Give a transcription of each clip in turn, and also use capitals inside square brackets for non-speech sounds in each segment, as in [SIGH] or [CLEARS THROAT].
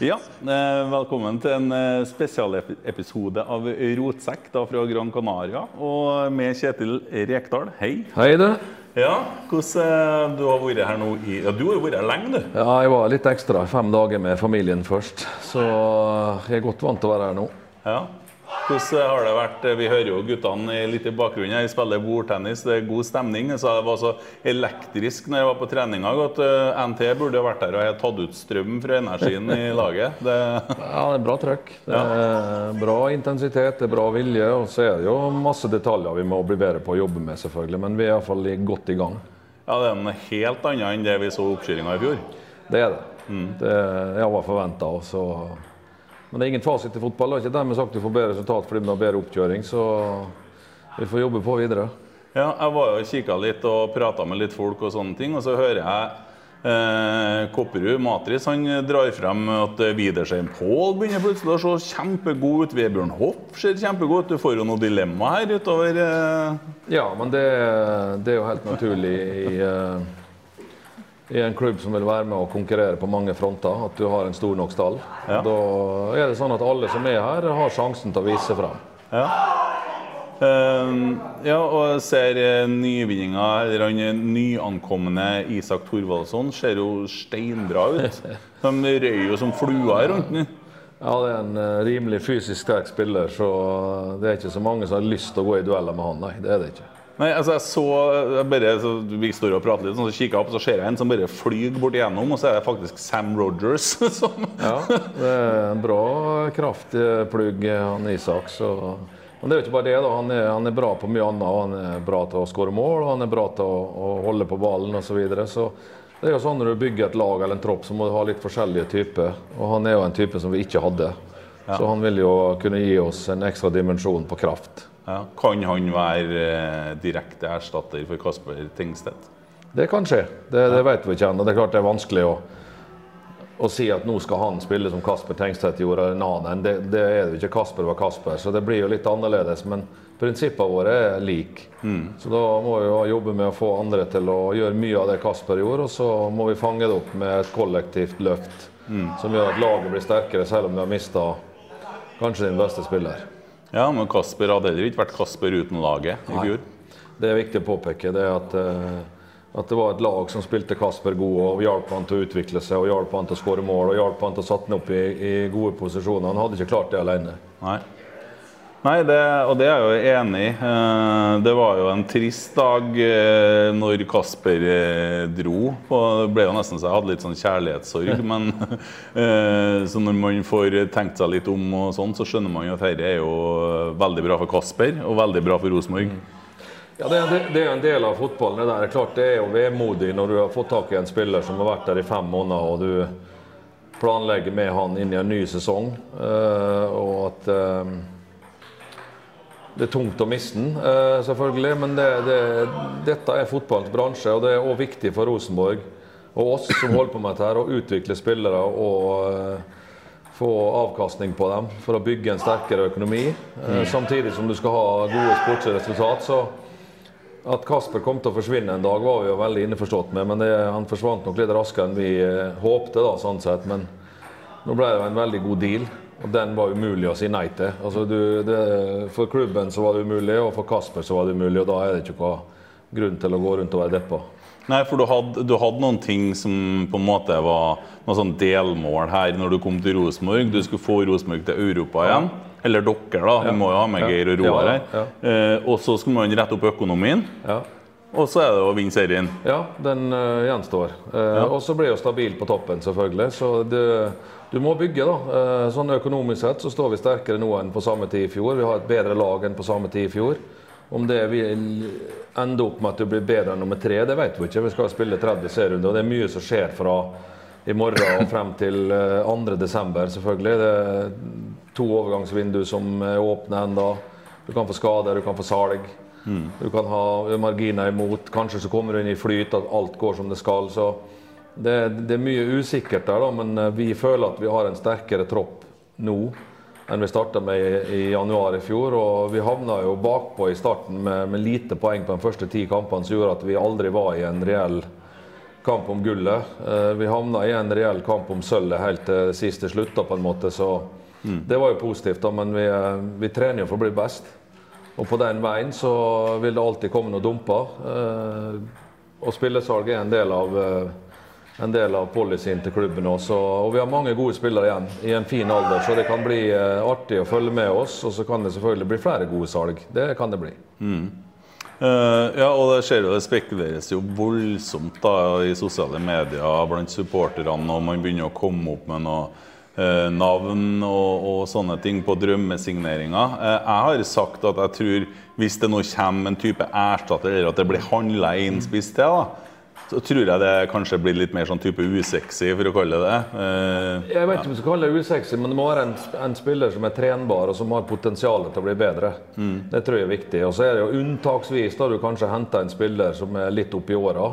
Ja, eh, velkommen til en eh, spesialepisode av Rotsekk da fra Gran Canaria. Og med Kjetil Rekdal. Hei. Hei, du. Ja, hvordan eh, Du har vært her nå i Ja, du har jo vært her lenge, du. Ja, jeg var litt ekstra. Fem dager med familien først. Så jeg er godt vant til å være her nå. Ja. Hvordan har det vært? Vi hører jo guttene litt i bakgrunnen. Jeg spiller bordtennis, det er god stemning. Så det var så elektrisk når jeg var på treninga at eh, NT burde vært der og tatt ut strøm fra energien i [LAUGHS] laget. Det... Ja, det er bra trøkk. Det er bra intensitet, det er bra vilje. Og så er det jo masse detaljer vi må bli bedre på å jobbe med, selvfølgelig. Men vi er iallfall godt i gang. Ja, Det er noe helt annet enn det vi så oppkjøringa i fjor. Det er det. Det jeg var forventa. Men det er ingen fasit i fotball. Det er ikke dermed sagt du får bedre resultat fordi man har bedre oppkjøring. Så vi får jobbe på videre. Ja, jeg var jo kikka litt og prata med litt folk og sånne ting, og så hører jeg eh, Kopperud, Matris, han drar frem at Widersheim Pål begynner plutselig å se kjempegod ut. Vebjørn Hoff ser kjempegod ut. Du får jo noe dilemma her utover eh... Ja, men det, det, er jo helt naturlig i, eh, i en klubb som vil være med og konkurrere på mange fronter, at du har en stor nok stall. Ja. Da er det sånn at alle som er her, har sjansen til å vise seg frem. Ja. Eh, ja, og ser eh, nyvinninga, eller han eh, nyankomne Isak Thorvaldsson, ser jo steinbra ut. [LAUGHS] De røy jo som fluer rundt den. Ja, det er en eh, rimelig fysisk sterk spiller, så det er ikke så mange som har lyst til å gå i dueller med han, nei. Det er det ikke. Nei, altså jeg så jeg bare, så Vi står og prater litt, så kikker jeg opp, så ser jeg en som bare flyr bort igjennom, og så er det faktisk Sam Rogers [LAUGHS] som Ja, det er en bra kraftig plugg, han Isak. Så. Men det er jo ikke bare det. da, Han er, han er bra på mye annet. Han er bra til å skåre mål, og han er bra til å, å holde på ballen osv. Så, videre. så det er jo sånn når du bygger et lag eller en tropp, så må du ha litt forskjellige typer. Og han er jo en type som vi ikke hadde. Så han vil jo kunne gi oss en ekstra dimensjon på kraft. Ja, Kan han være eh, direkte erstatter for Kasper Tengstedt? Det kan skje. Det, det vet vi ikke ennå. Det er klart det er vanskelig å, å si at nå skal han spille som Kasper Tengstedt gjorde, eller en annen. Det, det er det jo ikke. Kasper var Kasper, så det blir jo litt annerledes. Men prinsippene våre er like. Så da må vi jo jobbe med å få andre til å gjøre mye av det Kasper gjorde, og så må vi fange det opp med et kollektivt løft som gjør at laget blir sterkere, selv om vi har mista kanskje din beste spiller. Ja, men Kasper hadde heller ikke vært Kasper uten laget i fjor. Det er viktig å påpeke det at, eh, at det var et lag som spilte Kasper god og hjalp han til å utvikle seg og hjalp han til å skåre mål og hjalp han til å sette han opp i, i gode posisjoner. Han hadde ikke klart det alene. Nei. Nei, det, og det er jeg jo enig i. Eh, Det var jo en trist dag eh, når Kasper eh, dro. Det ble jo nesten så jeg hadde litt sånn kjærlighetssorg. [LAUGHS] Men så når man får tenkt seg litt om, og sånn, så skjønner man jo at dette er jo veldig bra for Kasper og veldig bra for Rosenborg. Ja, det, er- er jo en del av fotballen. Det der. Er klart det er jo vemodig når du har fått tak i en spiller som har vært der i fem måneder, og du planlegger med han inn i en ny sesong. og at det er tungt å miste den, eh, selvfølgelig. Men det, det, dette er fotballens bransje, og det er òg viktig for Rosenborg og oss som holder på med dette, her, å utvikle spillere og eh, få avkastning på dem for å bygge en sterkere økonomi. Eh, Samtidig som du skal ha gode sportslige resultat. Så at Kasper kom til å forsvinne en dag, var vi jo veldig innforstått med. Men det, han forsvant nok litt raskere enn vi håpte, da, sånn sett. Men nå ble det jo en veldig god deal, og den var umulig å si nei til. Altså, du, det, for klubben så var det umulig, og for Kasper så var det umulig. Og da er det ikke noen grunn til å gå rundt og være deppa. Nei, for du hadde, du hadde noen ting som på en måte var noen sånn delmål her når du kom til Rosenborg. Du skulle få Rosenborg til Europa igjen. Eller dere, da. Vi må jo ha med Geir og Roar Ja, her. Eh, og så skulle man rette opp økonomien. Ja. Og så er det å vinne serien. Ja, den uh, gjenstår. Eh, Og så blir jo stabil på toppen, selvfølgelig. Så det, du må bygge, da. Eh, sånn økonomisk sett så står vi sterkere nå enn på samme tid i fjor. Vi har et bedre lag enn på samme tid i fjor. Om det vil ende opp med at du blir bedre enn nummer tre, det vet vi ikke. Vi skal spille 30 serierunder, og det er mye som skjer fra i morgen og frem til eh, 2. desember, selvfølgelig. Det er to overgangsvindu som er åpne ennå. Du kan få skader, du kan få salg. Du kan ha marginer imot. Kanskje så kommer du inn i flyt, at alt går som det skal. Så det, det er mye usikkert der, da, men eh, vi føler at vi har en sterkere tropp nå enn vi starta med i, i januar i fjor. Og vi havna jo bakpå i starten med, med lite poeng på de første ti kampene, som gjorde at vi aldri var i en reell kamp om gullet. Eh, vi havna i en reell kamp om sølvet helt til siste slutt, da, på en måte. Så det var jo positivt, da, men vi, eh, vi trener jo for å bli best. Og på den veien så vil det alltid komme noen dumper. Og spillesalg er en del av, en del av policyen til klubben også. Og vi har mange gode spillere igjen i en fin alder, så det kan bli eh, artig å følge med oss. Og så kan det selvfølgelig bli flere gode salg. Det kan det bli. Eh, ja, og det jo, det spekuleres jo voldsomt da, i sosiale medier blant supporterne, og man begynner å komme opp med noe eh, navn og, og sånne ting på drømmesigneringer. Jeg har sagt at jeg tror hvis det nå kommer en type erstatter, eller at det blir handla inn spiss til, da, så tror jeg det kanskje blir litt mer sånn type usexy, for å kalle det det. Uh, Jeg vet ikke om du skal kalle det usexy, men det må være en, en spiller som er trenbar og som har potensial til å bli bedre. Det tror jeg er viktig. Og så er det jo unntaksvis da du kanskje henter en spiller som er litt oppi åra.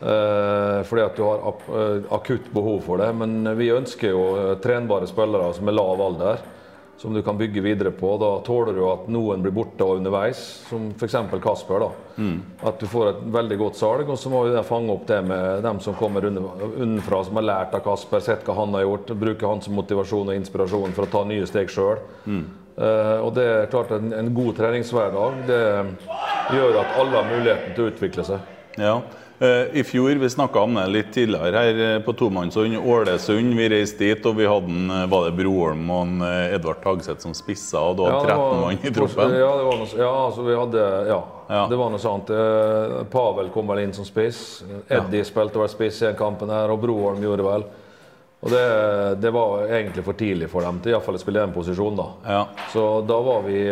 Eh, fordi at du har eh, akutt behov for det. Men vi ønsker jo trenbare spillere som er lav alder, som du kan bygge videre på. Da tåler du at noen blir borte underveis, som f.eks. Kasper. da. At du får et veldig godt salg, og så må vi fange opp det med dem som kommer unnenfra, som har lært av Kasper, sett hva han har gjort, bruke han som motivasjon og inspirasjon for å ta nye steg sjøl. og det er klart en, en god treningshverdag det gjør at alle har muligheten til å utvikle seg. Ja. Eh, I fjor, vi snakka om det litt tidligere her eh, på tomannshånd, Ålesund. Vi reiste dit, og vi hadde en, eh, var det Broholm og en, Edvard Tagseth som spissa, og du hadde 13 mann i troppen. Ja, det var noe, ja, altså vi hadde, ja, Ja. det var noe sånt. Pavel kom vel inn som spiss. Eddie spilte vel spiss i den kampen her, og Broholm gjorde vel. Og det, det var egentlig for tidlig for dem til i hvert fall å spille i den posisjonen. da. Ja. Så da var vi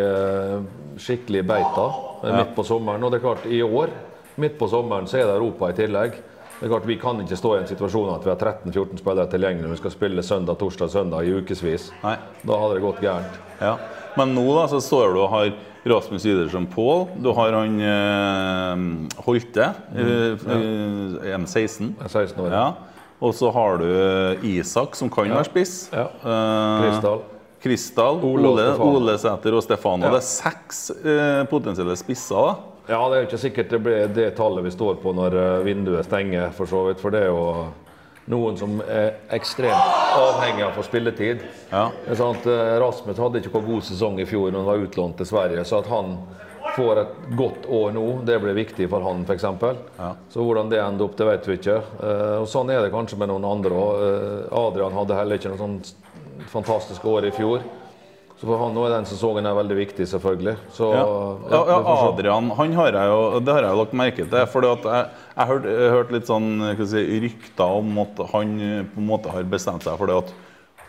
skikkelig beita midt på sommeren. Og det er klart, i år, midt på sommeren, så er det Europa i tillegg. Det er klart, Vi kan ikke stå i en situasjon at vi har 13-14 spillere tilgjengelig når vi skal spille søndag, torsdag, søndag i ukevis. Da hadde det gått gærent. Ja. Men nå da, så står du og har Rasmus Idersen Pål, du har han eh, Holte, mm, ja. M16. Jeg er 16 år. Ja. Og så har du eh, Isak, som kan være spiss. Ja. Eh, Kristal. Kristal, Ole Ole, Ole Sæter og Stefano. Ja. Det er seks eh, potensielle spisser. da. Ja, det er jo ikke sikkert det blir det tallet vi står på når eh, vinduet stenger, for så vidt. For det er jo noen som er ekstremt avhengig av å få spilletid. Ja. Det sant, eh, Rasmus hadde ikke noen god sesong i fjor når han var utlånt til Sverige. Så at han får et godt år nå, det blir viktig for han f.eks. Ja. Så hvordan det ender opp, det vet vi ikke. Eh, og Sånn er det kanskje med noen andre òg. Adrian hadde heller ikke noe sånn fantastisk år i fjor. Så for han er den sesongen her veldig viktig, selvfølgelig. Så, Ja. ja, Ja. Adrian han har jeg jo, det har jeg jo lagt merke til. at Jeg jeg har hørt, litt sånn si, rykter om at han eh, på en måte har bestemt seg for det at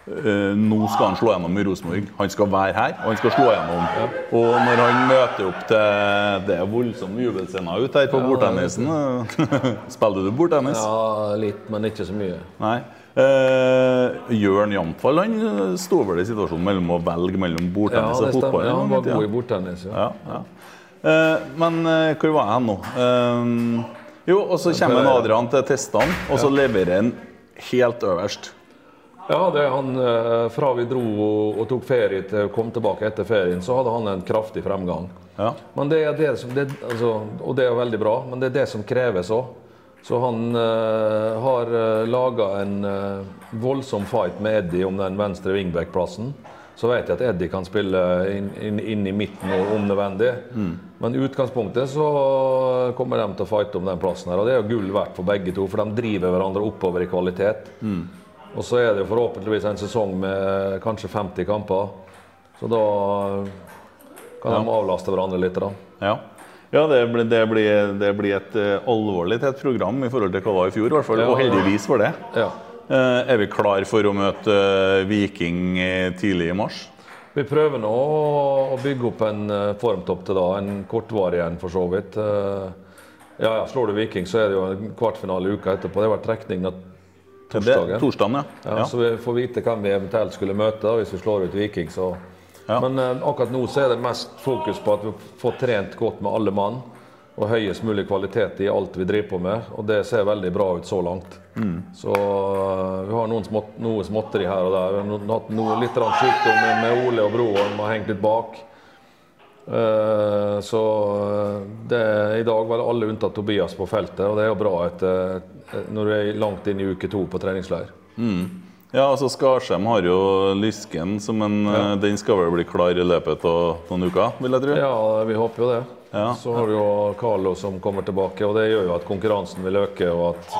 øh, nå skal han slå gjennom i Rosenborg. Han skal være her, og han skal slå gjennom. Og når han møter opp til Det er voldsomme jubelscener ute her på bordtennisen. [LAUGHS] Spiller du bordtennis? Ja, litt, men ikke så mye. Nei. Eh, Jørn Jamfall han eh, sto vel i situasjonen mellom å velge mellom bordtennis ja, og fotball. Ja, han var god i bordtennis. Ja. Ja. Eh, men eh, hvor var jeg nå? Eh, jo, og så kommer en Adrian til testene, og så leverer han helt øverst. Ja, det er han, eh, Fra vi dro og, tok ferie til å komme tilbake etter ferien, så hadde han en kraftig fremgang. Ja. Men det er det som, det, altså, og det er veldig bra, men det er det som kreves òg. Så han uh, har uh, laga en uh, voldsom fight med Eddie om den venstre wingback-plassen. Så vet jeg at Eddie kan spille inn, inn, inn i midten om nødvendig. Men i utgangspunktet så kommer de til å fighte om den plassen. her, Og det er jo gull verdt for begge to, for de driver hverandre oppover i kvalitet. Og så er det jo forhåpentligvis en sesong med kanskje 50 kamper. Så da kan de avlaste hverandre litt. da. Ja, ja det, blir, det, blir, det blir et uh, alvorlig tett program i forhold til hva det var i fjor, i hvert fall. Ja, og heldigvis for det. Ja. Uh, er vi klar for å møte eh, Viking tidlig i mars? Vi prøver nå å bygge opp en formtopp til da, en kortvarig en for så vidt. Ja, ja, Slår du Viking, så er det jo en kvartfinale uka etterpå. Det har vært trekning da torsdagen. Det, torsdagen, ja. Ja, ja. Så vi får vite hvem vi eventuelt skulle møte da, hvis vi slår ut Viking. Så. Ja. Men eh, akkurat nå så er det mest fokus på at vi får trent godt med alle mann. Og høyest mulig kvalitet i alt vi driver på med. Og det ser veldig bra ut så langt. Mm. Så eh, vi har noen smått, noe småtteri her og der. Vi har hatt noe, litt sykdom med- Ole og Broholm har hengt litt bak. Uh, så eh, det, i dag var det alle unntatt Tobias på feltet, og det er jo bra etter, når du er langt inn i uke to på treningsleir. Ja, altså Skarsheim har jo Lysken men en eh, Den skal vel bli klar i løpet av noen uker, vil jeg tro? Ja, vi håper jo det. Ja. Så har vi jo Carlo som kommer tilbake, og det gjør jo at konkurransen vil øke, og at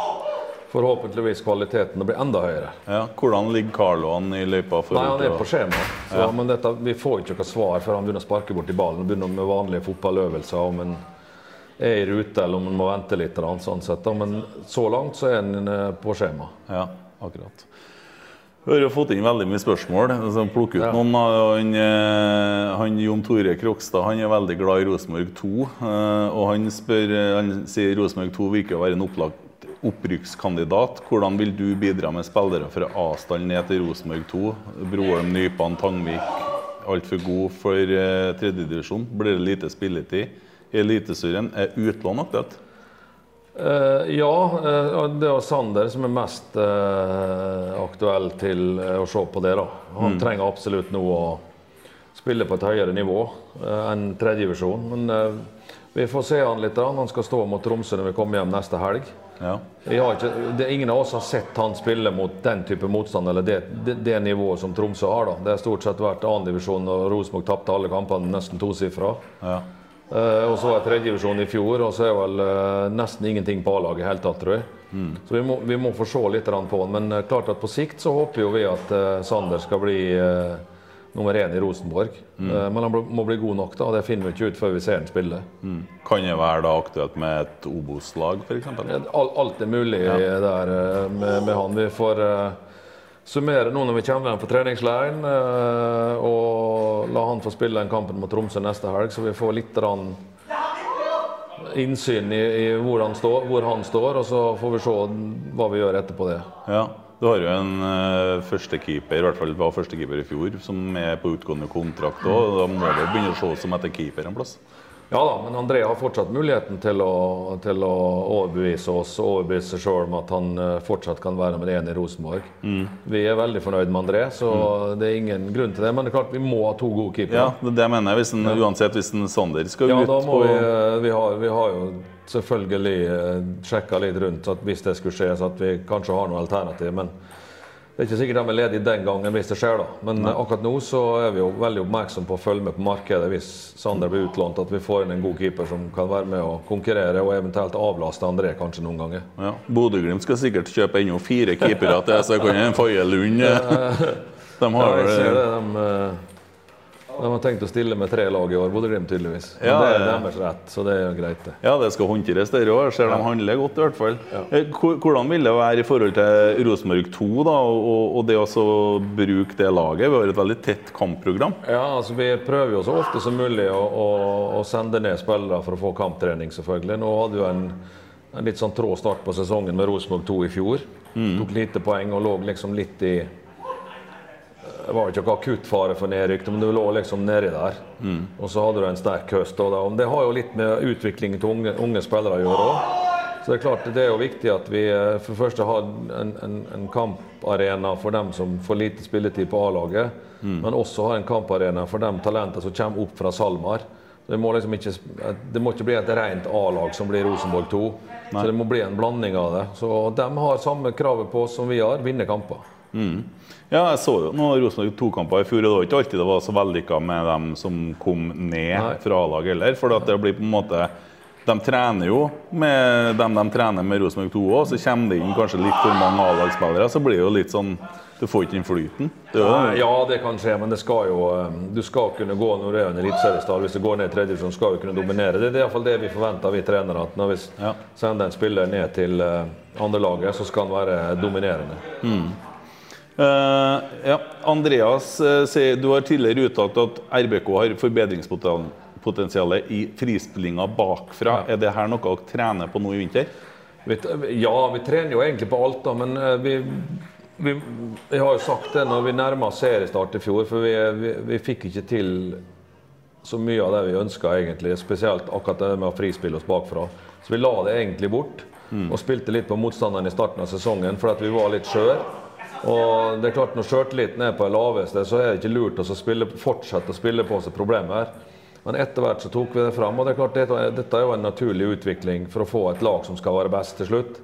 forhåpentligvis kvaliteten blir enda høyere. Ja, Hvordan ligger Carlo an i løypa? Nei, han er på skjema. Så, Men dette, vi får ikke noe svar før han begynner å sparke borti ballen. Begynner med vanlige fotballøvelser. Om han er i rute eller om han må vente litt. Sånn sett. Men så langt så er han eh, på skjema. Ja, akkurat. Vi har jo fått inn veldig mye spørsmål. Så plukk ut Ja. noen. Han, eh, han Jon Tore Krokstad han er veldig glad i Rosenborg 2. eh, Og han, spør, eh, han sier Rosenborg 2 virker å være en opplagt opprykkskandidat. Hvordan vil du bidra med spillere fra A-stall ned til Rosenborg 2? Broholm, Nypan, Tangvik. Altfor god for tredjedivisjon. Blir det lite spilletid? I Eliteserien er utlån aktuelt? Eh, ja, eh, det er Sander som er mest eh, aktuell til å se på det. da. Han trenger absolutt nå å spille på et høyere nivå enn tredjevisjon. Men vi får se han litt. Han skal stå mot Tromsø når vi kommer hjem neste helg. Ja. Ikke, det ingen av oss har sett han spille mot den type motstand, eller det, det, det nivået som Tromsø har. da. Det har stort sett vært annendivisjon, og Rosenborg tapte alle kampene nesten tosifra. ja. Eh, og så var jeg tredjedivisjon i fjor, og så er vel eh, nesten ingenting på A-laget i hele tatt, tror jeg. Så vi må, vi må få se litt på han. Men eh, klart at på sikt så håper jo vi at Sander skal bli nummer én i Rosenborg. Mm. men han må bli god nok, da. og Det finner vi ikke ut før vi ser han spille. Mm. Kan det være da aktuelt med et Obos-lag, f.eks.? Alt, er mulig der eh, med, med han. Vi får summere nå når vi kommer hjem fra treningsleiren, eh, og la han få spille den kampen mot Tromsø neste helg, så vi får litt innsyn i, i hvor, han står, hvor han står, og så får vi se hva vi gjør etterpå det. Ja. Du har jo en uh, førstekeeper, i hvert fall var førstekeeper i fjor, som er på utgående kontrakt òg. Da må du begynne å se som etter keeper en plass. Ja da, men André har fortsatt muligheten til å, til å overbevise oss og overbevise seg sjøl om at han eh, fortsatt kan være med én i Rosenborg. Vi er veldig fornøyd med André, så det er ingen grunn til det. Men det er klart vi må ha to gode keepere. Ja, det mener jeg. Hvis en, Uansett hvis en Sander skal Ja, ut da må på vi, eh, vi, har, vi har jo selvfølgelig eh, sjekka litt rundt at hvis det skulle skje, så at vi kanskje har noe alternativ. Men det er ikke sikkert de er ledige den gangen hvis det skjer, da. Men Nei. akkurat nå så er vi jo veldig oppmerksom på å følge med på markedet hvis Sander blir utlånt. At vi får inn en god keeper som kan være med og konkurrere og eventuelt avlaste André kanskje noen ganger. ja. Bodø-Glimt skal sikkert kjøpe ennå fire keepere til, så kan en Faye Lund eh, De Ja, har jeg ser det. De, eh, de har tenkt å stille med tre lag i år, Bodø-Glimt tydeligvis. Men Ja, det er deres rett, så det er greit, det. Ja, det skal håndteres, der òg. Ser de handler godt, i hvert fall. Ja. Hvordan vil det være i forhold til Rosenborg 2 da, og, og det å bruke det laget? Vi har et veldig tett kampprogram. Ja, altså Vi prøver jo så ofte som mulig å, å, å sende ned spillere for å få kamptrening, selvfølgelig. Nå hadde jo en, en litt sånn trå start på sesongen med Rosenborg 2 i fjor. Tok lite poeng og lå liksom litt i Det var ikke noe akutt fare for nedrykk, men du lå liksom nedi der. Og så hadde du en sterk høst. Og det, det har jo litt med utviklingen til unge, unge spillere å gjøre òg. Så det er klart det er jo viktig at vi eh, for det første har en, en, en kamparena for dem som får lite spilletid på A-laget, men også har en kamparena for de talentene som kommer opp fra SalMar. Det må, liksom ikke, det må ikke bli et rent A-lag som blir Rosenborg 2. Så det må bli en blanding av det. Så de har samme kravet på oss som vi har, vinne kamper. Ja, jeg så jo noen Rosenborg 2-kamper i fjor, og det var ikke alltid det var så vellykka med dem som kom ned Nei. fra A-lag heller. For det blir på en måte De trener jo med dem de trener med Rosenborg 2 òg, så kommer det inn kanskje litt for mange A-lagsspillere. Så blir det jo litt sånn Du får ikke den flyten. Det Ja, det kan skje, men det skal jo, eh, du skal kunne gå når du er en eliteseriestall. Hvis du går ned i tredje divisjon, skal du kunne dominere. Det er iallfall det vi forventer, vi trenere. At når vi sender en spiller ned til eh, andrelaget, så skal han være dominerende. Eh, ja. Andreas eh, sier du har tidligere uttalt at RBK har forbedringspotensial i frispillinga bakfra. Er det her noe dere trener på nå i vinter? Vi, ja, vi trener jo egentlig på alt, da, men eh, vi, vi, jeg har jo sagt det når vi nærma oss seriestart i fjor, for vi, vi, vi fikk ikke til så mye av det vi ønska, egentlig. Spesielt akkurat det med å frispille oss bakfra. Så vi la det egentlig bort. Og spilte litt på motstanderen i starten av sesongen for vi var litt skjør. Og det er klart Når sjøltilliten er på det laveste, så er det ikke lurt å fortsette å spille på seg problemer. Men etter hvert så tok vi det fram. Og det er klart, dette er jo en naturlig utvikling for å få et lag som skal være best til slutt.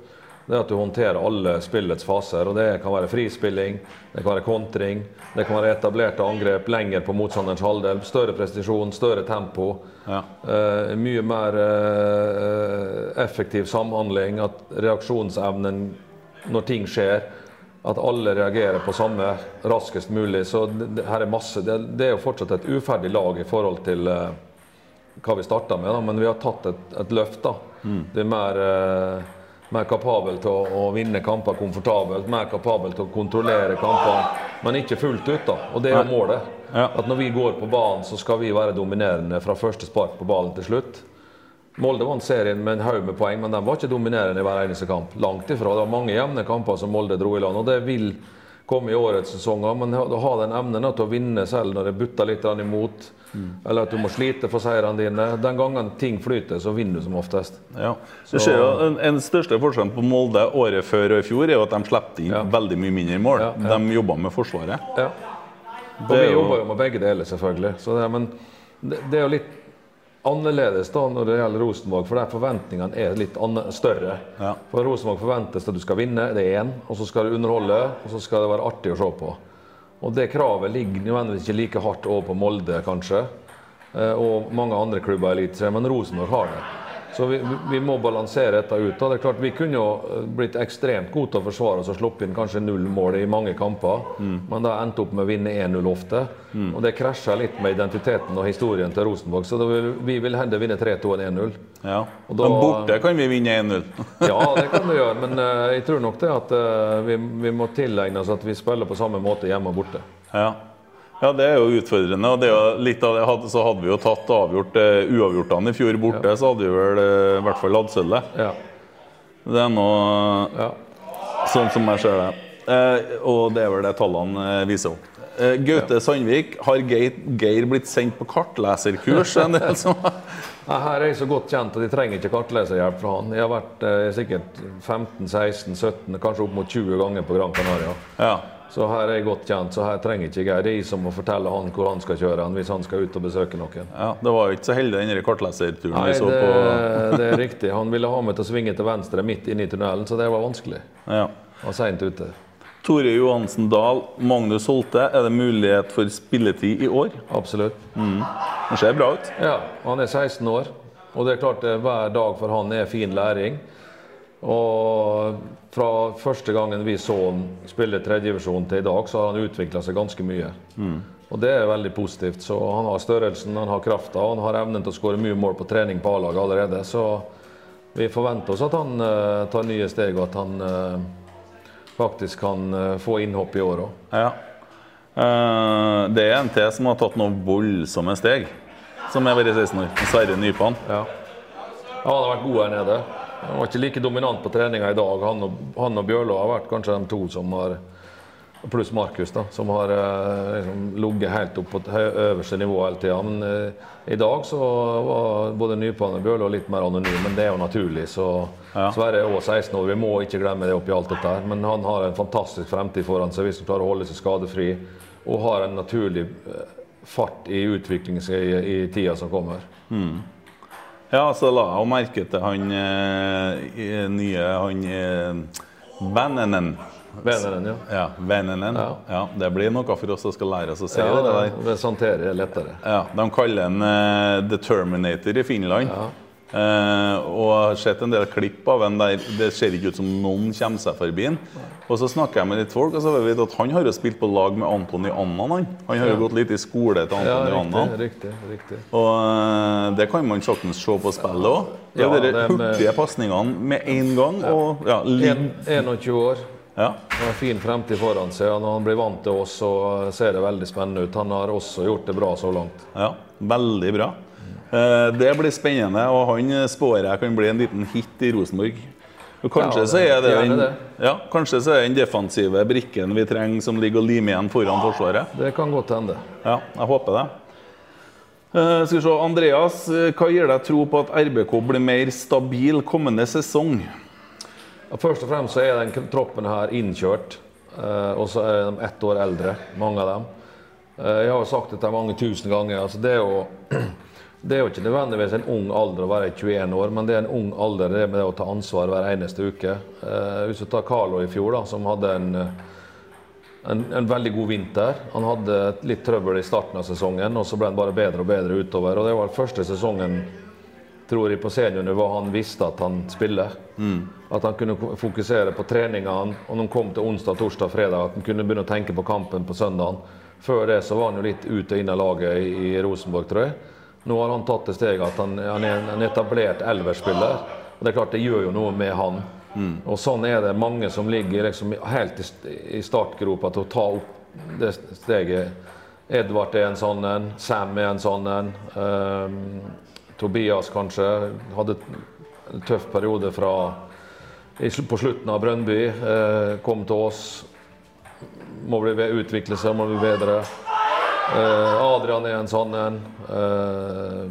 Det er at du håndterer alle spillets faser. og Det kan være frispilling, det kan være kontring, det kan være etablerte angrep lenger på motstanderens halvdel. Større prestisjon, større tempo. Ja. Uh, mye mer uh, effektiv samhandling. At reaksjonsevnen når ting skjer, at alle reagerer på samme raskest mulig. Så det, her er masse. Det, det, er jo fortsatt et uferdig lag i forhold til uh, hva vi starta med, da. men vi har tatt et, et løft. da. Mm. Det er mer, uh, mer kapabel til å, å, vinne kamper komfortabelt, mer kapabel til å kontrollere kamper, men ikke fullt ut. da. Og det er jo målet. Ja. At når vi går på banen, så skal vi være dominerende fra første spark på ballen til slutt. Molde vant serien med en haug med poeng, men de var ikke dominerende i hver eneste kamp. Langt ifra. Det var mange jevne kamper som Molde dro i land, og det vil komme i årets sesonger. Men å ha den evnen til å vinne selv når det butter litt imot, mm. eller at du må slite for seirene dine Den gangen ting flyter, så vinner du som oftest. Ja. Så, ser jo en, en største forskjellen på Molde året før og i fjor er jo at de slapp inn Ja. veldig mye mindre mål. Ja, ja. De jobba med Forsvaret. Ja. Og vi jo- jobber jo med begge deler, selvfølgelig. Så det, men det, det er jo litt annerledes da når det gjelder Rosenborg, for der forventningene er litt større. Ja. For Rosenborg forventes at du skal vinne, det er én, og så skal du underholde, og så skal det være artig å se på. Og det kravet ligger nødvendigvis ikke like hardt over på Molde, kanskje, eh, og mange andre klubber i Eliteserien, men Rosenborg har det. Så vi, vi- må balansere dette ut. Det er klart Vi kunne jo eh, blitt ekstremt gode til å forsvare oss og sluppet inn kanskje null mål i mange kamper, men da endte opp med å vinne 1-0 ofte. Og det krasja litt med identiteten og historien til Rosenborg, så vil, vi vil heller vinne 3-2 enn 1-0. Ja. Da- Men borte kan vi vinne 1-0. [LAUGHS] Ja, det kan vi [LAUGHS] gjøre, men uh, jeg tror nok det at uh, vi, vi må tilegne oss at vi spiller på samme måte hjemme og borte. Ja. Ja, det er jo utfordrende. og det er jo litt av det, Så hadde vi jo tatt avgjort uh, uavgjortene i fjor borte, så hadde vi vel uh, i hvert fall hatt sølvet. Ja. Det er nå ja. sånn som jeg ser det. Uh, og det er vel det tallene viser opp. Gaute Sandvik, har Geir, Geir blitt sendt på kartleserkurs? [LAUGHS] En del som Nei, Her er jeg så godt kjent at jeg trenger ikke kartleserhjelp fra han. Jeg har vært sikkert 15-16-17, kanskje opp mot 20 ganger på Gran Canaria. ja. Så her er jeg godt kjent, så her trenger ikke jeg. Det om å fortelle han hvor han skal kjøre hvis han skal ut og besøke noen. ja, Det var jo ikke så heldig, den kartleserturen vi så det, på. [LAUGHS] det er riktig. Han ville ha meg til å svinge til venstre midt inne i tunnelen, så det var vanskelig. Ja. Han var seint ute. Tore Johansen Dahl, Magnus Holte. Er det mulighet for spilletid i år? Absolutt. Det ser bra ut. Ja, han er 16 år, og det er klart det, hver dag for han er fin læring. Og fra første gangen vi så han spille tredjedivisjon til i dag, så har han utvikla seg ganske mye. Og det er veldig positivt. Så han har størrelsen, han har krafta, og han har evnen til å skåre mye mål på trening på A-laget allerede. Så vi forventer oss at han uh, tar nye steg, og at han uh, faktisk kan uh, få innhopp i år òg. Ja. Det er en til som har tatt noen voldsomme steg, som har vært 16 år. Sverre Nypan. Ja. ja, han har vært god her nede. Han var ikke like dominant på treninga i dag. Han og, han og Bjørlo har vært kanskje de to som har Pluss Markus, da, som har eh, liksom, ligget helt opp på øverste nivå hele tida. Men eh, i dag så var både Nypan og Bjørlo litt mer anonyme, men det er jo naturlig. Så Ja. Sverre er også 16 år, vi må ikke glemme det oppi alt dette her. Men han har en fantastisk fremtid foran seg hvis han klarer å holde seg skadefri. Og har en naturlig eh, fart i utviklingen i, i tida som kommer. Ja, så la jeg merke til han eh, nye Han eh, Vennenen. Veneren, ja. Ja, Vennenen. Ja. Ja, det blir noe for oss som skal lære oss å si Ja, det der. ved Santere er lettere. Ja, De kaller han eh, The Terminator i Finland. Eh, og har sett en del klipp av en der det ser ikke ut som noen kommer seg forbi han. Og så snakker jeg med litt folk, og så vet vi at han har jo spilt på lag med Antony Annan. Han Han har jo Ja. gått litt i skole til Ja, Antony Annan. riktig, riktig. Og eh, det kan man saktens se på spillet òg. Ja, de det er med- hurtige pasningene med en gang. Og ja, En- 21 år. ja. Han har fin fremtid foran seg. og Når han blir vant til oss, så ser det veldig spennende ut. Han har også gjort det bra så langt. Ja, veldig bra. Eh, Det blir spennende, og han spår jeg kan bli en liten hit i Rosenborg. Og kanskje, Ja, så er det en den, det. ja, kanskje så er det den defensive brikken vi trenger som ligger og limer igjen foran Forsvaret. Det kan godt hende. Ja, jeg håper det. Uh, skal vi se, Andreas, eh, hva gir deg tro på at RBK blir mer stabil kommende sesong? Ja, Først og fremst så er den troppen her innkjørt. Uh, og så er de ett år eldre, mange av dem. Uh, jeg har jo sagt dette mange tusen ganger. altså Det å [CLEARS THROAT] det er jo ikke nødvendigvis en ung alder å være 21 år, men det er en ung alder det med det å ta ansvar hver eneste uke. Eh, hvis du tar Carlo i fjor, da, som hadde en, en, en, veldig god vinter. Han hadde litt trøbbel i starten av sesongen, og så ble han bare bedre og bedre utover. Og det var første sesongen tror jeg på seniornivå han visste at han spiller. Mm. At han kunne fokusere på treningene, og når han kom til onsdag, torsdag, fredag, at han kunne begynne å tenke på kampen på søndagen. Før det så var han jo litt ut og inn av laget i, i Rosenborg, tror jeg. Nå har han tatt det steget at han, han er en etablert elverspiller. Og det er klart det gjør jo noe med han. Mm. Og sånn er det mange som ligger liksom helt i startgropa til å ta opp det steget. Edvard er en sånn en. Sam er en sånn en. Um, Tobias kanskje hadde en tøff periode fra, på slutten av Brønnby. Uh, kom til oss. Må bli, utvikle seg, må bli bedre. Uh, Adrian er en sånn en. Uh,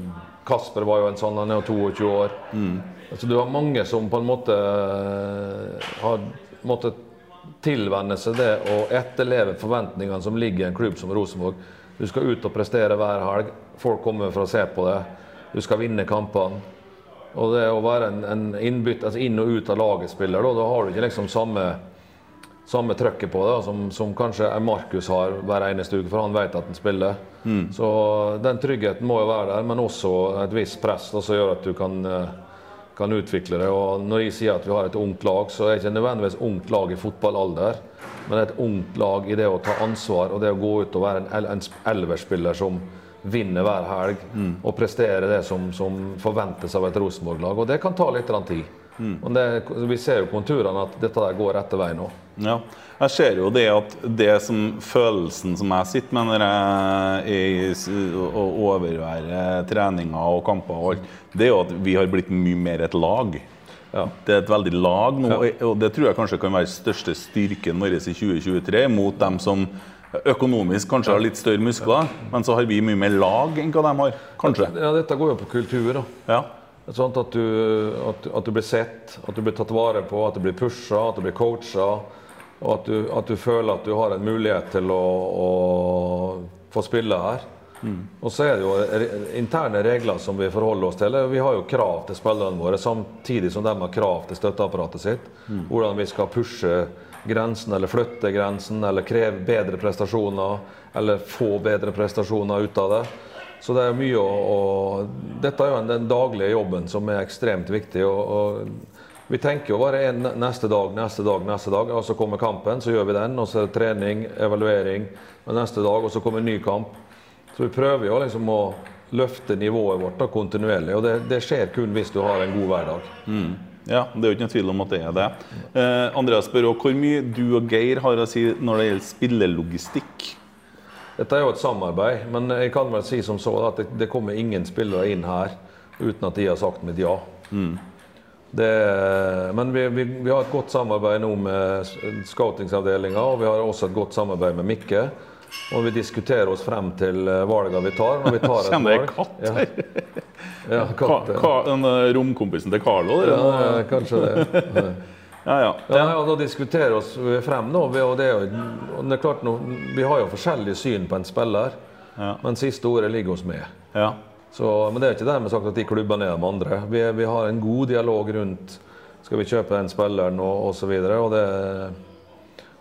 Kasper var jo en sånn, han er jo 22 år. Mm. Altså, du har mange som på en måte uh, har måttet tilvenne seg det å etterleve forventningene som ligger i en klubb som Rosenborg. Du skal ut og prestere hver helg. Folk kommer for å se på det. Du skal vinne kampene. Og det å være en, en innbytt, altså inn og ut av laget-spiller, da, da har du ikke liksom samme samme trøkket på det som, som kanskje Markus har hver eneste uke, for han vet at han spiller. Mm. Så den tryggheten må jo være der, men også et visst press som gjør at du kan, eh, kan, utvikle det. Og når jeg sier at vi har et ungt lag, så er det ikke nødvendigvis ungt lag i fotballalder, men et ungt lag i det å ta ansvar og det å gå ut og være en, en elverspiller som vinner hver helg mm. og prestere det som, som forventes av et Rosenborg-lag. Og det kan ta litt tid. Mm. Og det, vi ser jo konturene at dette der går rette vei nå. Ja. Jeg ser jo det at det som følelsen som jeg sitter med når jeg er å overvære treninger og kamper og alt, det er jo at vi har blitt mye mer et lag. Ja. Det er et veldig lag nå, og det tror jeg kanskje kan være største styrken vår i 2023 mot dem som økonomisk kanskje har litt større muskler, men så har vi mye mer lag enn hva de har. Kanskje. Ja, dette går jo på kultur. da. Ja. Sånn at, du, at, at, du, blir sett, at du blir tatt vare på, at du blir pusha, at du blir coacha. Og at du, at du, føler at du har en mulighet til å, å få spille her. Mm. Og så er det jo interne regler som vi forholder oss til. Vi har jo krav til spillerne våre, samtidig som de har krav til støtteapparatet sitt. Mm. Hvordan vi skal pushe grensen, eller flytte grensen, eller kreve bedre prestasjoner. Eller få bedre prestasjoner ut av det. Så det er mye å, å Dette er jo den daglige jobben som er ekstremt viktig. Og, og vi tenker jo bare en, neste dag, neste dag, neste dag. Og så kommer kampen, så gjør vi den. Og så er det trening, evaluering. Og neste dag, og så kommer en ny kamp. Så vi prøver jo liksom å løfte nivået vårt da, kontinuerlig. Og det, det, skjer kun hvis du har en god hverdag. Mm. Ja, det er jo ikke noen tvil om at det er det. Eh, Andreas spør også hvor mye du og Geir har å si når det gjelder spillelogistikk. Dette er jo et samarbeid, men jeg kan vel si som så at det, det kommer ingen spillere inn her uten at de har sagt mitt ja. Mm. Det, men vi, vi, vi, har et godt samarbeid nå med scoutingsavdelinga, og vi har også et godt samarbeid med Mikke. Og vi diskuterer oss frem til eh, valgene vi tar. Når vi tar et jeg katt her? Ja. ja katt. Ka, ka, den eh, romkompisen til Carlo? Ja, kanskje det. Ja, [LAUGHS] ja. ja, ja da diskuterer vi oss frem nå. Og det er, det er klart, vi har jo forskjellig syn på en spiller, ja. men siste ordet ligger hos meg. Ja. Så, men det er ikke dermed sagt at de klubbene er de andre. Vi, vi, har en god dialog rundt skal vi kjøpe den spilleren og osv. Og, og det,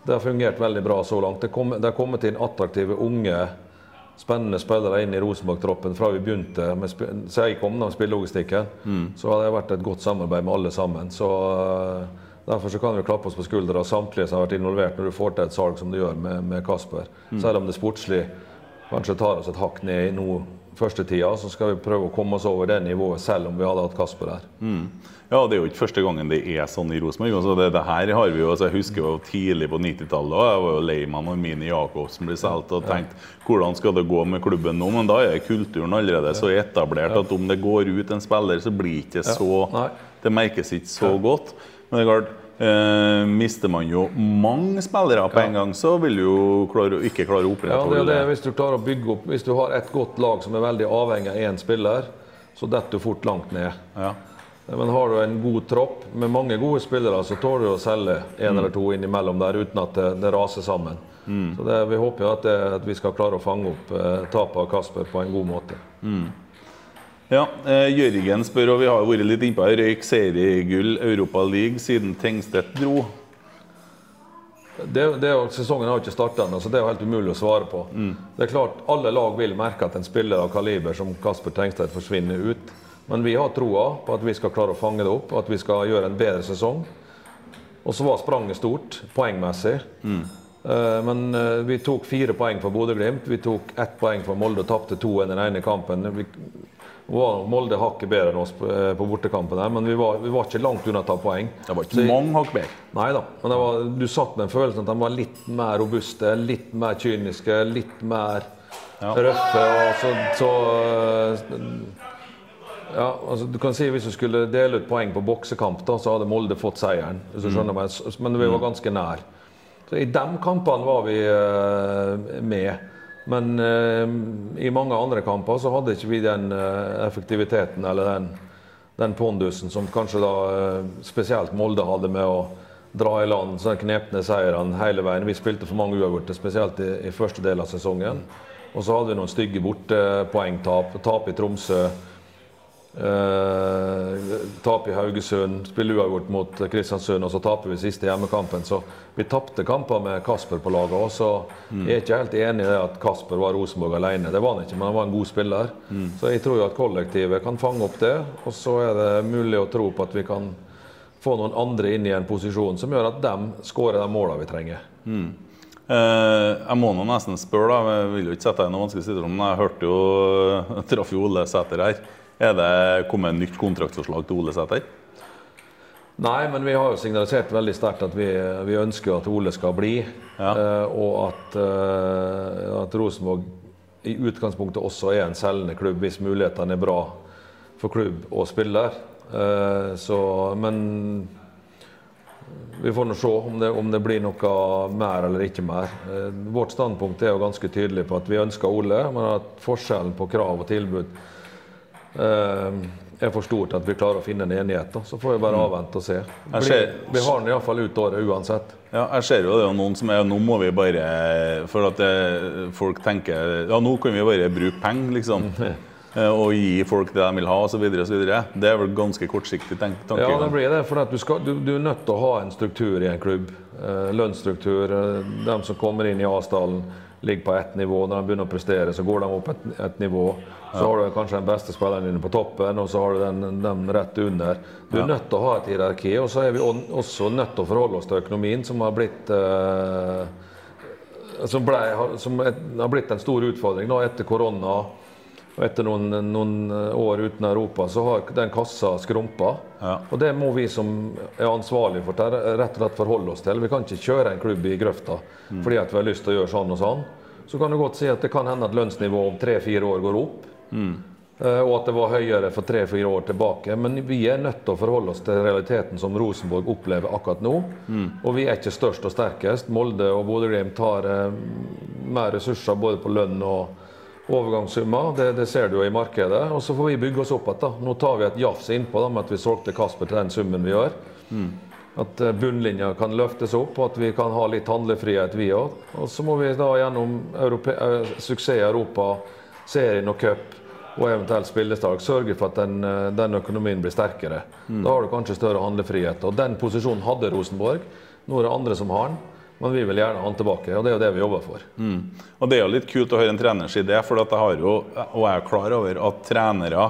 det har fungert veldig bra så langt. Det, kom, det har kommet inn attraktive, unge, spennende spillere inn i Rosenborg-troppen fra vi begynte med, så jeg kom med spillelogistikken. Mm. Så har det vært et godt samarbeid med alle sammen. Så Derfor så kan vi klappe oss på skuldra samtlige som har vært involvert når du får til et salg som du gjør med, med Kasper. Mm. Selv om det sportslig kanskje tar oss et hakk ned i nå første tida, så skal vi prøve å komme oss over det nivået selv om vi hadde hatt Kasper her. Mm. Ja, Det er jo ikke første gangen det er sånn i Rosenborg. Altså, det, det, her har vi jo, altså, Jeg husker jo tidlig på 90-tallet. Jeg var jo lei meg når Mini Jacobsen ble solgt og tenkte hvordan skal det gå med klubben nå? Men da er kulturen allerede så etablert at om det går ut en spiller, så blir det ikke så Det merkes ikke så godt. Men det er klart, eh, mister man jo mange spillere på en gang, så vil du jo klare, ikke klare å opprettholde ja, det. Det. Hvis du klarer å bygge opp, hvis du har et godt lag som er veldig avhengig av én spiller, så detter du fort langt ned. Ja. Men har du en god tropp med mange gode spillere, så tåler du å selge en mm. eller to innimellom der uten at det, det raser sammen. Mm. Så det, Vi håper jo at, at, vi skal klare å fange opp eh, tapet av Kasper på en god måte. Mm. Ja, eh, Jørgen spør, og vi har vært litt innpå her, røyk seriegull Europa League siden Tengstedt dro. Det, det, sesongen har ikke starta ennå, så det er jo helt umulig å svare på. Mm. Det er klart, Alle lag vil merke at en spiller av kaliber som Kasper Tengstedt forsvinner ut. Men vi har troa på at vi skal klare å fange det opp, at vi skal gjøre en bedre sesong. Og så var spranget stort poengmessig. Mm. Uh, men uh, vi tok fire poeng for Bodø-Glimt. Vi tok ett poeng for Molde og tapte to i den ene kampen. Vi, Molde hakket bedre enn oss på, eh, på bortekampen, her, men vi var, vi var, ikke langt unna å ta poeng. Det var ikke så, mange hakk bedre. Nei da. Men var, du satt med en følelse at de var litt mer robuste, litt mer kyniske, litt mer ja. røffe. Så, så eh, ja, altså du kan si Hvis du skulle dele ut poeng på boksekamp, da, så hadde Molde fått seieren. mm. Men vi var mm. ganske nær. Så I de kampene var vi uh, med. Men eh, i mange andre kamper så hadde ikke vi den eh, effektiviteten eller den, den pondusen som kanskje da eh, spesielt Molde hadde med å dra i land sånne knepne seirene hele veien. Vi spilte for mange uavgjorte, spesielt i, i, første del av sesongen. Og så hadde vi noen stygge bortepoengtap. Tap i Tromsø. Uh, tap i Haugesund, spiller uavgjort mot Kristiansund, og så taper vi siste hjemmekampen. Så vi tapte kamper med Kasper på laget òg, så mm. jeg er ikke helt enig i det at Kasper var Rosenborg alene. Det var han ikke, men han var en god spiller. Mm. Så jeg tror jo at kollektivet kan fange opp det, og så er det mulig å tro på at vi kan få noen andre inn i en posisjon som gjør at de skårer de målene vi trenger. Mm. Eh, jeg må nå nesten spørre, da. Jeg vil jo ikke sette deg i noen vanskelig situasjon, men jeg hørte jo [LAUGHS] traff jo Ole Sæter her. Er det kommet nytt kontraktforslag til Ole Sæter? Nei, men vi har jo signalisert veldig sterkt at vi, vi ønsker at Ole skal bli. Ja. Uh, og at, uh, at, Rosenborg i utgangspunktet også er en selgende klubb hvis mulighetene er bra for klubb og spiller. Uh, så, men vi får nå se om det, om det, blir noe mer eller ikke mer. Vårt standpunkt er jo ganske tydelig på at vi ønsker Ole, men at forskjellen på krav og tilbud Eh, er for stort at vi klarer å finne en enighet. Da. Så får vi bare mm. avvente og se. Blir, vi har den iallfall ut året uansett. Ja, jeg ser jo det er noen som er Nå må vi bare For at det, folk tenker Ja, nå kan vi bare bruke penger, liksom. [LAUGHS] Eh, og gi folk det de vil ha, osv. Det er vel ganske kortsiktig tanke. Ja, det blir det. For du, skal, du, du, er nødt til å ha en struktur i en klubb. Eh, lønnsstruktur. De som kommer inn i Asdalen ligger på ett nivå. Når de begynner å prestere, så går de opp et, et nivå. Så ja. har du kanskje den beste spilleren din på toppen, og så har du den, den rett under. Du er ja. nødt til å ha et hierarki. Og så er vi også nødt til å forholde oss til økonomien, som har blitt eh, som, ble, som et, har blitt en stor utfordring nå etter korona. Og etter noen, noen, år uten Europa så har den kassa skrumpa. Ja. Og det må vi som er ansvarlige for det, rett og slett forholde oss til. Vi kan ikke kjøre en klubb i grøfta mm. fordi at vi har lyst til å gjøre sånn og sånn. Så kan du godt si at det kan hende at lønnsnivået om tre-fire år går opp. Mm. Og at det var høyere for tre-fire år tilbake. Men vi er nødt til å forholde oss til realiteten som Rosenborg opplever akkurat nå. Mm. Og vi er ikke størst og sterkest. Molde og Bodø-Glimt har eh, mer ressurser både på lønn og overgangssummer. Det, det, ser du jo i markedet. Og så får vi bygge oss opp igjen. Nå tar vi et jafs innpå med at vi solgte Kasper til den summen vi gjør. Mm. At eh, bunnlinja kan løftes opp, og at vi kan ha litt handlefrihet, vi òg. Og så må vi da gjennom Europe eh, suksess i Europa, serien og cup og eventuelt spillestart sørge for at den, eh, den økonomien blir sterkere. Mm. Da har du kanskje større handlefrihet. Og den posisjonen hadde Rosenborg. Nå er det andre som har den. Men vi vil gjerne ha han tilbake, og det er jo det vi jobber for. Mm. Og Det er jo litt kult å høre en treners idé, for jeg har jo, og jeg er klar over at trenere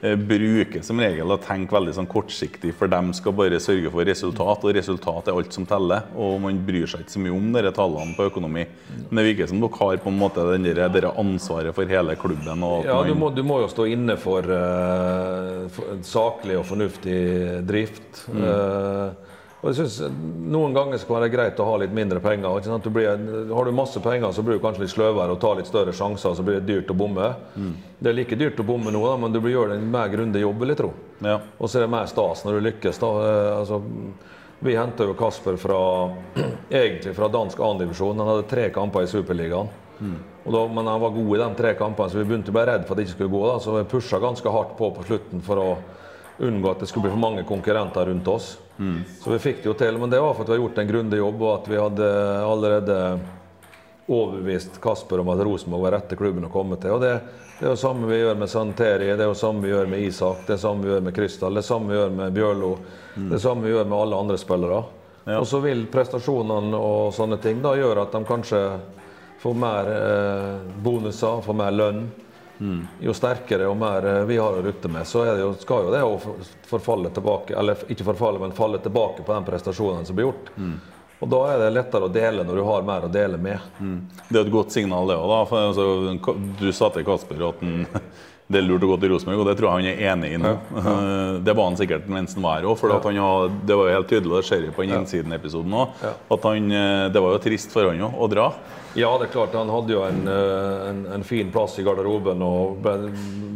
eh, bruker som regel å tenke veldig sånn kortsiktig, for de skal bare sørge for resultat, og resultat er alt som teller. Og man bryr seg ikke så mye om de tallene på økonomi. Men det virker som dere har på en måte den der, ansvaret for hele klubben. ja, du må, du må, jo stå inne for, uh, for saklig og fornuftig drift. Mm. Uh, og jeg synes Noen ganger skal det være greit å ha litt mindre penger. Du blir, har du masse penger, så blir du kanskje litt sløvere og tar litt større sjanser. Så blir det dyrt å bomme. Mm. Det er like dyrt å bomme nå, da, men du gjør en mer grundig jobb, vil jeg tro. Ja. Og så er det mer stas når du lykkes. da. Eh, altså, vi henta jo Kasper fra, [CLEARS THROAT] egentlig fra dansk andredivisjon. Han hadde tre kamper i Superligaen. Mm. Da, men han var god i de tre kampene, så vi begynte å bli redd for at det ikke skulle gå. da, Så vi pusha ganske hardt på på slutten for å unngå at det skulle bli for mange konkurrenter rundt oss. Mm. Så vi fikk det jo til. Men det var for at vi hadde gjort en grundig jobb, og at vi hadde allerede overbevist Kasper om at Rosenborg var rette klubben å komme til. og det, det er jo samme vi gjør med Santeri, det er jo samme vi gjør med Isak, det er samme vi gjør med Krystal, det er samme vi gjør med Bjørlo, det er samme vi gjør med alle andre spillere. Ja. Og så vil prestasjonene og sånne ting da gjøre at de kanskje får mer eh, bonuser, får mer lønn. Jo sterkere og mer eh, vi har å rutte med, så det jo, skal jo det å forfalle tilbake, eller ikke forfalle, men falle tilbake på den prestasjonen som blir gjort. Og da er det lettere å dele når du har mer å dele med. Det er et godt signal, det òg. Altså, du sa til Kasper at den, [LAUGHS] det er lurt å gå til Rosenborg, og det tror jeg han er enig i nå. Eh, Det var han sikkert mens han var her òg, for det var jo helt tydelig, det ser vi på den innsiden-episoden òg, Ja. at han, eh, det var jo trist for han òg å dra. Ja, det er klart. Han hadde jo en, eh, en, en fin plass i garderoben og ble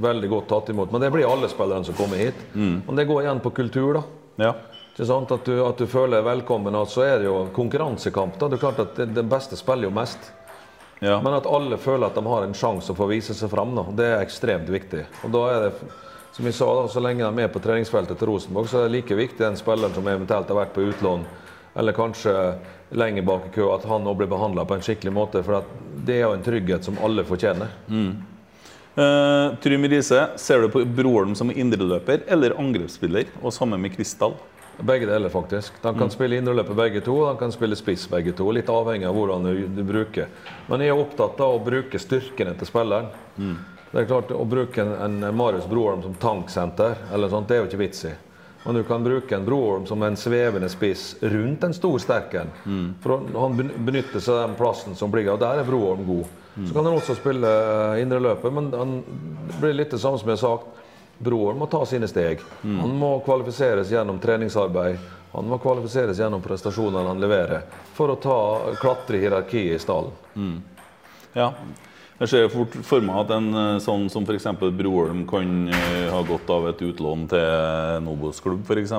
veldig godt tatt imot. Men det blir alle spillerne som kommer hit. Men det går igjen på kultur, da. Ja. At, du, at du føler deg velkommen. Og så er det jo konkurransekamp. da. Det er klart at Den beste spiller jo mest. ja. Men at alle føler at de har en sjanse å vise seg fram, da. det er ekstremt viktig. Og da er det, som vi sa, da, så lenge de er på treningsfeltet til Rosenborg, så er det like viktig den spilleren som eventuelt har vært på utlån, eller kanskje lenger bak i kø, at han nå blir behandla på en skikkelig måte. For det er jo en trygghet som alle fortjener. Uh, Trym Riise, ser du på broren som indreløper eller angrepsspiller, og sammen med Kristall? Begge deler, faktisk. De kan spille indreløper begge to, og de kan spille spiss begge to. Litt avhengig av hvordan du, du bruker. Men jeg er opptatt av å bruke styrkene til spilleren. Det er klart, Å bruke en, en Marius Broholm som tanksenter, eller sånt, det er jo ikke vits i. Men du kan bruke en Broholm som en svevende spiss rundt en stor sterken. For han benytter seg av den plassen som blir, og der er Broholm god. Så kan han også spille eh, indreløper, men han, blir litt det samme som jeg har sagt. Broorm må ta sine steg. Han må kvalifiseres gjennom treningsarbeid. Han må kvalifiseres gjennom prestasjonene han leverer, for å ta, klatre i hierarkiet i stallen. Ja. Jeg ser fort for meg at en eh, sånn som f.eks. Broholm kan eh, ha godt av et utlån til en Obos-klubb, f.eks.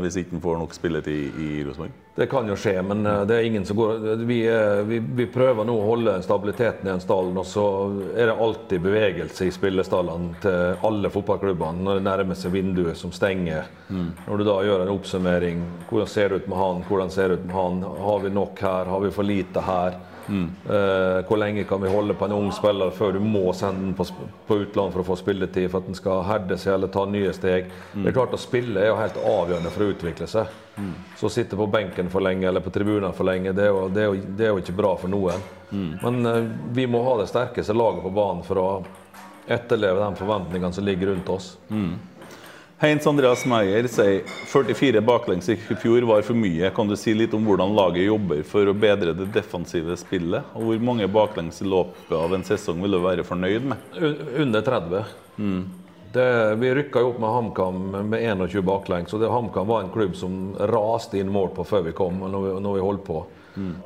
hvis ikke han får nok spilletid i Rosenborg. Det kan jo skje, men eh, det er ingen som går Vi, eh, vi, vi prøver nå å holde stabiliteten i den stallen, og så er det alltid bevegelse i spillestallene til alle fotballklubbene når det nærmer seg vinduet som stenger. Når du da gjør en oppsummering. Hvordan ser det ut med han? Hvordan ser det ut med han? Har vi nok her? Har vi for lite her? Eh, hvor lenge kan vi holde på en ung spiller før du må sende den på, på utlån for å få spilletid, for at den skal herde seg eller ta nye steg? Det er klart Å spille er jo helt avgjørende for å utvikle seg. Så å sitte på benken for lenge eller på tribunen for lenge, det er jo, det er jo, det er jo ikke bra for noen. Men eh, vi må ha det sterkeste laget på banen for å etterleve de forventningene som ligger rundt oss. Heinz Andreas Meyer sier 44 baklengs i fjor var for mye. Kan du si litt om hvordan laget jobber for å bedre det defensive spillet? Og hvor mange baklengs i løpet av en sesong vil du være fornøyd med? Under 30. Det, vi rykka jo opp med HamKam med 21 baklengs. og HamKam var en klubb som raste inn mål på før vi kom. når vi, når vi holdt på.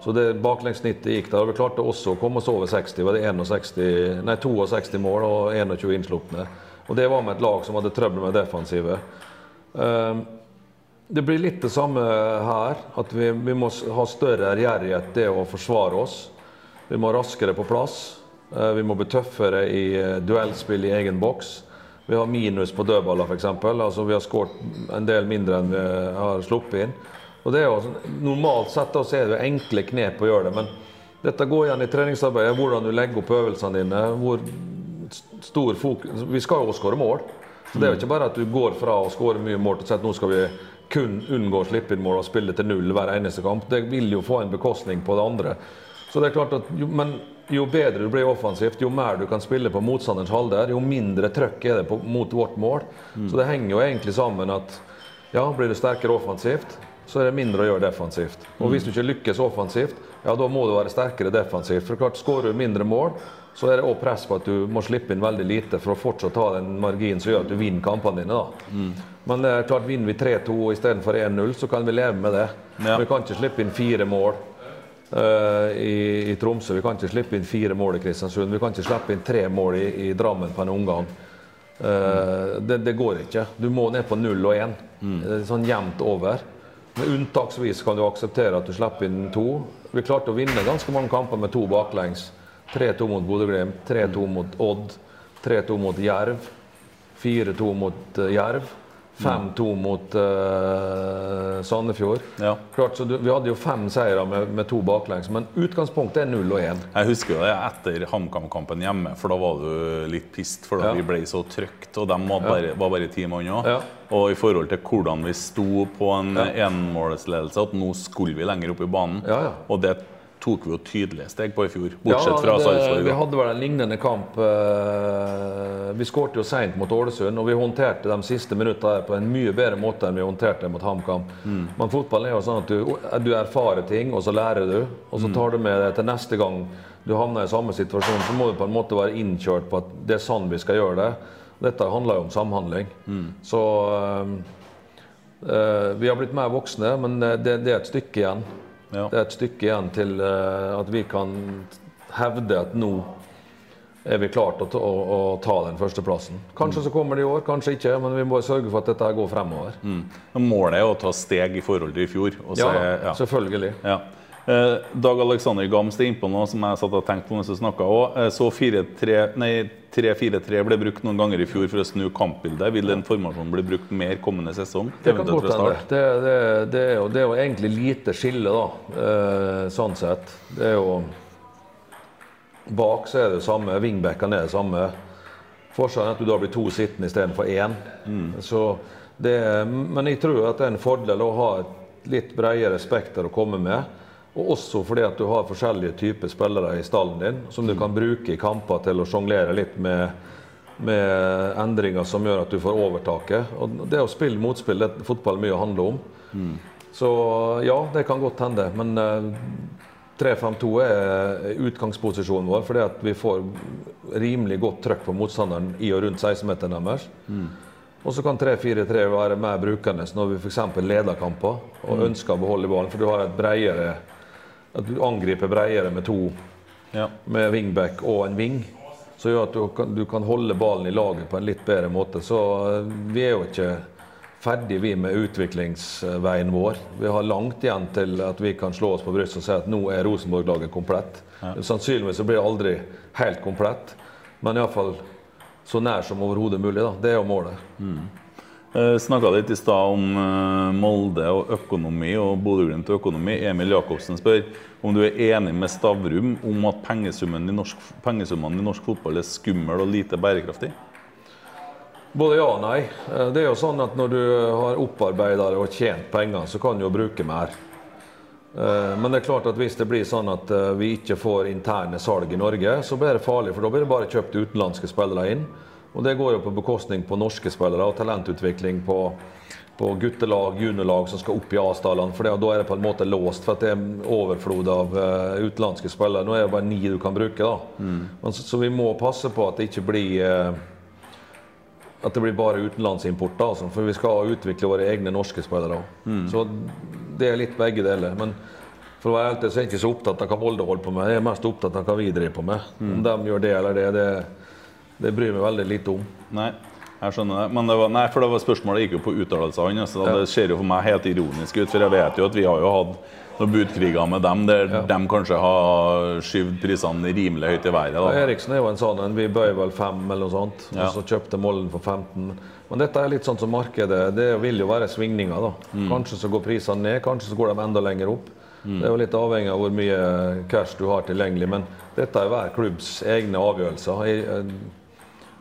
Så det baklengsnittet gikk der. og Vi klarte også å komme oss over 60. Var det 61, nei, 62 mål og 21 innslupne. Og det var med et lag som hadde trøbbel med defensivet. Ehm, det blir litt det samme her. At vi, vi må ha større ærgjerrighet det å forsvare oss. Vi må raskere på plass. Eh, Vi må bli tøffere i eh, duellspill i egen boks. Vi har minus på dødballer, f.eks. Altså, vi har skåret en del mindre enn vi har sluppet inn. Og det er jo, sånn- normalt sett så er det jo enkle knep å gjøre det, men dette går igjen i treningsarbeidet. Hvordan du legger opp øvelsene dine. hvor stor fokus Vi skal jo skåre mål. Så Det er jo ikke bare at du går fra å skåre mye mål til å si at nå skal vi kun unngå å slippe inn mål og spille til null hver eneste kamp. Det vil jo få en bekostning på det andre. Så det er klart at jo, Men jo bedre du blir offensivt, jo mer du kan spille på motstanderens halvdel, jo mindre trøkk er det på, mot vårt mål. Så det henger jo egentlig sammen at ja, blir du sterkere offensivt, så er det mindre å gjøre defensivt. Og hvis du ikke lykkes offensivt, ja, da må du være sterkere defensivt. For klart, Skårer du mindre mål, så er det også press på at du må slippe inn veldig lite for å fortsatt ha den marginen som gjør at du vinner kampene dine. da. Men det er klart, vinner vi 3-2 istedenfor 1-0, så kan vi leve med det. Ja. Vi kan ikke slippe inn fire mål uh, i, i Tromsø. Vi kan ikke slippe inn fire mål i Kristiansund. Vi kan ikke slippe inn tre mål i, i Drammen på en omgang. Eh, det, det går ikke. Du må ned på null og én. Det er Sånn jevnt over. Men unntaksvis kan du akseptere at du slipper inn to. Vi klarte å vinne ganske mange kamper med to baklengs. 3-2 mot Bodø-Glimt, 3-2 mot Odd, 3-2 mot Jerv, 4-2 mot uh, Jerv. 5-2 mot uh, Sandefjord. Ja. Klart, så du, Vi hadde jo fem seire med, med, to baklengs, men utgangspunktet er 0 og 1. Jeg husker jo det etter HamKam-kampen hjemme, for da var du litt pissed fordi ja. vi ble så trygt. Og de var bare, var bare ti mann òg. Ja. Og i forhold til hvordan vi sto på en ja. enmålsledelse, at nå skulle vi lenger opp i banen. Og det tok vi jo tydelige steg på i fjor, bortsett ja, fra Sarpsborg. Vi hadde vel en lignende kamp. Eh, vi skårte jo seint mot Ålesund, og vi håndterte de siste minuttene på en mye bedre måte enn vi håndterte mot HamKam. Mm. Men fotballen er jo sånn at du, du, erfarer ting, og så lærer du. Og så mm. tar du med det til neste gang du havner i samme situasjon, så må du på en måte være innkjørt på at det er sånn vi skal gjøre det. Dette handler jo om samhandling. Mm. Så øh, vi har blitt mer voksne, men det, det er et stykke igjen. Ja. Det er et stykke igjen til uh, at vi kan hevde at nå er vi klart å, å, å ta den førsteplassen. Kanskje mm. så kommer det i år, kanskje ikke, men vi må sørge for at dette går fremover. Mm. Målet er å ta steg i forhold til i fjor. ja, ja, selvfølgelig. Ja. Eh, Dag Alexander Gamst er innpå noe som jeg satt og tenkte på mens du snakka òg. Eh, så 3-4-3 ble brukt noen ganger i fjor for å snu kampbildet. Vil den formasjonen bli brukt mer kommende sesong? Det kan godt hende. Det, det, det, er jo, det er jo egentlig lite skille, da. Eh, sånn sett. Det er jo Bak så er det samme. Wingbackene er det samme. Forskjellen er at du da blir to sittende istedenfor én. Mm. men jeg tror at det er en fordel å ha et litt bredere spekter å komme med. Og også fordi at du har forskjellige typer spillere i stallen din som du kan bruke i kamper til å sjonglere litt med, med, endringer som gjør at du får overtaket. Og det å spille motspill det er fotball mye handler om. Mm. Så ja, det kan godt hende. Men uh, eh, 3-5-2 er utgangsposisjonen vår fordi at vi får rimelig godt trøkk på motstanderen i og rundt 16-meteren deres. Mm. Og så kan 3-4-3 være mer brukende når vi f.eks. leder kamper og mm. ønsker å beholde ballen, for du har et bredere at du angriper bredere med to ja. med wingback og en wing. Som gjør at du kan, du kan, holde ballen i laget på en litt bedre måte. Så eh, vi er jo ikke ferdig vi med utviklingsveien vår. Vi har langt igjen til at vi kan slå oss på brystet og si at nå er Rosenborg-laget komplett. Ja. Sannsynligvis så blir det aldri helt komplett, men iallfall så nær som overhodet mulig. Da. Det er jo målet. Mm. Uh, Snakka litt i stad om uh, Molde og økonomi og Bodø-Glimt og økonomi. Emil Jacobsen spør om du er enig med Stavrum om at pengesummene i norsk, pengesummene i norsk fotball er skummel og lite bærekraftig? Både ja og nei. Eh, det er jo sånn at Når du har opparbeida og tjent penger, så kan du jo bruke mer. Men det er klart at hvis det blir sånn at vi ikke får interne salg i Norge, så blir det farlig. For da blir det bare kjøpt utenlandske spillere inn. Og det går jo på bekostning på norske spillere og talentutvikling på, på guttelag, juniorlag som skal opp i A-stallene. For da er det på en måte låst, for det er overflod av uh, utenlandske spillere. Nå er det bare ni du kan bruke. da. Mm. Så, så, vi må passe på at det ikke blir uh, at det blir bare utenlandsimport. Altså, for vi skal utvikle våre egne norske spillere òg. Mm. Så det er litt begge deler. Men for å være helt så er jeg ikke så opptatt av hva Molde holder på med. Jeg er mest opptatt av hva vi driver på med. Mm. Om de gjør det eller det, det det bryr meg veldig lite om. Nei, jeg skjønner det. Men det var, nei, for det var spørsmålet gikk jo på uttalelsene hans. Ja. Det ser jo for meg helt ironisk ut, for jeg vet jo at vi har jo hatt noen budkriger med dem der ja. de kanskje har skyvd prisene rimelig høyt i været. Da. Ja, Eriksen er jo en sånn en. Vi bøyer vel fem eller noe sånt. Ja. Og så kjøpte Mollen for 15. Men dette er litt sånn som markedet. Det vil jo være svingninger. da. Mm. Kanskje så går prisene ned, kanskje så går de enda lenger opp. Mm. Det er jo litt avhengig av hvor mye cash du har tilgjengelig. Men dette er hver klubbs egne avgjørelser. Jeg,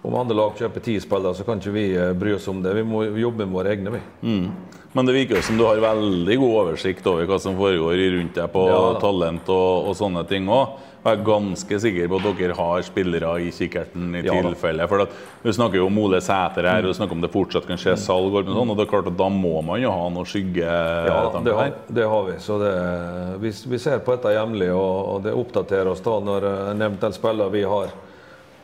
om andre lag kjøper ti spillere, så kan ikke vi eh, bry oss om det. Vi må jobbe med våre egne. vi. Mm. Men det virker som du har veldig god oversikt over hva som foregår rundt deg på ja, talent og, og, sånne ting òg. Jeg er ganske sikker på at dere har spillere i kikkerten i ja, tilfelle. For at, Du snakker jo om Ole Sæter her, og du snakker om det fortsatt kan skje salg. og sånn, og det er klart at Da må man jo ha noe skyggetanker ja, det har, det har vi. så det, vi, vi, ser på dette jevnlig, og, og det oppdaterer oss da når en eventuell spiller vi har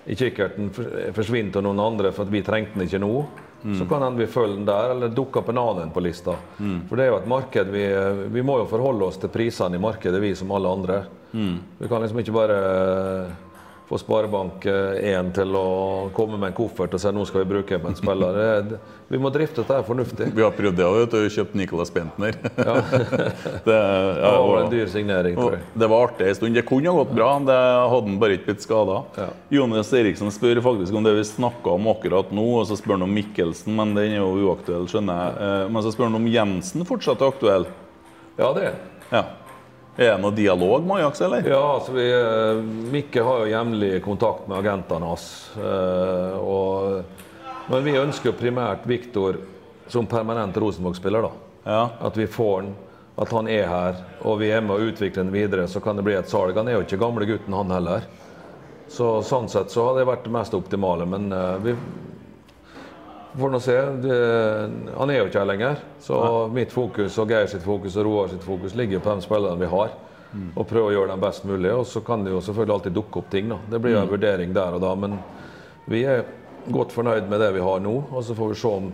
i kikkerten forsvinner til noen andre for at vi trengte den ikke nå, mm. så kan hende vi følger den der, eller dukker opp en annen på lista. Mm. For det er jo et marked vi, vi, må jo forholde oss til prisene i markedet, vi som alle andre. Mm. Vi kan liksom ikke bare få Sparebank1 til å komme med en koffert og si nå skal vi bruke en spiller. Vi må drifte dette fornuftig. Vi har prøvd det òg, kjøpt Nicolas Bentner. Ja. [LAUGHS] det, ja, det var en dyr signering, tror jeg. Det var artig en stund. Det kunne ha gått bra, det hadde han bare ikke blitt skada. Ja. Jonas Eriksen spør faktisk om det vi snakka om akkurat nå, og så spør han om Mikkelsen, men den er jo uaktuell, skjønner jeg. Eh, Men så spør han om Jensen fortsatt er aktuell. Ja, det er Ja. Er det noe dialog med Ajax, eller? Ja, altså vi, eh, Mikke har jo jevnlig kontakt med agentene hans. eh, og- Men vi ønsker jo primært Viktor som permanent Rosenborg-spiller. da. Ja. At vi får han, at han er her, og vi er med å utvikle han videre. Så kan det bli et salg. Han er jo ikke gamle gutten, han heller. Så sånn sett så har det vært det mest optimale. Men eh, vi får nå se. Det, han er jo ikke her lenger. Så mitt fokus og Geir sitt fokus og Roar sitt fokus ligger på de spillerne vi har. Og prøve å gjøre dem best mulig. Og så kan det jo selvfølgelig alltid dukke opp ting. da. Det blir jo en vurdering der og da. Men vi er godt fornøyd med det vi har nå. Og så får vi se om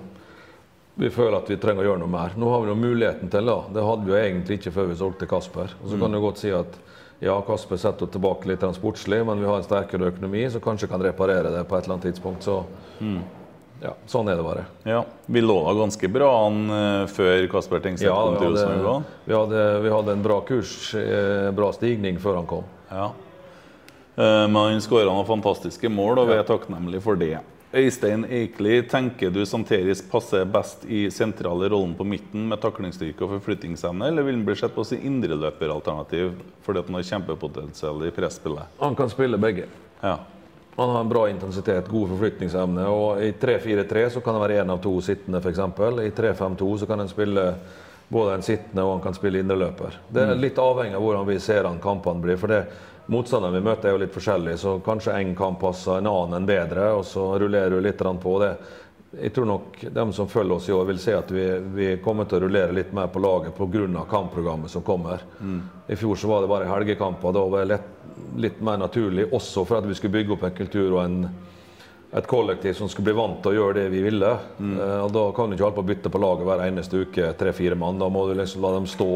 vi føler at vi trenger å gjøre noe mer. Nå har vi jo muligheten til det. Det hadde vi jo egentlig ikke før vi solgte Kasper. Og så kan du godt si at ja, Kasper setter tilbake litt sportslig, men vi har en sterkere økonomi som kanskje kan reparere det på et eller annet tidspunkt. Så ja, sånn er det bare. ja. Vi lå da ganske bra an eh, før Kasper Tengstedt Ja, kom til Rosenborg vi, hadde, vi hadde en bra kurs, eh, bra stigning før han kom. Ja. Eh, Men han skåra noen fantastiske mål, og vi er takknemlige for det. Øystein Eikli, tenker du Santeris passer best i sentrale rollen på midten med taklingsstyrke og forflyttingsevne, eller vil han bli sett på som indreløperalternativ fordi at han har kjempepotensial i presspillet? Han kan spille begge. Ja. Han har en bra intensitet, god forflytningsevne. og I 3-4-3 så kan han være én av to sittende, f.eks. I 3-5-2 så kan han spille både en sittende og han kan spille indreløper. Det er litt avhengig av hvordan vi ser han kampene blir. for det Motstanderen vi møter er jo litt forskjellig, så kanskje en kamp passer en annen enn bedre, og så rullerer du litt på det. Jeg tror nok de som følger oss i år, vil se at vi, vi kommer til å rullere litt mer på laget pga. kampprogrammet som kommer. I fjor så var det bare helgekamper. Da var det lett, litt mer naturlig, også for at vi skulle bygge opp en kultur og en, et kollektiv som skulle bli vant til å gjøre det vi ville. Eh, og Da kan du ikke holde på å bytte på laget hver eneste uke, tre-fire mann. Da må du liksom la dem stå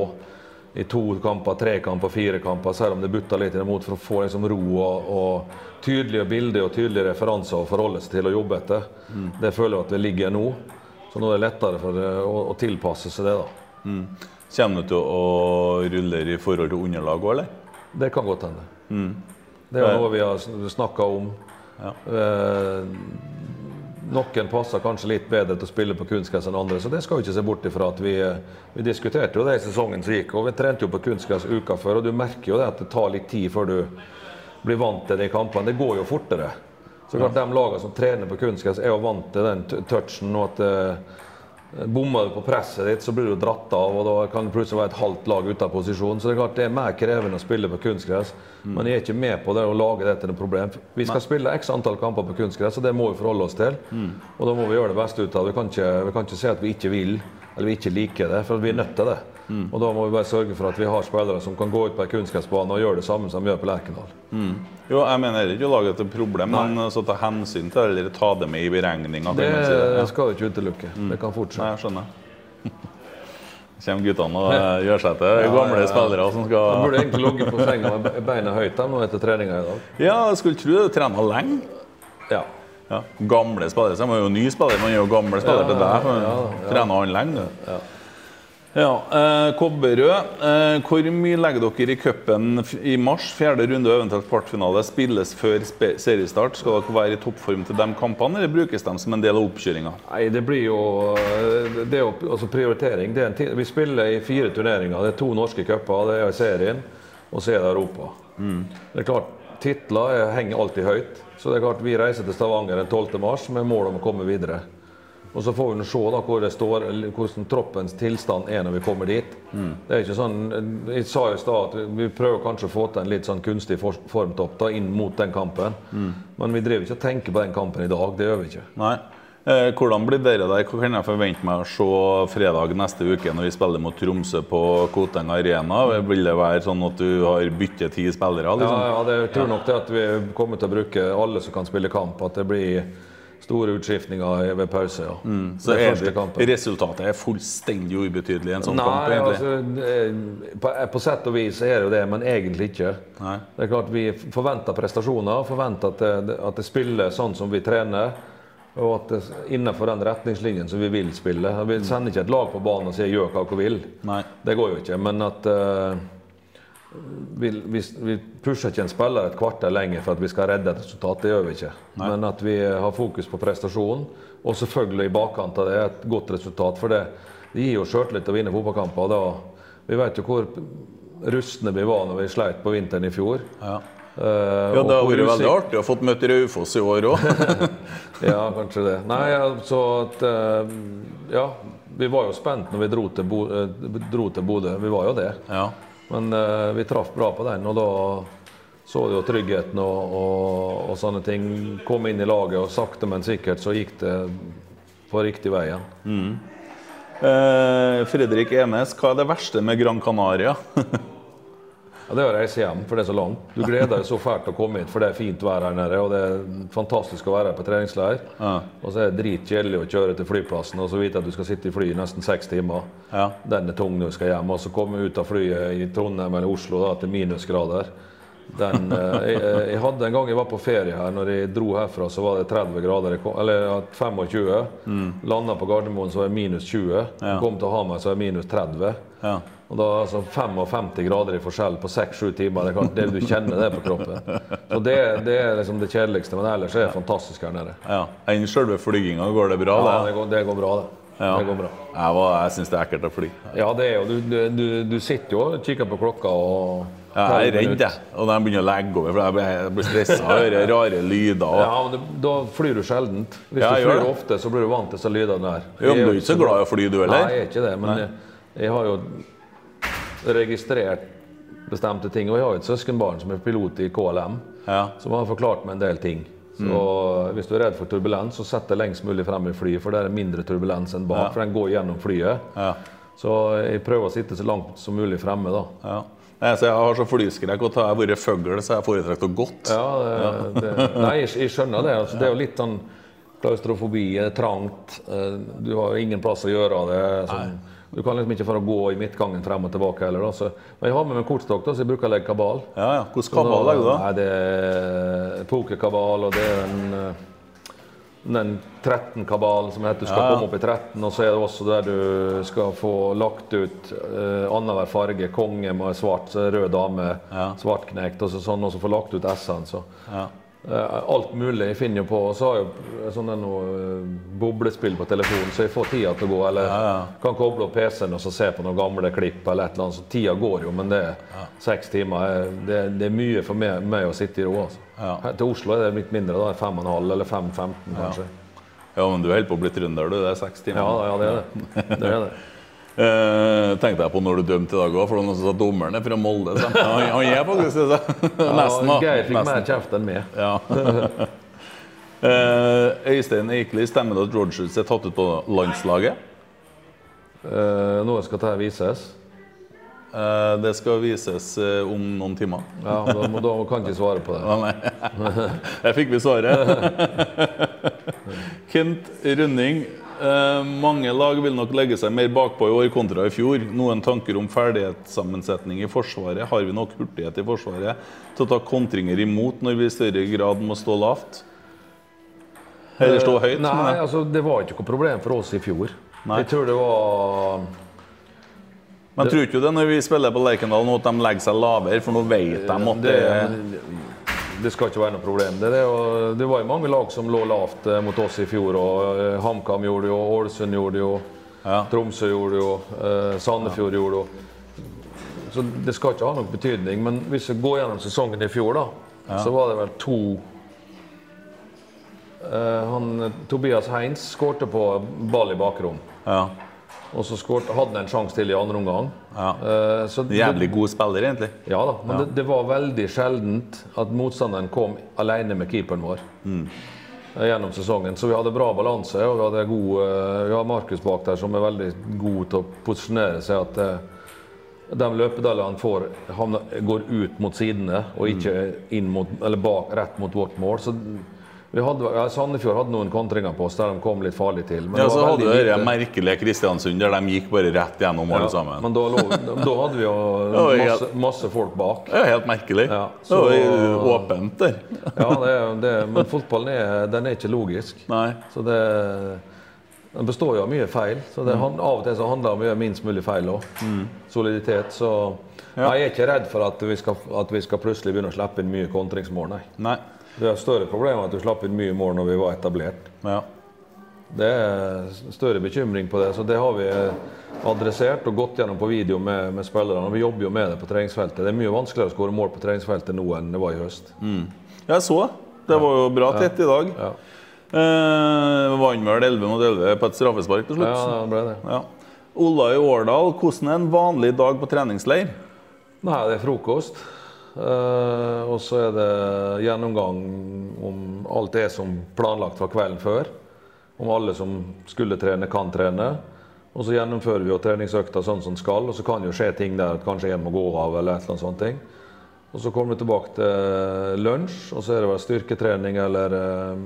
i to kamper, tre kamper, fire kamper, selv om det butter litt imot, for å få liksom ro og, og tydelige bilder og tydelige referanser å forholde seg til og jobbe etter. Det føler jeg at det ligger nå. Så nå er det lettere for å, å tilpasse seg det. da. Kommer du til å rulle i forhold til underlag òg, eller? Det kan godt hende. Det er noe vi har snakka om. Eh, noen passer kanskje litt bedre til å spille på kunstgress enn andre, så det skal vi ikke se bort ifra. at Vi, vi diskuterte jo det i sesongen som gikk, og vi trente jo på kunstgress uka før. og Du merker jo det at det tar litt tid før du blir vant til de kampene. Det går jo fortere. Så klart De lagene som trener på kunstgress, er jo vant til den touchen. og at eh, Bommer du på presset ditt, så blir du dratt av, og da kan det plutselig være et halvt lag ute av posisjon. Så det er klart det er mer krevende å spille på kunstgress. Men jeg er ikke med på det å lage det til noe problem. Vi skal spille x antall kamper på kunstgress, og det må vi forholde oss til. Og da må vi gjøre det beste ut av det. Vi kan ikke, vi kan ikke si at vi ikke vil, eller vi ikke liker det, for vi er nødt til det. Og da må vi bare sørge for at vi har spillere som kan gå ut på en kunstgressbane og gjøre det samme som de gjør på Lerkendal. Jo, jeg mener heller ikke å lage et problem, men så ta hensyn til det, eller ta det med i beregninga. Det si det. Ja. skal vi ikke utelukke. Det kan fortsette. Nei, jeg skjønner. [LAUGHS] Kommer guttene og gjør seg til gamle ja, ja. spillere som skal De burde egentlig ligget på senga med beina høyt nå etter treninga i dag. Ja, jeg skulle tro du trener lenge. Ja. Ja. Gamle spillere. Så man er jo ny spiller, man er jo gamle spiller til deg. ja, ja. Trener han lenge, du. Ja, eh, Kobberrød, eh, hvor mye legger dere i cupen i mars? Fjerde runde og eventuelt kvartfinale spilles før spe seriestart. Skal dere være i toppform til de kampene, eller brukes de som en del av oppkjøringa? Nei, det blir jo det er jo altså prioritering. Det er en ti- vi spiller i fire turneringer. Det er to norske cuper, det er serien, og så er det Europa. Det er klart, Titler er- henger alltid høyt. Så det er klart vi reiser til Stavanger den 12. mars med mål om å komme videre. Og så får vi se da hvor det står, hvordan troppens tilstand er når vi kommer dit. Det er ikke sånn, Jeg sa i stad at vi prøver kanskje å få til en litt sånn kunstig formtopp da, inn mot den kampen. Men vi driver ikke og tenker på den kampen i dag. Det gjør vi ikke. Nei. Eh, hvordan blir dere der? Hva kan jeg forvente meg å se fredag neste uke når vi spiller mot Tromsø på Koteng Arena? Vil det være sånn at du har byttet ti spillere? Ja, Liksom? ja det, jeg tror nok det at vi kommer til å bruke alle som kan spille kamp. At det blir store utskiftninger ved pause. ja. Så er resultatet er fullstendig ubetydelig i en sånn kamp, Nei, egentlig. altså, på, på sett og vis er det jo det, men egentlig ikke. Nei. Det er klart Vi forventer prestasjoner, forventer at det, at det spiller sånn som vi trener. Og at det innenfor den retningslinjen som vi vil spille. Vi sender ikke et lag på banen og sier 'gjør hva dere vil'. Nei. Det går jo ikke. Men at uh, vi, vi, vi pusher ikke en spiller et kvarter lenger for at vi skal redde et resultat. Det gjør vi ikke. Men at vi har fokus på prestasjonen, og selvfølgelig i bakkant av det et godt resultat. For det, det gir jo sjøltillit å vinne fotballkamper. vi vet jo hvor rustne vi var når vi sleit på vinteren i fjor. Ja. Eh, Ja, Det har vært veldig artig å få møte Raufoss i år òg. [LAUGHS] Ja, kanskje det. Nei, altså at eh, Ja, vi var jo spent når vi dro til, Bo, eh, Bodø. Vi var jo det. Ja. Men uh, vi traff bra på den, og da så du jo tryggheten og, og, og sånne ting kom inn i laget. Og sakte, men sikkert så gikk det på riktig vei igjen. Eh, Fredrik Enes, hva er det verste med Gran Canaria? [LAUGHS] Ja, det er å reise hjem, for det er så langt. Du gleder deg så fælt til å komme hit, for det er fint vær her nede. Og det er fantastisk å være her på treningsleir. Ja. Og så er det dritkjedelig å kjøre til flyplassen og så vite at du skal sitte i flyet i nesten seks timer. Ja. Den er tung når du skal hjem. Og så komme ut av flyet i Trondheim eller Oslo da, til minusgrader. Den, eh, jeg, jeg hadde en gang jeg var på ferie her, når jeg dro herfra, så var det 30 grader. Kom, eller 25. Mm. Landa på Gardermoen, så var det minus 20. Ja. Kom til Hamar, så var det minus 30. Ja. Og da altså 55 grader i forskjell på 6-7 timer. Det er det, du kjenner det på kroppen. Så det, det er liksom det kjedeligste, men ellers er det fantastisk her nede. ja. Enn selve flyginga, går det bra? Ja, det? går, det går bra, det. Ja. Det går bra. Jeg, var- jeg syns det er ekkelt å fly. Ja, det er jo Du, du, du, du sitter jo og kikker på klokka og Jeg er redd, jeg. Og de begynner å legge over, for jeg blir, stressa av rare lyder. Og... Ja, men det, Da flyr du sjeldent. Hvis Ja, du flyr det. ofte, så blir du vant til disse lydene der. Jo, men du er ikke så glad i å fly, du Nei, jeg er ikke det. Men jeg, jeg har jo registrert bestemte ting. Og jeg har jo et søskenbarn som er pilot i KLM, Ja. som har forklart meg en del ting. Så Hvis du er redd for turbulens, så sett deg lengst mulig frem i flyet, for det er mindre turbulens enn bak. For den går gjennom flyet. Ja. Så jeg prøver å sitte så langt som mulig fremme, da. Så jeg har så flyskrekk, at har jeg vært fugl, så jeg foretrekker å gått. Ja, det, det, nei, jeg, skjønner det. Altså, det er jo litt sånn klaustrofobi, er trangt. eh, Du har ingen plass å gjøre av det. Sånn, du kan liksom ikke få gå i midtgangen frem og tilbake heller. Da. Så, men jeg har med meg kortstokk, da, så jeg bruker å legge kabal. Ja, ja. Hvordan kabal legger du da? Nei, det er pokerkabal, og det er en, eh, den 13-kabalen som heter. Du skal Ja, ja. komme opp i 13, og så er det også der du skal få lagt ut uh, annenhver farge. Konge med svart, rød dame, Ja. svartknekt, og så sånn, og så få lagt ut S-en. Så. Ja. Eh, alt mulig jeg finner jo på. Og så har jeg jo sånn noe eh, boblespill på telefonen, så jeg får tida til å gå. Eller Ja, ja. kan koble opp PC-en og så se på noen gamle klipp. eller et eller annet, så Tida går jo, men det er seks timer. eh, Det, det er mye for meg, meg å sitte i ro. Altså. Ja. Her til Oslo er det litt mindre. da, Fem og en halv eller 5-15 kanskje. ja, men du holder på å bli trønder, du. Det er seks timer. Ja, ja, det er det. det, er det. [LAUGHS] Eh, tenkte jeg på når du dømte i dag òg, for noen sa dommeren er fra Molde. Så. Han, han er faktisk det. så. [LAUGHS] Nesten, Ja. Geir fikk mer kjeft enn meg. Ja. uh, [LAUGHS] Øystein Eikli, stemmer det at Rogers er tatt ut på landslaget? Uh, Noe skal dette vises. Uh, det skal vises uh, om noen timer. Ja, da, må- da kan ikke svare på det. [LAUGHS] Ja, nei. Der fikk vi svaret. Kent Rønning. Eh, mange lag vil nok legge seg mer bakpå i år kontra i fjor. Noen tanker om ferdighetssammensetning i Forsvaret? Har vi nok hurtighet i Forsvaret til å ta kontringer imot når vi i større grad må stå lavt? Eller stå høyt? Nei, mener altså, det var ikke noe problem for oss i fjor. Nei. Jeg tror det var Men tror ikke det når vi spiller på Lerkendal nå at de legger seg lavere, for nå vet de at det det, det skal ikke være noe problem. Det, det, det var jo mange lag som lå lavt eh, mot oss i fjor. og eh, HamKam gjorde det jo, Ålesund gjorde det jo, Ja. Tromsø gjorde det jo, eh, Sandefjord gjorde det jo. Så det skal ikke ha noen betydning. Men hvis vi går gjennom sesongen i fjor, da, så var det vel to eh, han, Tobias Heins skårte på ball i bakrom. ja. Og så skårte, hadde han en sjanse til i andre omgang. Ja. Uh, Jævlig god spiller, egentlig. ja da, men Det, det var veldig sjeldent at motstanderen kom alene med keeperen vår eh, gjennom sesongen. Så vi hadde bra balanse, og vi hadde god, uh, vi har Markus bak der som er veldig god til å posisjonere seg. at uh, de løpedalene han får, han går ut mot sidene og ikke inn mot, eller bak, rett mot vårt mål. Så hadde, ja, Sandefjord hadde noen kontringer på oss der de kom litt farlig til. Men Ja, så hadde du lite. merkelige Kristiansund, der de gikk bare rett gjennom alle Ja, sammen. Men da, lå, da hadde vi jo Ja, [LAUGHS] ja. masse, masse folk bak. Det er helt merkelig. Ja, det var åpent der. [LAUGHS] Ja, det, det, Men fotballen er, den er ikke logisk. Nei. Så det Den består jo av mye feil. Så det, mm. Av og til så handler det om å gjøre minst mulig feil òg. Soliditet. Så Ja. jeg er ikke redd for at vi, skal, at vi skal plutselig begynne å slippe inn mye kontringsmål, nei. Nei. Det er større problem at du slapp inn mye mål når vi var etablert. Ja. Det er større bekymring på det, så det har vi adressert og gått gjennom på video med, med spillerne. Vi jobber jo med det på treningsfeltet. Det er mye vanskeligere å skåre mål på treningsfeltet nå enn det var i høst. Jeg så. Det var jo bra tett i dag. Ja, Eh, Vant vel 11 mot 11 på et straffespark til slutt. ja det ble det. Ja. Ola i Årdal, hvordan er en vanlig dag på treningsleir? Nei, det er frokost. Eh, og så er det gjennomgang om alt det som planlagt fra kvelden før. Om alle som skulle trene, kan trene. Og så gjennomfører vi jo treningsøkta sånn som skal. Og så kan jo skje ting der at kanskje en må gå av eller et eller annet sånt. ting. Og så kommer vi tilbake til lunsj, og så er det vel styrketrening eller eh,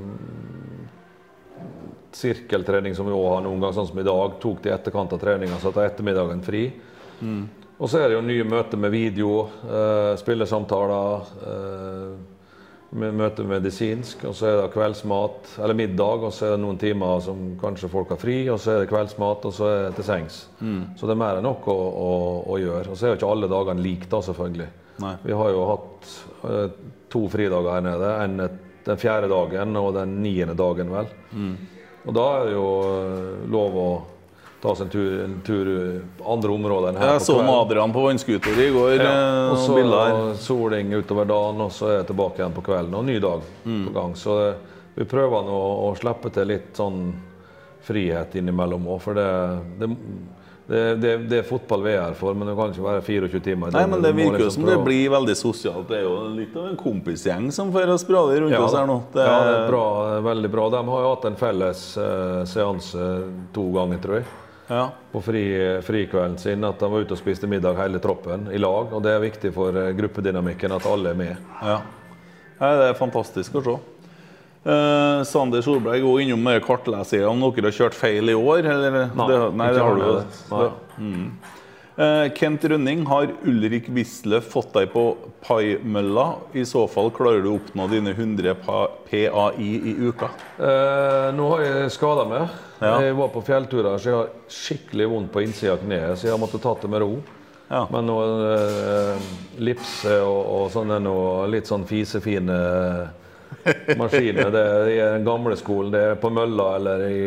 sirkeltrening som vi òg har noen gang, sånn som i dag. Tok det i etterkant av treninga, så tar ettermiddagen fri. Og så er det jo nye møter med video, eh, spillersamtaler, eh, med møter medisinsk, og så er det kveldsmat, eller middag, og så er det noen timer som kanskje folk har fri, og så er det kveldsmat, og så er det til sengs. Så det er mer enn nok å, å, å gjøre. Og så er jo ikke alle dagene like, da, selvfølgelig. Nei. Vi har jo hatt eh, to fridager her nede. En den fjerde dagen og den niende dagen, vel. Og da er det jo eh, lov å ta seg en tur, en tur andre områder enn her Jeg på så. Adrian på vannscooter i går. Ja, eh, og så soling utover dagen, og så er jeg tilbake igjen på kvelden. Og ny dag Mm. på gang. Så vi prøver nå å slippe til litt sånn frihet innimellom òg, for det, det, det, det, det er fotball vi er her for, men det kan ikke være 24 timer. Nei, men Det virker jo liksom som det å- blir veldig sosialt. Det er jo litt av en kompisgjeng som får sprade rundt ja, oss her nå. Det, ja, det er bra, veldig bra. De har jo hatt en felles eh, seanse to ganger, tror jeg. Ja. På fri, frikvelden sin. At de var ute og spiste middag hele troppen i lag. Og det er viktig for eh, gruppedynamikken at alle er med. Ja. Nei, det er fantastisk å se. Eh, Sander Solberg går innom med kartlesere om dere har kjørt feil i år. Eller? Nei, det, nei, det har du jo. det. Nei. Mm. Eh, Kent Rønning, har Ulrik Wisle fått deg på paimølla? I så fall klarer du å oppnå dine 100 PAI i uka. Eh, nå har jeg skada meg. Ja. Jeg var på fjellturer, så jeg har skikkelig vondt på innsida av kneet. Så jeg har måttet tatt det med ro. Ja. Men nå eh, Lipse og, og sånn er noe litt sånn fisefine maskiner. Det er den gamle skolen. Det er på mølla eller i,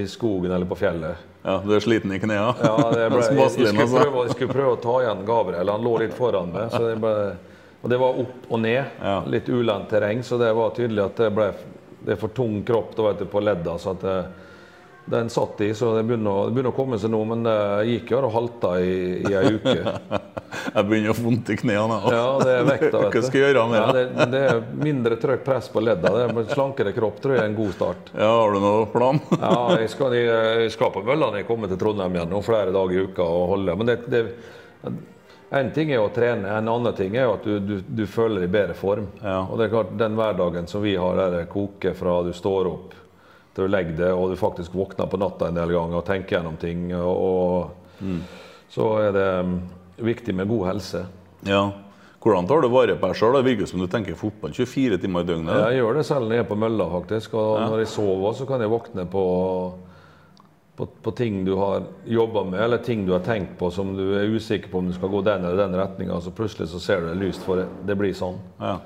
i skogen eller på fjellet. Ja, Du er sliten i knærne? Ja, det [LAUGHS] ble, jeg, jeg, skulle prøve, jeg skulle prøve å ta igjen Gabriel. Han lå litt foran meg. Så det ble, og det var opp og ned. Ja. Litt ulendt terreng, så det var tydelig at det ble det er for tung kropp du, på ledda. så at det, den satt i, så det begynner, det begynner å komme seg nå. Men det gikk jo og halta i, i ei uke. [LAUGHS] Jeg begynner å få vondt i knærne. Ja, det er vekta, vet Hva skal jeg gjøre med ja, det? det? Er mindre trykk press på ledda. Det er Slankere kropp tror jeg er en god start. Ja, Har du noen plan? [LAUGHS] Ja, jeg skal, jeg skal på mølla når jeg kommer til Trondheim igjen noen flere dager i uka og holde. Men det, det, en ting er å trene, en annen ting er at du, du, du føler deg i bedre form. Ja. Og det er klart, Den hverdagen som vi har, der det koker fra du står opp til du legger deg, og du faktisk våkner på natta en del ganger og tenker gjennom ting, og, og så er det mm, viktig med god helse. Ja. Hvordan tar du vare på deg sjøl? Det virker som du tenker fotball 24 timer i døgnet. Jeg gjør det selv når jeg er på mølla, faktisk. Og når jeg sover, så kan jeg våkne på, på, på ting du har jobba med, eller ting du har tenkt på som du er usikker på om du skal gå den eller den retninga. Så plutselig så ser du det lyst, for det, det blir sånn. Ja.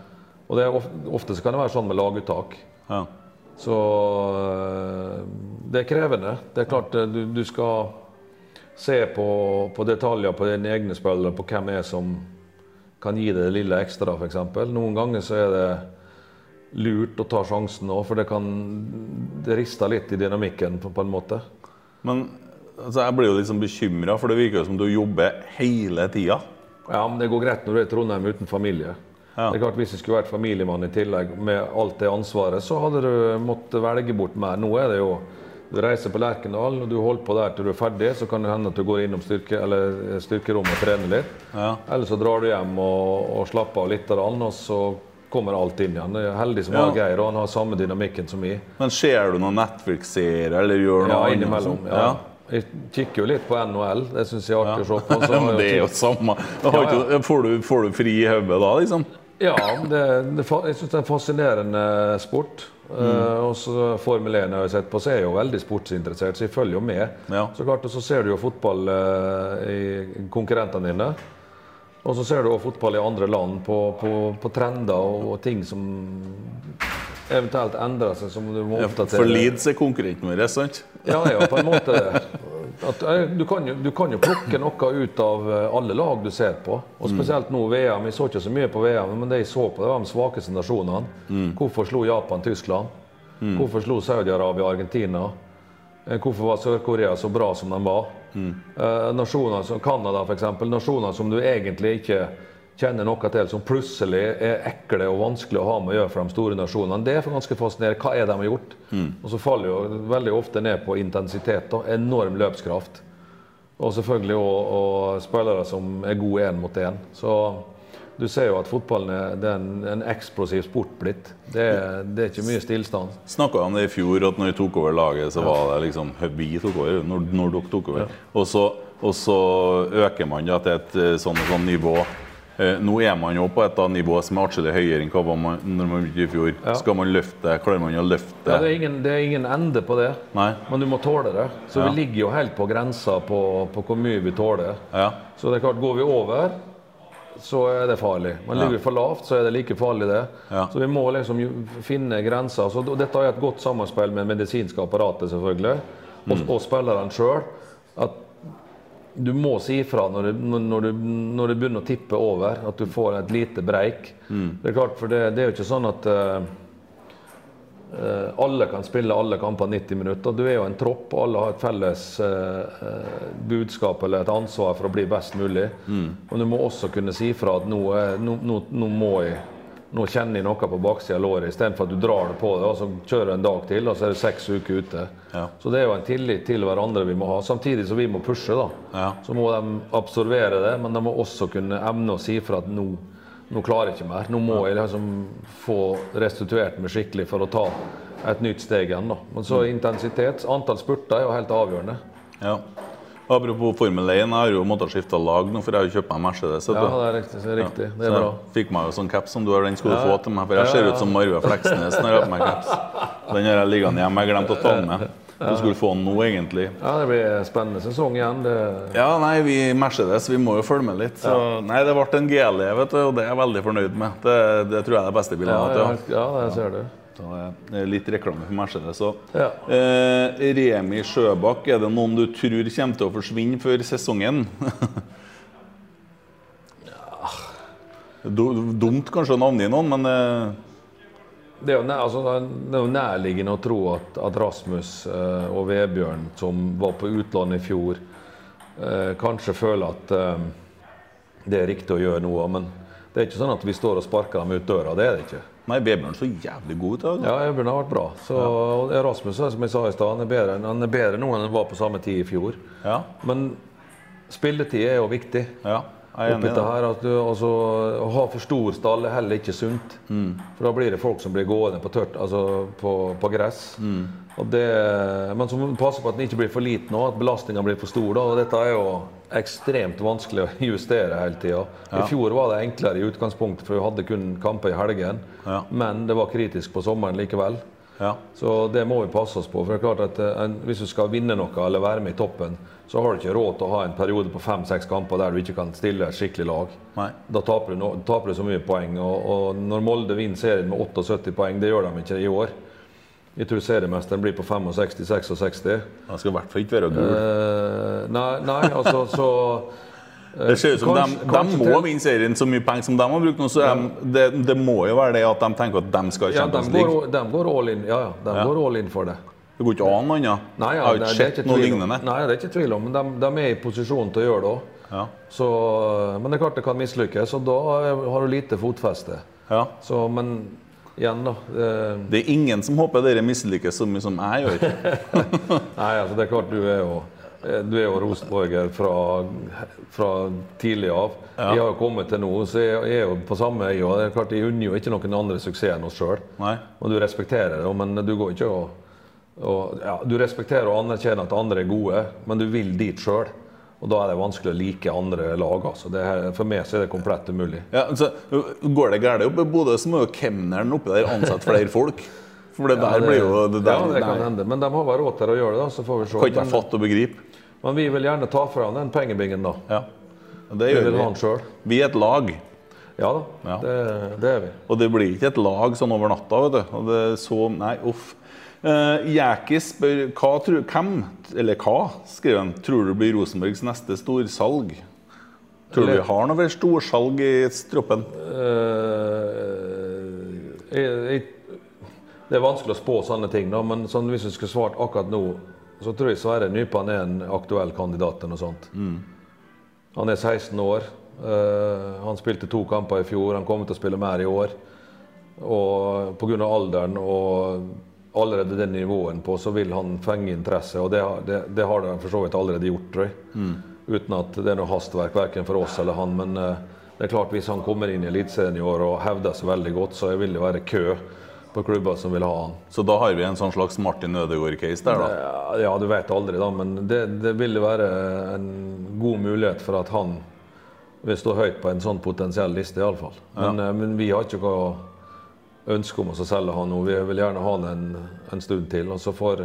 Og det ofte, ofte så kan det være sånn med laguttak. Ja. Så øh, det er krevende. Det er klart øh, du, du skal se på, på detaljer på dine egne spillere, på hvem er som kan gi deg det lille ekstra, f.eks. Noen ganger så er det lurt å ta sjansen òg, for det kan det rister litt i dynamikken på, på en måte. Men altså, jeg blir jo liksom bekymra, for det virker jo som du jobber hele tida. Ja, men det går greit når du er i Trondheim uten familie. Ja. Det er klart Hvis det skulle vært familiemann i tillegg med alt det ansvaret, så hadde du måttet velge bort mer. Nå er det jo Du reiser på Lerkendal, og du holder på der til du er ferdig. Så kan det hende at du går innom styrke, eller styrkerommet og trener litt. Ja. Eller så drar du hjem og, og slapper av litt, og så kommer alt inn igjen. Jeg er heldig som Ja. har Geir, og han har samme dynamikken som vi. Men ser du noen Netflix-serier eller gjør noe Ja, innimellom. Ja. Ja. Jeg kikker jo litt på NHL, det syns jeg er artig å se på. [LAUGHS] Det er jo samme. Får, du, får du fri i hodet da, liksom? Ja, det, det, jeg syns det er en fascinerende sport. Eh, og så Formel 1 har jeg sett på, så er jeg jo veldig sportsinteressert, så jeg følger jo med. Ja. Så klart, og så ser du jo fotball uh, i konkurrentene dine. Og så ser du også fotball i andre land på, på, på trender og, og ting som eventuelt endrer seg, som du må Ja, oppdatere. For Leeds er konkurrenten vår, sant? Ja, ja, på en måte det. [LAUGHS] At, eh, du, kan jo, du kan jo plukke noe ut av eh, alle lag du ser på. Og spesielt nå VM. Jeg så ikke så mye på VM, men det jeg så på, det var de svakeste nasjonene. Hvorfor slo Japan Tyskland? Hvorfor slo Saudi-Arabia Argentina? Eh, Hvorfor var Sør-Korea så bra som de var? Eh, nasjoner som Canada, f.eks. Nasjoner som du egentlig ikke kjenner noe til, som plutselig er ekle og vanskelig å ha med å gjøre for de store nasjonene. Det er ganske fascinerende. Hva er det de har gjort? Og så faller jo veldig ofte ned på intensitet. Da. Enorm løpskraft. Og selvfølgelig og, og spillere som er gode én mot én. Så du ser jo at fotballen er, det er en, en eksplosiv sport blitt. Det det er ikke mye stillstand. Snakka om det i fjor, at når vi tok over laget, så var det liksom Vi tok over, når, når dere tok over. Og, så, og så øker man da til et eh, sånn, sånn nivå. Eh, nå er man jo på et av nivå som er atskillig høyere enn hva man når man begynte i fjor. Skal man løfte? Klarer man å løfte? Ja, det, er ingen, det er ingen ende på det, Nei? men du må tåle det. Så Ja. vi ligger jo helt på grensa på, på hvor mye vi tåler. Ja. Så det er klart, går vi over, så er det farlig. Men ligger vi for lavt, så er det like farlig, det. Ja. Så vi må liksom finne grenser. Så, dette er et godt sammenspill med medisinske apparatet, selvfølgelig, og, Mm. og spillerne sjøl. At du må si ifra når når, du, når det begynner å tippe over, at du får et lite breik. Mm. Det er klart, for det, det er jo ikke sånn at Eh, alle kan spille alle kamper 90 minutter. Du er jo en tropp, og alle har et felles eh, budskap eller et ansvar for å bli best mulig. Og du må også kunne si fra at nå, er- nå, nå, nå må jeg nå kjenner jeg noe på baksida av låret, istedenfor at du drar det på det og så kjører en dag til, og så er det seks uker ute. Ja. Så det er jo en tillit til hverandre vi må ha, samtidig som vi må pushe. da. Ja. Så må de absorbere det, men de må også kunne evne å si fra at nå, nå klarer jeg ikke mer. Nå må jeg liksom få restituert meg skikkelig for å ta et nytt steg igjen. da. Men så intensitet, antall spurter er jo helt avgjørende. ja. Apropos Formel 1, jeg har jo måttet skifte lag nå, for jeg har jo kjøpt meg Mercedes. Ja, det er riktig. Det er, riktig. Det Så er bra. jeg fikk meg jo sånn caps som du har, den skal du Ja, få til meg. For jeg Ja, ser ja, ut som Marve Fleksnes når jeg har på meg caps. Den har jeg liggende hjemme, jeg glemte å ta den med. Du skulle få den nå, egentlig. Ja, Det blir en spennende sesong igjen. Det, Ja, nei, vi Mercedes vi må jo følge med litt. Så, nei, Det ble en GLE, vet du, og det er jeg veldig fornøyd med. Det, det tror jeg er det beste bildet jeg ja, har hatt. ja, ja, det ser du. Det er litt reklame for Mercedes òg. Ja. Eh, Remi Sjøbakk, er det noen du tror kommer til å forsvinne før sesongen? ja. Dumt kanskje å navngi noen, men eh, Det er nær, altså, det er jo nærliggende å tro at, at Rasmus eh, og Vebjørn, som var på utlandet i fjor, eh, kanskje føler at eh, det er riktig å gjøre noe. Men det er ikke sånn at vi står og sparker dem ut døra. Det er det ikke. Nei, Vebjørn så jævlig god ut. Ja, Vebjørn har vært bra. Så ja. Rasmus som jeg sa i sted, han er bedre, han er bedre nå enn han var på samme tid i fjor. Ja, Men spilletid er jo viktig. ja, Oppi det her, at du, altså, Å ha for stor stall er heller ikke sunt. For da blir det folk som blir gående på tørt, altså på, på gress. Og det, men så må du passe på at den ikke blir for liten òg, at belastninga blir for stor. Da. Og dette er jo ekstremt vanskelig å justere hele tida. I fjor var det enklere i utgangspunktet, for vi hadde kun kamper i helgen. Ja. Men det var kritisk på sommeren likevel. Ja. Så det må vi passe oss på. for det er klart at eh, en, Hvis du skal vinne noe eller være med i toppen, så har du ikke råd til å ha en periode på fem-seks kamper der du ikke kan stille et skikkelig lag. Nei. Da taper du, no, taper du så mye poeng. Og, og når Molde vinner serien med 78 poeng, det gjør de ikke i år. Jeg tror seriemesteren blir på 65-66. Han skal i hvert fall ikke være gul. Eh, nei, nei, altså så Det ser ut som kanskje- de, de kanskje må vinne serien så mye penger som de har brukt nå. Så de, det, det må jo være det at de tenker at de skal i ja, de Champions League. de går all in. Ja, ja, de Ja. går all in for det. Det går ikke an annet. Nei, ja, har det, ikke sett noe lignende. Nei, det er ikke tvil om, men de, de er i posisjon til å gjøre det òg. Ja. Så, men det er klart det kan mislykkes, og da har du lite fotfeste. Ja. Så, men igjen, da. eh, Det er ingen som håper dere mislykkes så mye som jeg gjør. [LAUGHS] Nei, altså det er klart du er jo Eh, Du er jo Rosenborger fra, fra tidlig av. Jeg har jo kommet til nå, så jeg jeg er jo på samme øya. det er klart Jeg unner jo ikke noen andre suksess enn oss sjøl. Og du respekterer det, men du går ikke og, og ja, Du respekterer og anerkjenner at andre er gode, men du vil dit sjøl. Og da er det vanskelig å like andre lag. Altså. Det her, for meg så er det komplett umulig. Ja, så Går det galt oppe i Bodø, så må jo kemneren oppi der ansette flere folk. For det der det, blir jo det der, ja, det kan nei, hende. Men de har vel råd til å gjøre det, da, så får vi se. Kan ikke jeg fatte og begripe. men vi vil gjerne ta fra den pengebingen, da. Ja. Det Vi gjør vil ha vi. den. Vi er et lag. Ja da, Ja. Det, det er vi. Og det blir ikke et lag sånn over natta. vet du. Og det er så, nei, uff. Uh, Jæki spør hva tror, hvem, eller hva, skriver han, tror du blir Rosenborgs neste storsalg? Tror du vi har noe storsalg i stroppen? Uh, jeg, jeg, det er vanskelig å spå sånne ting, da, men sånn, hvis jeg skulle svart akkurat nå, så tror jeg Sverre Nypan er en aktuell kandidat til noe sånt. Han er 16 år. Uh, han spilte to kamper i fjor. Han kommer til å spille mer i år. Og pga. alderen og allerede den nivåen på, så vil han fenge interesse. Og det, det, det har han for så vidt allerede gjort, tror jeg. Uten at det er noe hastverk verken for oss eller han. Men uh, det er klart hvis han kommer inn i Eliteserien i år og hevder seg veldig godt, så vil det være kø på klubber som vil ha han. Så da har vi en sånn slags Martin Ødegaard-case der, da. Ja, ja, du vet aldri, da, men det, det vil være en god mulighet for at han vil stå høyt på en sånn potensiell liste, iallfall. Men, ja. men vi har ikke noe ønske om å selge han nå. Vi vil gjerne ha han en, en stund til, og så får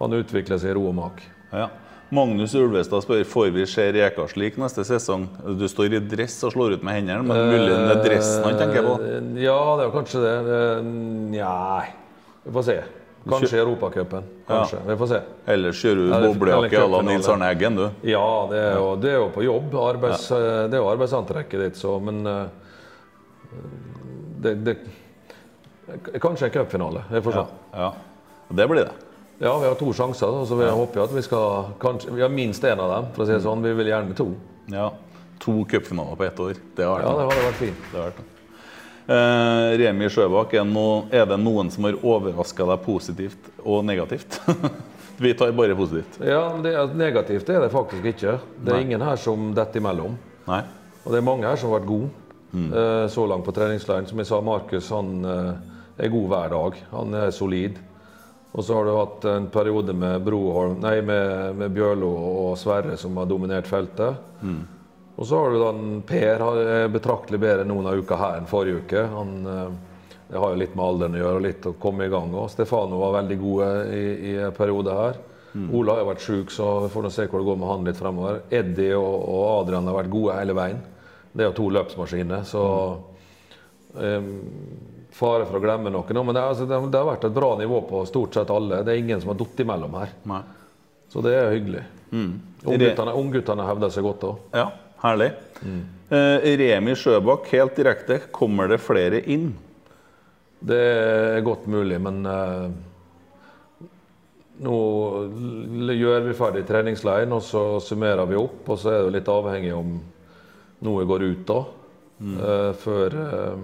han utvikle seg i ro og mak. Ja. Magnus Ulvestad spør får vi se Reka slik neste sesong. Du står i dress og slår ut med hendene, men mulig det er dressen han tenker på? Eh, Ja, det er kanskje det. Eh, Nei, vi får se. Kanskje i Europacupen. Kanskje. Vi får se. Ellers kjører du Ja, boblejakke à la Nils Arne Eggen, du. Ja, det er jo, det er jo på jobb. Arbeids, ja. Det er jo arbeidsantrekket ditt, så Men eh, det, det Kanskje en cupfinale. Vi får se. Ja. ja. Det blir det. Ja, vi har to sjanser, så vi håper at vi skal kanskje, Vi har minst én av dem, for å si det sånn. Vi vil gjerne to. Ja. To cupfinaler på ett år. Det har vært Ja, det hadde vært fint. Det har vært. Eh, Remi Sjøbakk, er, no, er det noen som har overraska deg positivt og negativt? [LAUGHS] Vi tar bare positivt. Ja, det, Negativt er det faktisk ikke. Det er Nei. ingen her som detter imellom. Nei? Og det er mange her som har vært gode eh, så langt på treningsleiren. Som jeg sa, Markus han eh, er god hver dag. Han er solid. Og så har du hatt en periode med Broholm, nei, med, med Bjørlo og Sverre som har dominert feltet. Og så har du den Per er betraktelig bedre noen av uka her enn forrige uke. Han, eh, det har jo litt med alderen å gjøre og litt å komme i gang. Og Stefano var veldig god i, i periode her. Ola har vært sjuk, så vi får se hvor det går med han litt fremover. Eddie og, og Adrian har vært gode hele veien. Det er jo to løpsmaskiner, så em, Fare for å glemme noe nå, men det, altså, det, det har vært et bra nivå på stort sett alle. Det er ingen som har falt imellom her. Nei. Så det er hyggelig. Ungguttene Ungguttene hevder seg godt òg. Ja, herlig. Eh, Remi Sjøbakk, helt direkte. Kommer det flere inn? Det er godt mulig, men eh, nå gjør vi ferdig treningsleiren, og så summerer vi opp. Og så er det litt avhengig om noe går ut da. eh, før eh,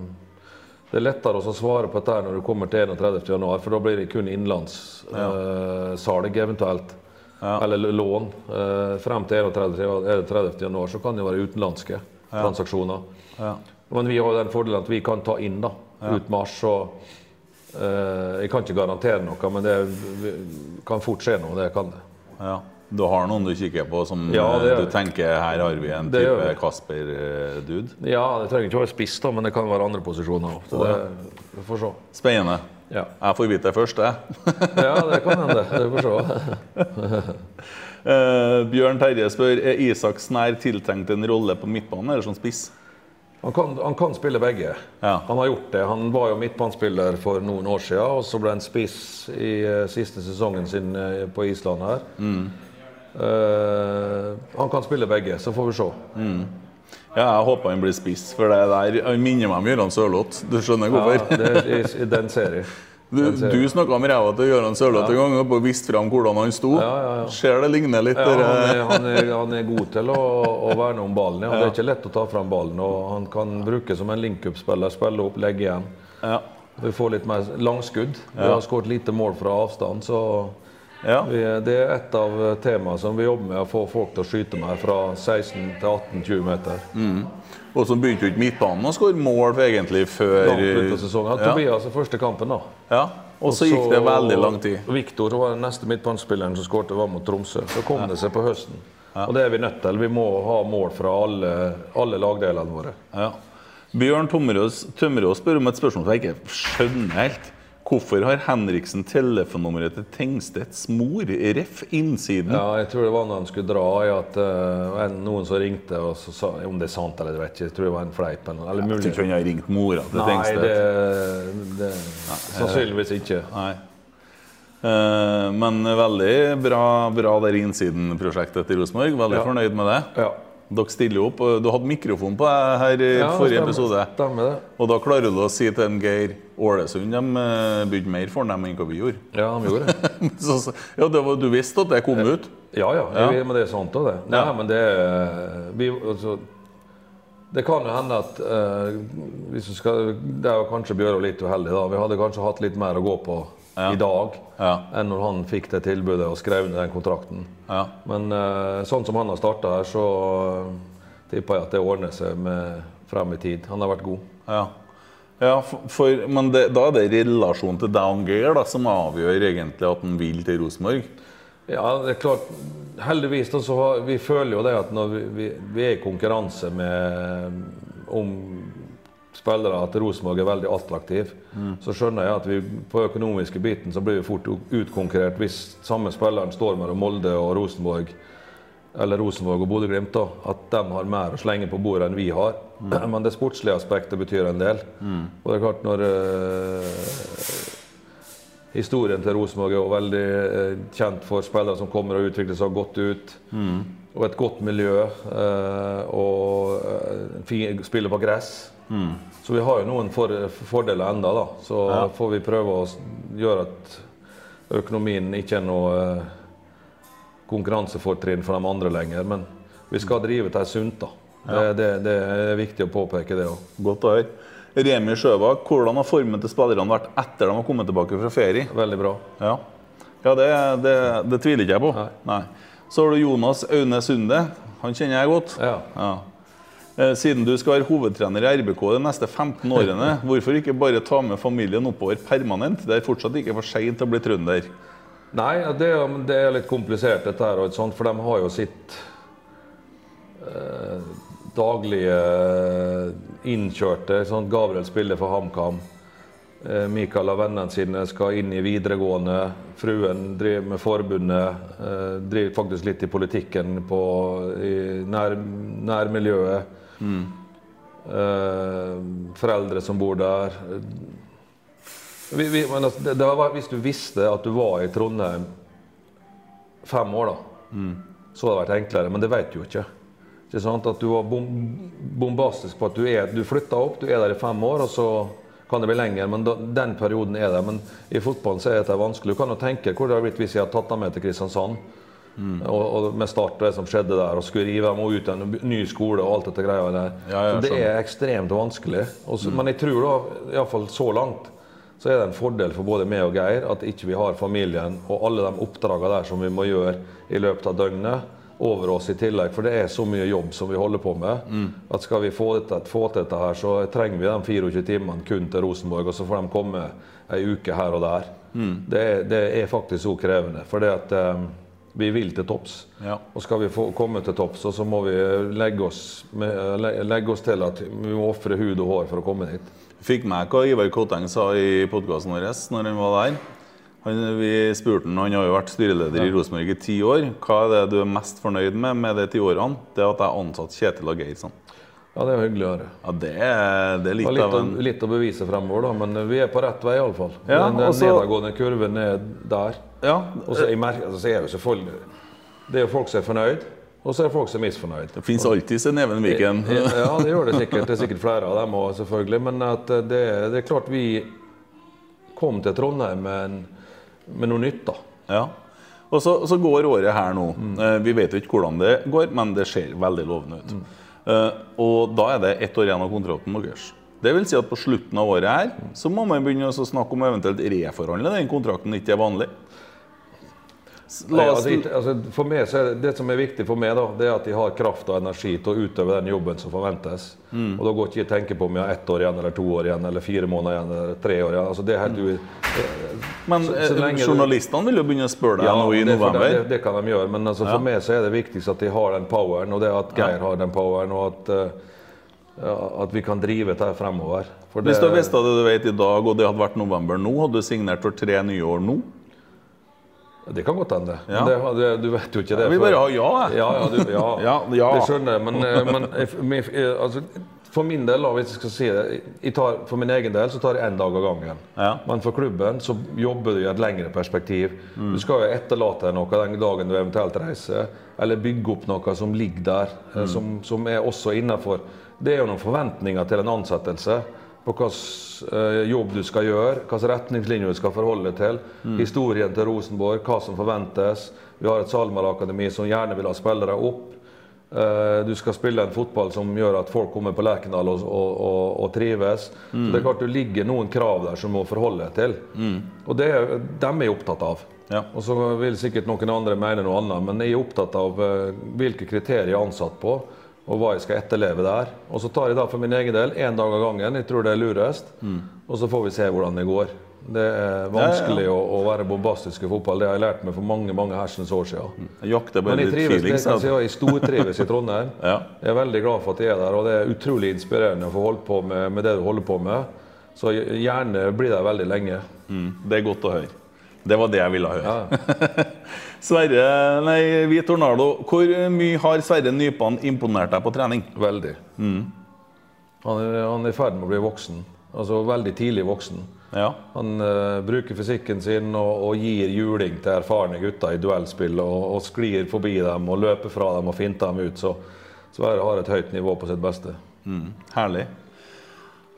Det er lettere å svare på dette når du kommer til 31.1, for da blir det kun innenlandssalg eventuelt. Eller lån. Eh, frem til 31.1 så kan det være utenlandske transaksjoner. Ja. Men vi har den fordelen at vi kan ta inn da, ut mars. Og, eh, jeg kan ikke garantere noe, men det kan fort skje noe. Det kan det. Du har noen du kikker på som Ja, det eh, du tenker her har vi en type. Kasper-dude? Ja, det trenger ikke å være spiss, da, men det kan være andre posisjoner òg. Så det vi får se. Spennende. Ja. Jeg får vite det først, jeg. [LAUGHS] ja, det kan hende. Det får se. uh, [LAUGHS] Bjørn Terje spør er Isak Snær tiltenkt en rolle på midtbanen eller som spiss. Han kan, han kan spille begge. Ja. Han har gjort det. Han var jo midtbanespiller for noen år siden, og så ble han spiss i uh, siste sesongen sin uh, på Island her. Eh, han kan spille begge, så får vi se. Ja, jeg håper han blir spiss, for det der han minner meg om Gøran Sørloth. Du skjønner hvorfor? Ja, det er i, i den serien. [LAUGHS] Du, du snakka om ræva til Gøran Sørloth en gang og viste fram hvordan han sto. Ja, ja, ja. Ser det ligner litt Ja, han, eh, er, han, er, han er god til å, å verne om ballen. Ja. Det er ikke lett å ta fram ballen. og Han kan bruke som en link-up-spiller. Spille opp, legge igjen. ja. Vi får litt mer langskudd. Vi har skåret lite mål fra avstand, så Ja. Vi, det er et av temaene som vi jobber med, å få folk til å skyte med fra 16 til 18-20 meter. Og så begynte jo ikke midtbanen å skåre mål egentlig før sesongen. Ja. Tobias er første kampen, da. Ja. Og så gikk det veldig lang tid. Viktor var den neste midtbanespilleren som skårte, var mot Tromsø. Så kom det seg på høsten. Og det er vi nødt til. Vi må ha mål fra alle, alle lagdelene våre. Ja. Bjørn Tømmerås spør om et spørsmål som jeg ikke skjønner helt. Hvorfor har Henriksen telefonnummeret til Tengstedts mor, ref. innsiden? Ja, jeg tror det var når han skulle dra, i at uh, noen som ringte og så sa Om det er sant eller vet ikke, jeg tror det var en fleip. Eller, Jeg tror ikke han har ringt mora til Nei, Tengstedt. det, det Sannsynligvis ikke. Nei. Uh, men veldig bra, bra der innsiden-prosjektet til Rosenborg. Veldig Ja. fornøyd med det. Ja. Dere stiller opp. Du hadde mikrofon på deg her i Ja, forrige stemmer- episode. Stemmer det. Og da klarer du å si til en Geir Ålesund de eh, bydde mer for dem enn hva vi gjorde. Ja, de gjorde det. [LAUGHS] Så, ja, det var, du visste at det kom ut? Ja, ja, Ja. jeg- men det er sant òg, det. Nei, Ja. men det er- vi, altså, Det kan jo hende at uh, skal, Det er jo kanskje Bjørå litt uheldig. da. Vi hadde kanskje hatt litt mer å gå på Ja. i dag Ja. enn når han fikk det tilbudet og skrev under den kontrakten. Ja. Men uh, sånn som han har starta her, så uh, tipper jeg at det ordner seg med frem i tid. Han har vært god. Ja, ja for, for, men det, da er det relasjonen til deg og da, som avgjør egentlig at han vil til Rosenborg? Ja, det er klart. Heldigvis da, så har, vi føler jo det at når vi, vi, vi er i konkurranse med om spillere, at Rosenborg er veldig attraktiv, så skjønner jeg at vi på økonomiske biten så blir vi fort utkonkurrert hvis samme spilleren står mellom Molde og Rosenborg, eller Rosenborg og Bodø-Glimt, at de har mer å slenge på bordet enn vi har. [CLEARS THROAT] Men det sportslige aspektet betyr en del. Og det er klart når eh, Historien til Rosenborg er jo veldig eh, kjent for spillere som kommer og utvikler seg godt ut. Og et godt miljø. Eh, og eh, spiller på gress. Så vi har jo noen for, fordeler enda da. Så får vi prøve å gjøre at økonomien ikke er noe eh, konkurransefortrinn for de andre lenger. Men vi skal drive til sunt, da. Det, det, det er viktig å påpeke det òg. Godt å høre. Remi Sjøbakk, hvordan har formen til spillerne vært etter de har kommet tilbake fra ferie? Veldig bra. Ja, ja det, det, det tviler ikke jeg på. Nei. Så har du Jonas Aune Sunde. Han kjenner jeg godt. Ja. Ja. Eh, Siden du skal være hovedtrener i RBK de neste 15 årene, [LAUGHS] hvorfor ikke bare ta med familien oppover permanent? Det er fortsatt ikke for seint å bli trønder. Nei, det, er- det er litt komplisert, dette her, for de har jo sitt eh, daglige eh, innkjørte. Sånn, Gabriel spiller for HamKam. Eh, Mikael og vennene sine skal inn i videregående. Fruen driver med forbundet. Eh, driver faktisk litt i politikken på, i nær, nærmiljøet. Eh, foreldre som bor der. Vi, vi, men altså, det, var, hvis du visste at du var i Trondheim fem år, da, så hadde det vært enklere. Men det vet du jo ikke. Ikke sant? At du var bom, bombastisk på at du, er, du flytta opp, du er der i fem år, og så kan det bli lenger. Men da, den perioden er det. Men i fotballen så er dette vanskelig. Du kan jo tenke hvor det hadde blitt hvis jeg hadde tatt dem med til Kristiansand. Og, og med start og det som skjedde der, og skulle rive dem ut en ny skole og alt dette greia der. Ja, ja, så det er ekstremt vanskelig. Også, Men jeg tror da, iallfall så langt, så er det en fordel for både meg og Geir at ikke vi har familien og alle de oppdragene der som vi må gjøre i løpet av døgnet, over oss i tillegg. For det er så mye jobb som vi holder på med. At skal vi få, til dette her, så trenger vi de 24 timene kun til Rosenborg, og så får de komme ei uke her og der. Det, er, det er faktisk så krevende. For det at um, vi vil til topps. Ja. Og skal vi få komme til topps, så, må vi legge oss, med, legge oss til at vi må ofre hud og hår for å komme dit. Fikk med hva Ivar Koteng sa i podkasten vår når han var der. Han, vi spurte han, han har jo vært styreleder i Rosenborg i ti år. Hva er det du er mest fornøyd med med de ti årene? Det er at jeg ansatte Kjetil og Geir. Sånn. Ja, det er hyggelig å høre. Ja, det er, det er litt litt, av å, en litt å bevise fremover, da, men vi er på rett vei iallfall. Ja, den den og så- nedadgående kurven er der. Ja, Og så jeg merker, altså, så er jo selvfølgelig Det er jo folk som er fornøyd, og så er det folk som er misfornøyd. det fins alltid sin Even Viken. Ja, det gjør det sikkert. Det er sikkert flere av dem òg, selvfølgelig. Men at det, det er klart vi kom til Trondheim med, en, med noe nytt, da. Ja. Og så, så går året her nå. Mm. Vi vet jo ikke hvordan det går, men det ser veldig lovende ut. Eh, og da er det ett år igjen av kontrakten deres. Det vil si at på slutten av året her så må man begynne å snakke om eventuelt reforhandle den kontrakten ikke er vanlig. La oss, altså, altså, for meg så er det, det som er viktig for meg, da, det er at de har kraft og energi til å utøve den jobben som forventes. Mm. Og da går ikke jeg tenke på om jeg har ett år igjen, eller to år igjen, eller fire måneder igjen, eller tre år igjen. Altså, det er helt u... men så- eh, så journalistene vil jo begynne å spørre deg nå i det, november. det, det, det kan de gjøre, men altså, for meg så er det viktigst at de har den poweren, og det at Geir har den poweren, og at, Uh, ja, at vi kan drive dette fremover. For Hvis du visste det du vet i dag, og det hadde vært november nå, hadde du signert for tre nye år nå? Det kan godt hende. Ja. Men det, du vet jo ikke det. Jeg vil bare ha ja, jeg. Ja, ja, du, ja. [LAUGHS] Ja, ja. det skjønner jeg. Men, eh, men eh, eh, altså, for min del, hvis jeg skal si det, tar, for min egen del så tar jeg én dag av gangen. Men for klubben så jobber du i et lengre perspektiv. Du skal jo etterlate deg noe den dagen du eventuelt reiser, eller bygge opp noe som ligger der, mm. som, som er også innafor. Det er jo noen forventninger til en ansettelse på hvilken jobb du skal gjøre, hvilke retningslinjer du skal forholde deg til. Historien til Rosenborg, hva som forventes. Vi har et SalMar-akademi som gjerne vil ha spillere opp. Eh, Du skal spille en fotball som gjør at folk kommer på Lerkendal og, og, og, og trives. Så det er klart det ligger noen krav der som du må forholde deg til. Og det dem er jeg opptatt av. Ja. Og så vil sikkert noen andre mene noe annet, men jeg er opptatt av eh, hvilke kriterier jeg er ansatt på, og hva jeg skal etterleve der. Og så tar jeg da for min egen del én dag av gangen. Jeg tror det er lurest. Og så får vi se hvordan det går. Det er vanskelig Å, å være bombastisk i fotball. Det har jeg lært meg for mange mange hersens år siden. Jeg jakter Men jeg trives, feelings. jeg jeg. stortrives i [LAUGHS] Trondheim. Ja. Jeg er veldig glad for at jeg er der, og det er utrolig inspirerende å få holdt på med, med det du holder på med. Så gjerne blir der veldig lenge. Mm, det er godt å høre. Det var det jeg ville høre. Ja. [LAUGHS] Sverre, nei, vi Tornado, hvor mye har Sverre Nypan imponert deg på trening? Veldig. Han, er, han er i ferd med å bli voksen. Altså veldig tidlig voksen. Ja. Han uh, bruker fysikken sin og, og gir juling til erfarne gutter i duellspill. Og, og sklir forbi dem og løper fra dem og finter dem ut. Så Sverre har et høyt nivå på sitt beste. Mm, herlig.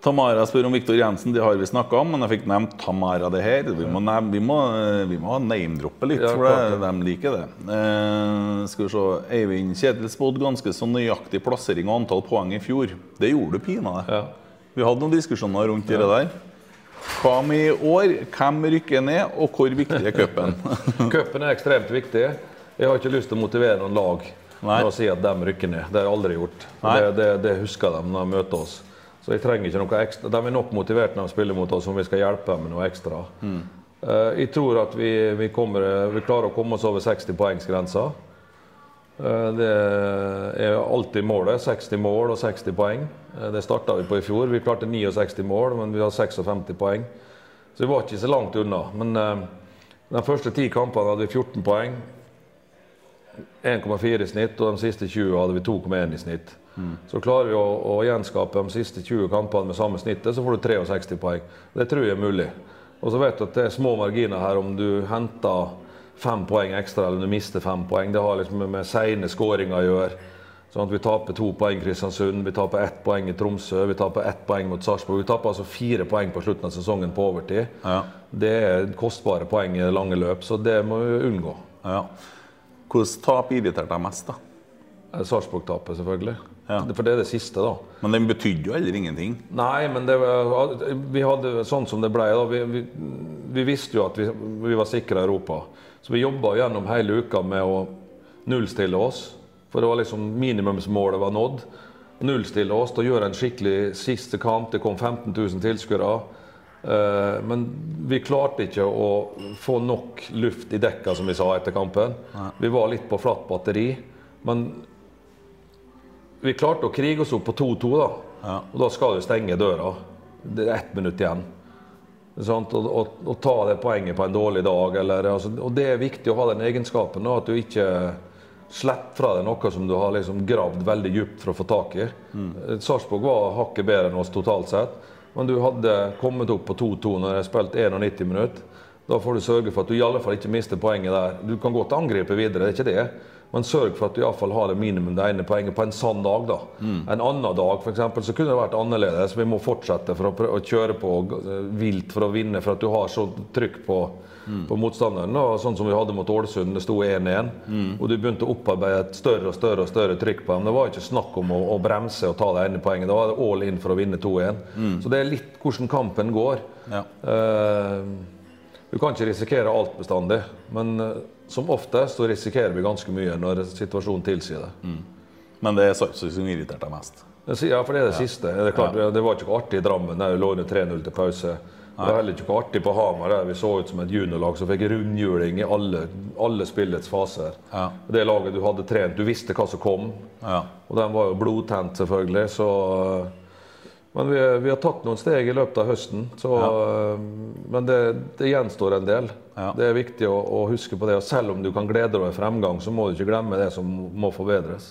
Tamara spør om Viktor Jensen. Det har vi snakka om, men jeg fikk nevnt Tamara det her. Vi må, vi må, vi må name-droppe litt, Ja, for det, de liker det. Eh, skal vi se. Eivind Kjetil spådde ganske så nøyaktig plassering og antall poeng i fjor. Det gjorde du pinadø. Ja. Vi hadde noen diskusjoner rundt det der. Hva med i år? Hvem rykker ned, og hvor viktig er cupen? [LAUGHS] Cupen er ekstremt viktig. Jeg har ikke lyst til å motivere noen lag med å si at de rykker ned. Det har jeg aldri gjort. Det, det, det husker de når de møter oss. Så jeg trenger ikke noe ekstra. De er nok motivert når de spiller mot oss om vi skal hjelpe dem med noe ekstra. Eh, jeg tror at vi, vi, kommer, vi klarer å komme oss over 60-poengsgrensa. Uh, Det er alltid målet. 60 mål og 60 poeng. Uh, Det starta vi på i fjor. Vi klarte 69 mål, men vi har 56 poeng. Så vi var ikke så langt unna. Men eh, de første ti kampene hadde vi 14 poeng. 1,4 i snitt, og de siste 20 hadde vi 2,1 i snitt. Så klarer vi å, å gjenskape de siste 20 kampene med samme snittet, så får du 63 poeng. Det tror jeg er mulig. Og så vet du at det er små marginer her om du henter fem poeng ekstra eller om du mister fem poeng. Det har liksom med sene skåringer å gjøre. Sånn at Vi taper to poeng i Kristiansund, vi taper ett poeng i Tromsø, vi taper ett poeng mot Sarpsborg. Vi taper altså fire poeng på slutten av sesongen på overtid. Ja. Det er kostbare poeng i lange løp, så det må vi unngå. Ja. Hvordan tap irriterte deg mest, da? Eh, Sarpsborg-tapet, selvfølgelig. Ja. For det er det siste, da. Men den betydde jo heller ingenting. Nei, men det vi hadde sånn som det ble. Da. Vi, vi, vi visste jo at vi, vi var sikra Europa. Så vi jobba gjennom hele uka med å nullstille oss. For det var liksom minimumsmålet var nådd. Nullstille oss å gjøre en skikkelig siste kamp. Det kom 15 000 tilskuere. Eh, Men vi klarte ikke å få nok luft i dekka, som vi sa etter kampen. Vi var litt på flatt batteri. Men vi klarte å krige oss opp på 2-2, da. Og da skal du stenge døra. Det er ett minutt igjen. Å Og, og, og ta det poenget på en dårlig dag. Eller, altså, og det er viktig å ha den egenskapen. Da, at du ikke slipper fra deg noe som du har liksom gravd veldig dypt for å få tak i. Mm. Sarpsborg var hakket bedre enn oss totalt sett. Men du hadde kommet opp på 2-2 når jeg spilte 91 minutter. Da får du sørge for at du i alle fall ikke mister poenget der. Du kan godt angripe videre, det er ikke det. Men sørg for at du i alle fall har det minimum det ene poenget på en sann dag. da. En annen dag for eksempel, så kunne det vært annerledes. Vi må fortsette for å, å kjøre på vilt for å vinne, for at du har så trykk på, på motstanderen. Da. Sånn som vi hadde mot Ålesund, det sto 1-1. Og du begynte å opparbeide et større og større og større trykk på dem. Det var ikke snakk om å, å bremse og ta det ene poenget. Da var det all in for å vinne 2-1. Så det er litt hvordan kampen går. Ja. Uh, Du kan ikke risikere alt bestandig, men eh, som oftest så risikerer vi ganske mye når situasjonen tilsier det. Men det er Sarpsborg som irriterte deg mest. Ja, for det er det siste. Det, klart, det var ikke noe artig i Drammen der vi lå under 3-0 til pause. Det var heller ikke noe artig på Hamar der vi så ut som et juniorlag som fikk rundhjuling i alle, alle spillets faser. Ja. Det laget du hadde trent, du visste hva som kom. Ja. Og den var jo blodtent, selvfølgelig. Så, men vi, vi har tatt noen steg i løpet av høsten. Så, Men det, det gjenstår en del. Ja. Det er viktig å, å huske på det. Og selv om du kan glede deg over fremgang, så må du ikke glemme det som må forbedres.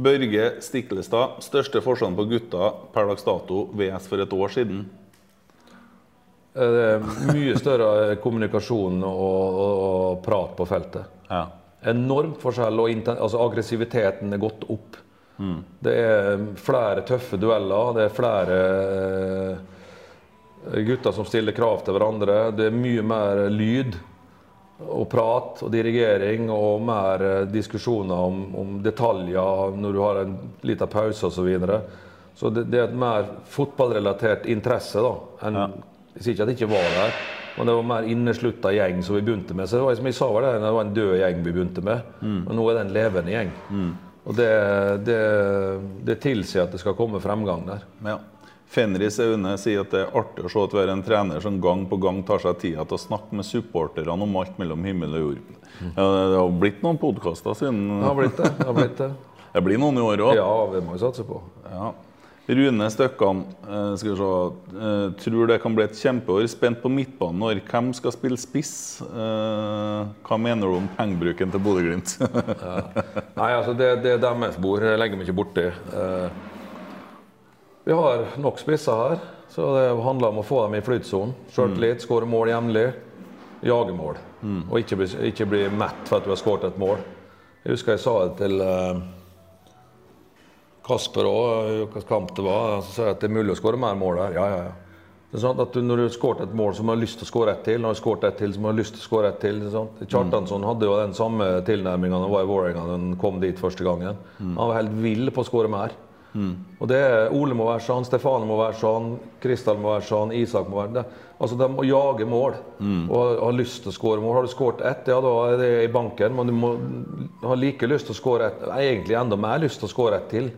Børge Stiklestad, største forskjellen på gutta per dags dato VS for et år siden? Eh, Det er mye større kommunikasjon og, og, og prat på feltet. Ja. Enormt forskjell, og altså aggressiviteten er gått opp. Det er flere tøffe dueller, det er flere eh, gutter som stiller krav til hverandre. Det er mye mer lyd og prat og dirigering og mer eh, diskusjoner om, om detaljer når du har en liten pause osv. Så, videre. så det, det er et mer fotballrelatert interesse da, enn Jeg sier ikke at det ikke var der, men det var mer inneslutta gjeng som vi begynte med. Så det var som jeg sa, var det, det var en død gjeng vi begynte med, men nå er det en levende gjeng. Og det, det, det tilsier at det skal komme fremgang der. ja. Fenris Aune sier at det er artig å se at vi har en trener som gang på gang tar seg tida til å snakke med supporterne om alt mellom himmel og jord. Ja, det har blitt noen podkaster siden Det har blitt det. det, har blitt det. [LAUGHS] Det blir noen i år òg. Ja, vi må jo satse på. Ja. Rune Støkkan, eh, skal vi se. Eh, tror det kan bli et kjempeår. Spent på midtbanen når hvem skal spille spiss? Eh, hva mener du om pengebruken til Bodø-Glimt? [LAUGHS] Nei, altså det, det er deres bord. Jeg legger meg ikke borti. Vi har nok spisser her, så det handler om å få dem i flytsonen. Sjøltillit, skåre mål jevnlig, jage mål. Og ikke bli, ikke bli mett for at du har skåret et mål. Jeg husker jeg sa det til Kasper òg, hvilken kamp det var. Så jeg at det er mulig å skåre mer mål her. Ja, ja, ja. Det er sånn at du, Når du har skåret et mål, så må du ha lyst til å skåre ett til. Når du har skåret ett til, så må du ha lyst til å skåre ett til. sant? Kjartansson hadde jo den samme tilnærminga da han var i Vålerenga da han kom dit første gangen. Han var helt vill på å skåre mer. Og det er, Ole må være sånn, Stefane må være sånn, Kristal må være sånn, Isak må være det. Altså, De må jage mål og ha, lyst til å skåre mål. Har du skåret ett, ja, da er det i banken, men du må ha like lyst til å skåre ett. Egentlig enda mer lyst til å skåre ett til.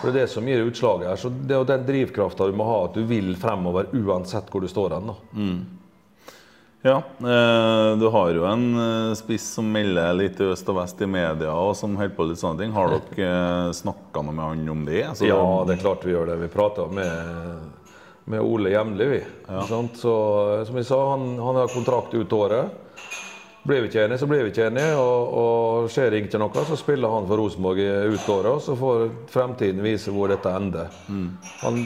For Det er det som gir utslaget her. Så Det er jo den drivkrafta du må ha, at du vil fremover uansett hvor du står hen. da. Ja, eh, du har jo en eh, spiss som melder litt i øst og vest i media, og som holder på litt sånne ting. Har dere eh, snakka noe med han om det? Altså, Ja, det er klart vi gjør det. Vi prater med, med Ole jevnlig, vi. Ikke? Så som jeg sa, han, han har kontrakt ut året. Blir vi ikke enige, så blir vi ikke enige. Og, og skjer det ikke noe, så spiller han for Rosenborg ut året. Så får fremtiden vise hvor dette ender. Han,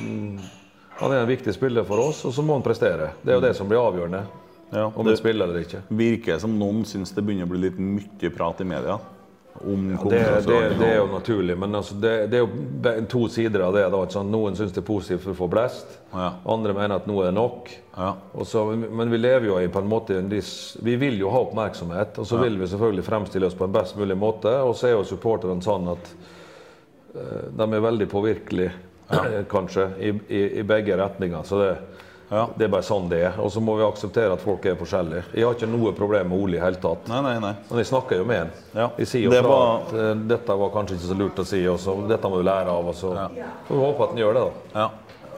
han er en viktig spiller for oss, og så må han prestere. Det er jo det som blir avgjørende. Ja, Om det han spiller eller ikke. virker som noen syns det begynner å bli litt mye prat i media om Det, det, det er jo naturlig, men altså det, det er jo to sider av det. da, ikke? Noen syns det er positivt for å få blest, Ja. andre mener at nå er det nok. Ja. Så, men vi lever jo i på en måte Vi vil jo ha oppmerksomhet, og så vil vi selvfølgelig fremstille oss på en best mulig måte. Og så er jo supporterne sånn at uh, de er veldig påvirkelige, [CLEARS THROAT] kanskje, i, i, i begge retninger. Så det, Ja. det er bare sånn det er. Og så må vi akseptere at folk er forskjellige. Jeg har ikke noe problem med Ole i hele tatt. Nei, nei, nei. Men jeg snakker jo med han. Ja. Jeg sier jo Det fra var- at uh, dette var kanskje ikke så lurt å si, og så dette må du lære av. Og så får vi håpe at han gjør det, da. Ja.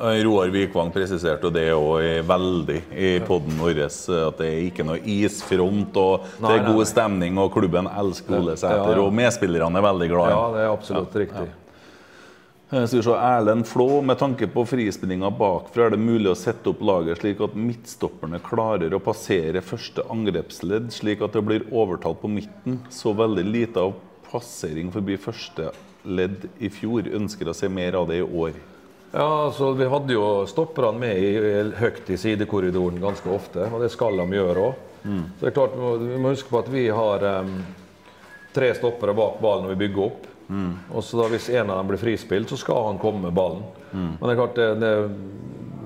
Roar Vikvang presiserte det òg veldig i poden vår, at det er ikke noe isfront, og det er god stemning, og klubben elsker Ole Sæter, Ja, ja. og medspillerne er veldig glad i Ja, ham. det er absolutt riktig. Eh, Skal vi se, Erlend Flå, med tanke på frispillinga bakfra, er det mulig å sette opp laget slik at midtstopperne klarer å passere første angrepsledd, slik at det blir overtall på midten? Så veldig lite av passering forbi første ledd i fjor. Ønsker å se mer av det i år. Ja, altså Vi hadde jo stopperne med i, høyt i sidekorridoren ganske ofte, og det skal de gjøre òg. Så det er klart, vi må- vi må huske på at vi har um, tre stoppere bak ballen når vi bygger opp. Og så da Hvis en av dem blir frispilt, så skal han komme med ballen. Men det er klart det, det,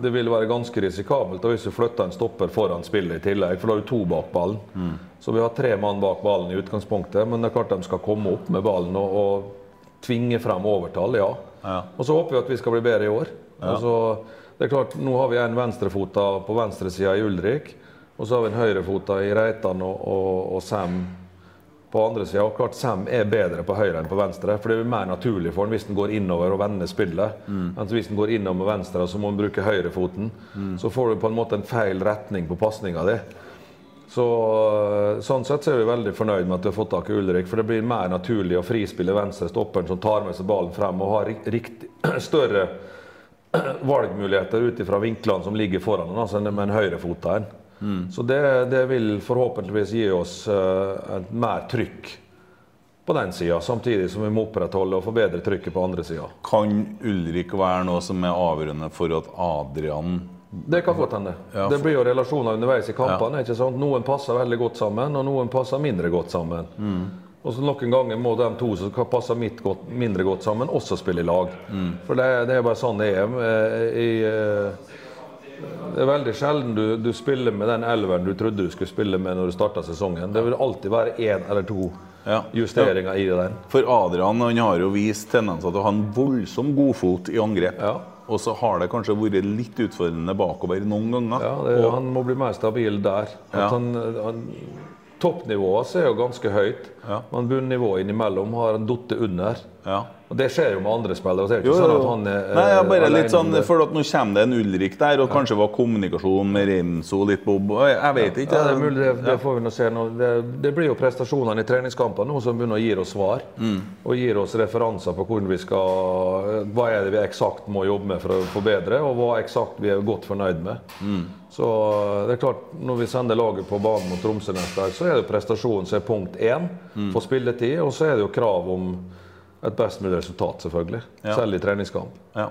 det vil være ganske risikabelt da, hvis du flytter en stopper foran spillet i tillegg, for da har du to bak ballen. Så vi har tre mann bak ballen i utgangspunktet, men det er klart de skal komme opp med ballen og, og tvinge frem overtall, ja. Ja. Og så håper vi at vi skal bli bedre i år. Altså, det er klart, Nå har vi en venstrefota på venstresida i Ulrik. Og så har vi en høyrefota i Reitan og, og, og Sam på andre sida. Klart Sam er bedre på høyre enn på venstre, for det er mer naturlig for han hvis han går innover og vender spillet. Mm. Mens hvis han går innover med venstre, så må han bruke høyrefoten. Mm. Så får du på en måte en feil retning på pasninga di. Så, sånn sett så er vi veldig fornøyd med at vi har fått tak i Ulrik. For det blir mer naturlig å frispille venstre stopperen som tar med seg ballen frem og har riktig, [CLEARS THROAT] større [CLEARS THROAT] valgmuligheter ut ifra vinklene som ligger foran altså med en høyrefot enn. Mm. Så det, det, vil forhåpentligvis gi oss uh, et mer trykk på den sida, samtidig som vi må opprettholde og forbedre trykket på andre sida. Kan Ulrik være noe som er avgjørende for at Adrian det kan godt hende. Ja, for... Det blir jo relasjoner underveis i kampene. Ja. ikke sant? Noen passer veldig godt sammen, og noen passer mindre godt sammen. Mm. Og så Noen ganger må de to som passer godt, mindre godt sammen, også spille i lag. Mm. For det, det, er bare sånn det er. Eh, I, uh, det er veldig sjelden du, du, spiller med den elveren du trodde du skulle spille med når du starta sesongen. Det vil alltid være én eller to ja. justeringer ja. i der. For Adrian han har jo vist tendenser til å ha en voldsom godfot i angrep. Ja. Og så har det kanskje vært litt utfordrende bakover noen ganger. Ja, det, og, Han må bli mer stabil der. Han, han, toppnivået er jo ganske høyt, men bunnivået innimellom har en falt under. Ja. Og Det skjer jo med andre spillere. Det er ikke jo, sånn at han er Nei, ja, bare litt sånn, for at Nå kommer det en Ulrik der, og kanskje var kommunikasjon med Renzo litt Bob Jeg vet ikke. Ja, det, er mulig, det, det får vi nå se. Nå. Det, det, blir jo prestasjonene i treningskampene nå som begynner å gi oss svar. Mm. Og gir oss referanser på hvordan vi skal Hva er det vi eksakt må jobbe med for å forbedre, og hva eksakt vi er godt fornøyd med. Mm. Så det er klart, Når vi sender laget på banen mot Tromsø neste dag, så er det prestasjonen som er punkt én mm. for spilletid, og så er det jo krav om et best mulig resultat, selvfølgelig. Ja. Selv i treningskamp. Ja.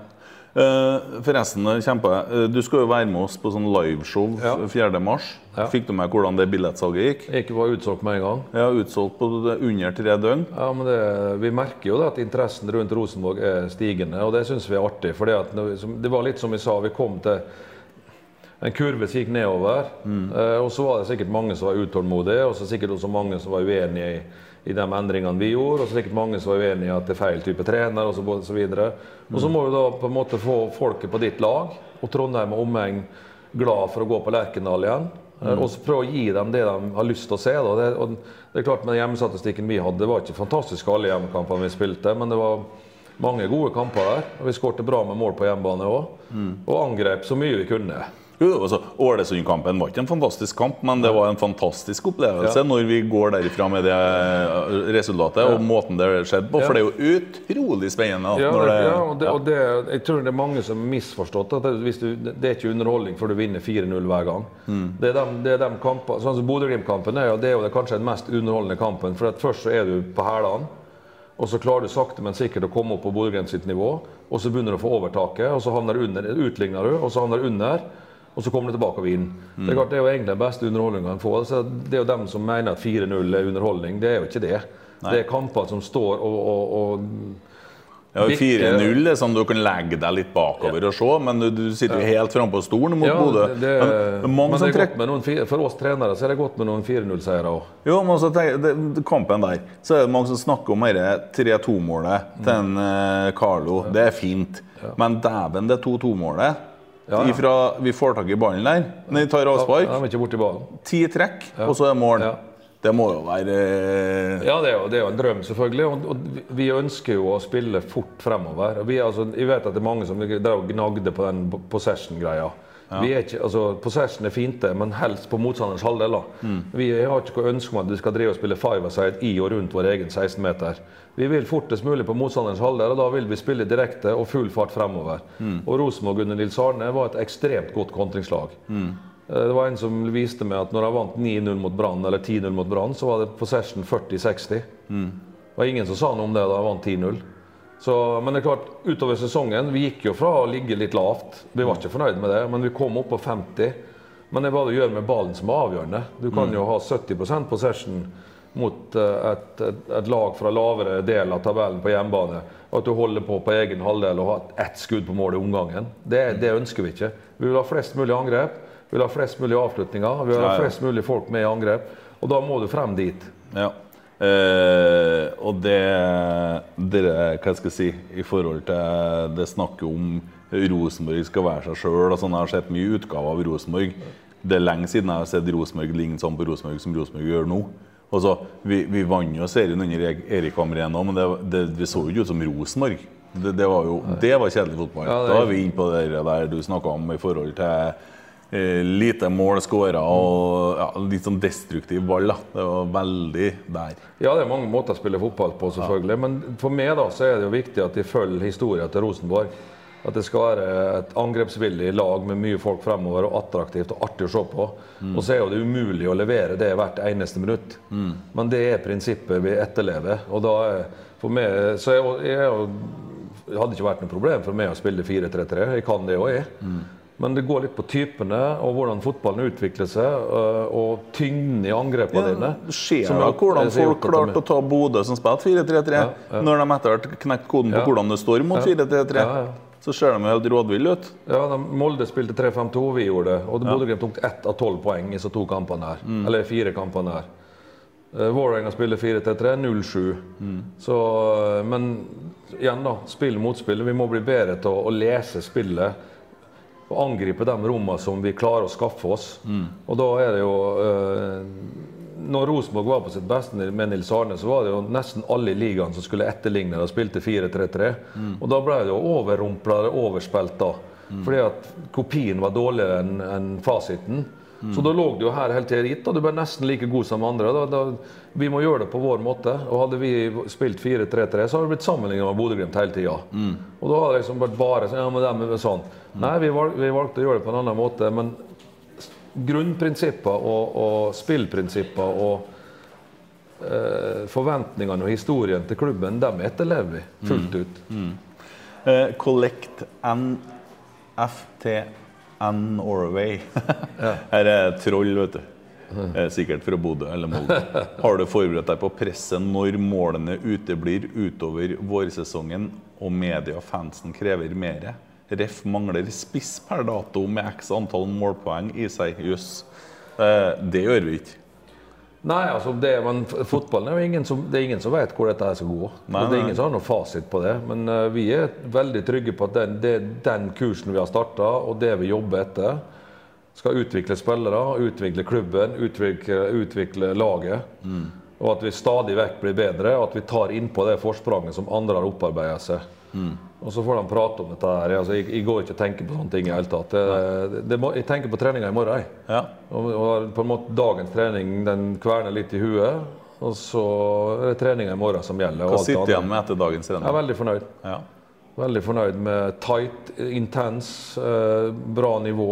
Uh, forresten, kjempe, uh, du skal jo være med oss på sånn liveshow ja. 4.3. Ja. Fikk du med hvordan det billettsalget gikk? Ikke var utsolgt med en gang. Ja, Utsolgt på under tre døgn. Ja, men det, Vi merker jo at interessen rundt Rosenborg er stigende, og det syns vi er artig. For det var litt som vi sa, vi kom til en kurve som gikk nedover. Mm. Uh, og så var det sikkert mange som var utålmodige, og så sikkert også mange som var uenige i i de endringene vi gjorde. Og så sikkert mange som var uenige i at det er feil type trener osv. Og, så videre. og så må vi da på en måte få folket på ditt lag og Trondheim og omegn glad for å gå på Lerkendal igjen. Mm. Og så prøve å gi dem det de har lyst til å se. Det, det, er klart Med den hjemmestatistikken vi hadde, det var ikke fantastisk alle hjemmekampene vi spilte, men det var mange gode kamper der. og Vi skårte bra med mål på hjemmebane òg. Mm. Og angrep så mye vi kunne. Jo, altså, Ålesund-kampen var ikke en fantastisk kamp, men det var en fantastisk opplevelse ja. når vi går derifra med det eh, resultatet og måten det skjedde på. For det er jo utrolig spennende. Ja, det, ja, og, det, og det, jeg tror det er mange som har misforstått at det, du, det er ikke underholdning for du vinner 4-0 hver gang. Mm. Det, er de, det er de kamper, sånn som Bodø-Glimt-kampen er, det er jo kanskje den mest underholdende kampen. For først så er du på hælene. Og så klarer du sakte, men sikkert å komme opp på Bodø-Glimt sitt nivå. Og så begynner du å få overtaket, og så havner du under, utligner du, og så havner du under og så kommer du tilbake og vinner. Mm. Det, er klart, det er jo egentlig den beste underholdninga en får. Altså, det er jo dem som mener at 4-0 er underholdning. Det er jo ikke det. Nei. Det er kamper som står og, og, og ja, 4-0 er sånn du kan legge deg litt bakover ja. og se, men du, du sitter jo helt frampå på stolen mot ja, Bodø. For oss trenere så er det godt med noen 4-0-seiere òg. Jo, men så tenk, kampen der, så er det mange som snakker om 3-2-målet til en, uh, Carlo. Det er fint. Men dæven, det 2-2-målet ja, ja. Ifra vi får tak i ballen der, når vi tar avspark. Ja, ballen. Ti trekk, og så er mål. Det må jo være Ja, det er jo, det er jo en drøm, selvfølgelig. Og, og, vi ønsker jo å spille fort fremover. Vi, altså, jeg vet at det er mange som gnagde på den possession-greia. Ja. Ikke, altså, possession er fint, det, men helst på motstanderens halvdel. Mm. Vi har ikke ønske om at vi skal drive og spille five-a-side i og rundt vår egen 16-meter. Vi vil fortest mulig på motstanderens halvdel, og da vil vi spille direkte og full fart fremover. Mm. Og Rosenborg under Nils Arne var et ekstremt godt kontringslag. Mm. Eh, det var en som viste meg at når han vant 9-0 mot Brann, eller 10-0 mot Brann, så var det possession 40-60. Mm. Det var ingen som sa noe om det da han vant 10-0. Men det er klart, utover sesongen Vi gikk jo fra å ligge litt lavt. Vi var ikke fornøyd med det, men vi kom opp på 50. Men det er hva du gjør med ballen som er avgjørende. Du kan jo ha 70% possession mot eh, et, et, et, lag fra lavere del av tabellen på hjemmebane. Og at du holder på på egen halvdel og har ett skudd på mål i omgangen. Det, det, ønsker vi ikke. Vi vil ha flest mulig angrep, vi vil ha flest mulig avslutninger, vi vil ha flest mulig folk med i angrep. Og da må du frem dit. Ja. Eh, og det, dere, Hva skal jeg si i forhold til det snakket om Rosenborg skal være seg sjøl. Sånn, jeg har sett mye utgaver av Rosenborg. det er lenge siden jeg har sett Rosenborg ligne sånn på Rosenborg som Rosenborg gjør nå. Altså, vi, vi vant jo serien under Erik Hamrén òg, men det, det, det så jo ikke ut som Rosenborg. Det, det var jo det var kjedelig fotball. Ja, Da er vi inne på det der du snakka om i forhold til eh, lite mål skåra og ja, litt sånn destruktiv ball. da. Det var veldig der. Ja, det er mange måter å spille fotball på, selvfølgelig. Men for meg da, så er det jo viktig at de følger historien til Rosenborg. At det skal være et angrepsvillig lag med mye folk fremover og attraktivt og artig å se på. Og så er jo det umulig å levere det hvert eneste minutt. Men det er prinsippet vi etterlever. Og da er, for meg, så jeg, jeg, jeg hadde ikke vært noe problem for meg å spille 4-3-3. Jeg kan det òg, jeg. Men det går litt på typene og hvordan fotballen utvikler seg, øh, og tyngden i angrepene dine. Det skjer som da hvordan folk klarte å ta Bodø, som spilte 4-3-3, Ja, ja. når de etter hvert knekte koden på Ja. hvordan det står mot 4-3-3. Så ser de helt rådville ut. Ja, de, Molde spilte 3-5-2, vi gjorde det. Og Bodø-Glimt tok ett av tolv poeng i så to kampene her. Eller fire kampene her. Uh, Vålerenga spiller 4-3-3, 0-7. Så, eh, Men igjen, da. Spill motspill. Vi må bli bedre til å, å lese spillet. Og angripe de rommene som vi klarer å skaffe oss. Og da er det jo eh, Når Rosenborg var på sitt beste med Nils Arne, så var det jo nesten alle i ligaen som skulle etterligne og spilte 4-3-3. Og da ble det jo overrumpla, overspilt da. Fordi at kopien var dårligere enn en fasiten. Så da lå det jo her helt til gitt. da, Du ble nesten like god som andre. Da, da, vi må gjøre det på vår måte. Og hadde vi spilt 4-3-3, så hadde det blitt sammenlignet med Bodø-Glimt hele tida. Og da hadde det liksom vært bare sånn, ja, men dem er sånn. Nei, vi, valg, vi valgte å gjøre det på en annen måte. Men grunnprinsipper og, og spillprinsipper og eh, forventningene og historien til klubben, dem etterlever vi fullt ut. Eh, collect NFTN Norway. [LAUGHS] Her er troll, vet du. Eh, sikkert fra Bodø eller Molde. [LAUGHS] Har du forberedt deg på presset når målene uteblir utover vårsesongen og media og fansen krever mer? Ref mangler spiss per dato med x antall målpoeng i seg. Jøss. Eh, det gjør vi ikke. Nei, altså det, men fotballen er jo ingen som, det er ingen som vet hvor dette skal gå. Nei, det er ingen som har noe fasit på det. Men uh, vi er veldig trygge på at den, det, den kursen vi har starta, og det vi jobber etter, skal utvikle spillere, utvikle klubben, utvikle, utvikle laget. Mm. Og at vi stadig vekk blir bedre, og at vi tar innpå det forspranget som andre har opparbeidet seg. Mm. Og så får de prate om dette her. Altså, jeg, jeg går ikke og tenker på sånne ting i hele tatt. Det, det, må, jeg tenker på treninga i morgen. Ja. Og, og på en måte dagens trening den kverner litt i huet. Og så er det treninga i morgen som gjelder. Hva sitter du igjen med etter dagens trening? Jeg er veldig fornøyd. Ja. Veldig fornøyd med tight, intens, eh, bra nivå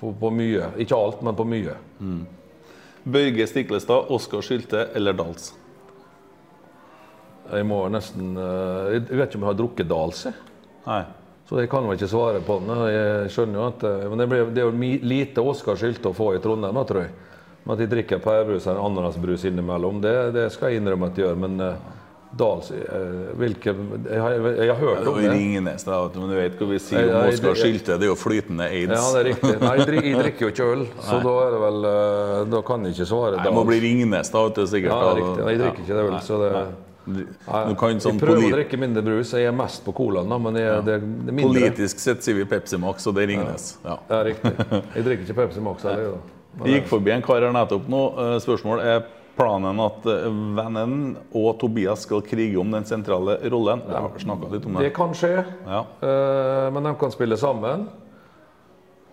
på, på mye. Ikke alt, men på mye. Børge Stiklestad, Oskar Sylte eller Dals? Jeg må nesten eh, Jeg vet ikke om jeg har drukket Dals, jeg. Så jeg kan vel ikke svare på den. Jeg skjønner jo at eh, Men det, ble, det er jo lite Oskar skyldte å få i Trondheim, da, tror jeg. Men at de drikker pærebrus eller ananasbrus innimellom, det, det skal jeg innrømme at de gjør. Men eh, Dals hvilke jeg, har- jeg, jeg har hørt om Det det. Ringnes, da, men du vet hva vi sier om Oskar det- Det er jo flytende aids. Ja, det er riktig. [LAUGHS] Nei, jeg drikker, jeg drikker jo ikke øl, så da er det vel Da kan jeg ikke svare Nei, det må bli Ringnes, da, vet du, sikkert. Ja, det riktig. Jeg drikker ikke det øl, så det. Du, kan sånn jeg prøver å drikke mindre brus. Jeg er mest på colaen, da, men jeg, det, det er mindre. politisk sett sier vi Pepsi Max, og det Ringnes. Ja. Ja, riktig. [LAUGHS] Jeg drikker ikke Pepsi Max heller. Jeg gikk forbi en kar her nettopp nå. Eh, Spørsmål er planen at eh, vennen og Tobias skal krige om den sentrale rollen. Jeg har litt om Det det. kan skje, Ja. eh, men de kan spille sammen.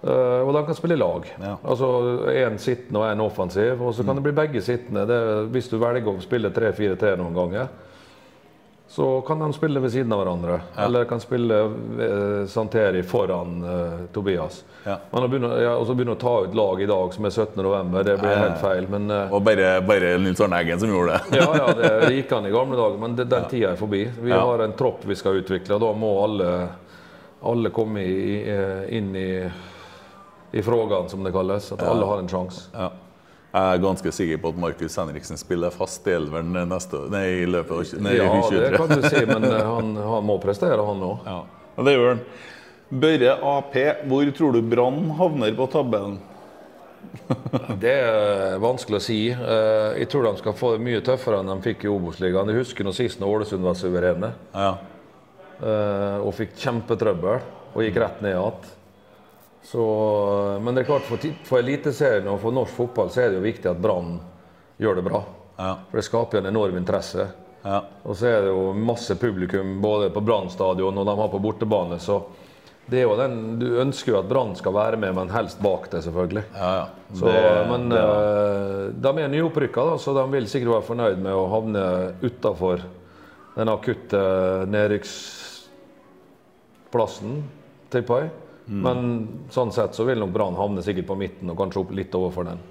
Eh, og de kan spille lag. Ja. Altså én sittende og én offensiv. Og så kan det bli begge sittende. Det, hvis du velger å spille 3-4-3 noen ganger, så kan de spille ved siden av hverandre. Eller kan spille uh, Santeri foran uh, Tobias. Ja. Men å begynne, ja, begynne å ta ut lag i dag som er 17.11., det blir helt feil. Men uh, Og bare, bare Nils Arne Eggen som gjorde det. ja, ja, det, [LAUGHS] gikk han i gamle dager, men det, den tida er forbi. Vi Ja. har en tropp vi skal utvikle, og da må alle, alle komme i, inn i, i frågan, som det kalles. At alle har en sjanse. Ja. Jeg er ganske sikker på at Markus Henriksen spiller fast i elveren neste nei, i løpet av nei, Ja, det kan du si, [LAUGHS] men eh, han, han må prestere, han òg. Ja, det gjør han. Børre Ap, hvor tror du Brann havner på tabellen? [LAUGHS] Det er vanskelig å si. Eh, Jeg tror de skal få det mye tøffere enn de fikk i Obos-ligaen. Jeg husker nå sist når Ålesund var suverene Ja. eh, og fikk kjempetrøbbel og gikk rett ned igjen. Så, men det er klart for, for Eliteserien og for norsk fotball så er det jo viktig at Brann gjør det bra. Ja. For det skaper en enorm interesse. Ja. Og så er det jo masse publikum både på Brann stadion og de har på bortebane. Så det er jo den, du ønsker jo at Brann skal være med, men helst bak det, selvfølgelig. ja, ja. Så, men det- eh, de er nyopprykka, da, så de vil sikkert være fornøyd med å havne utafor den akutte nedrykksplassen, tipper jeg. Mm. Men sånn sett så vil nok Brann havne sikkert på midten og kanskje opp litt overfor den.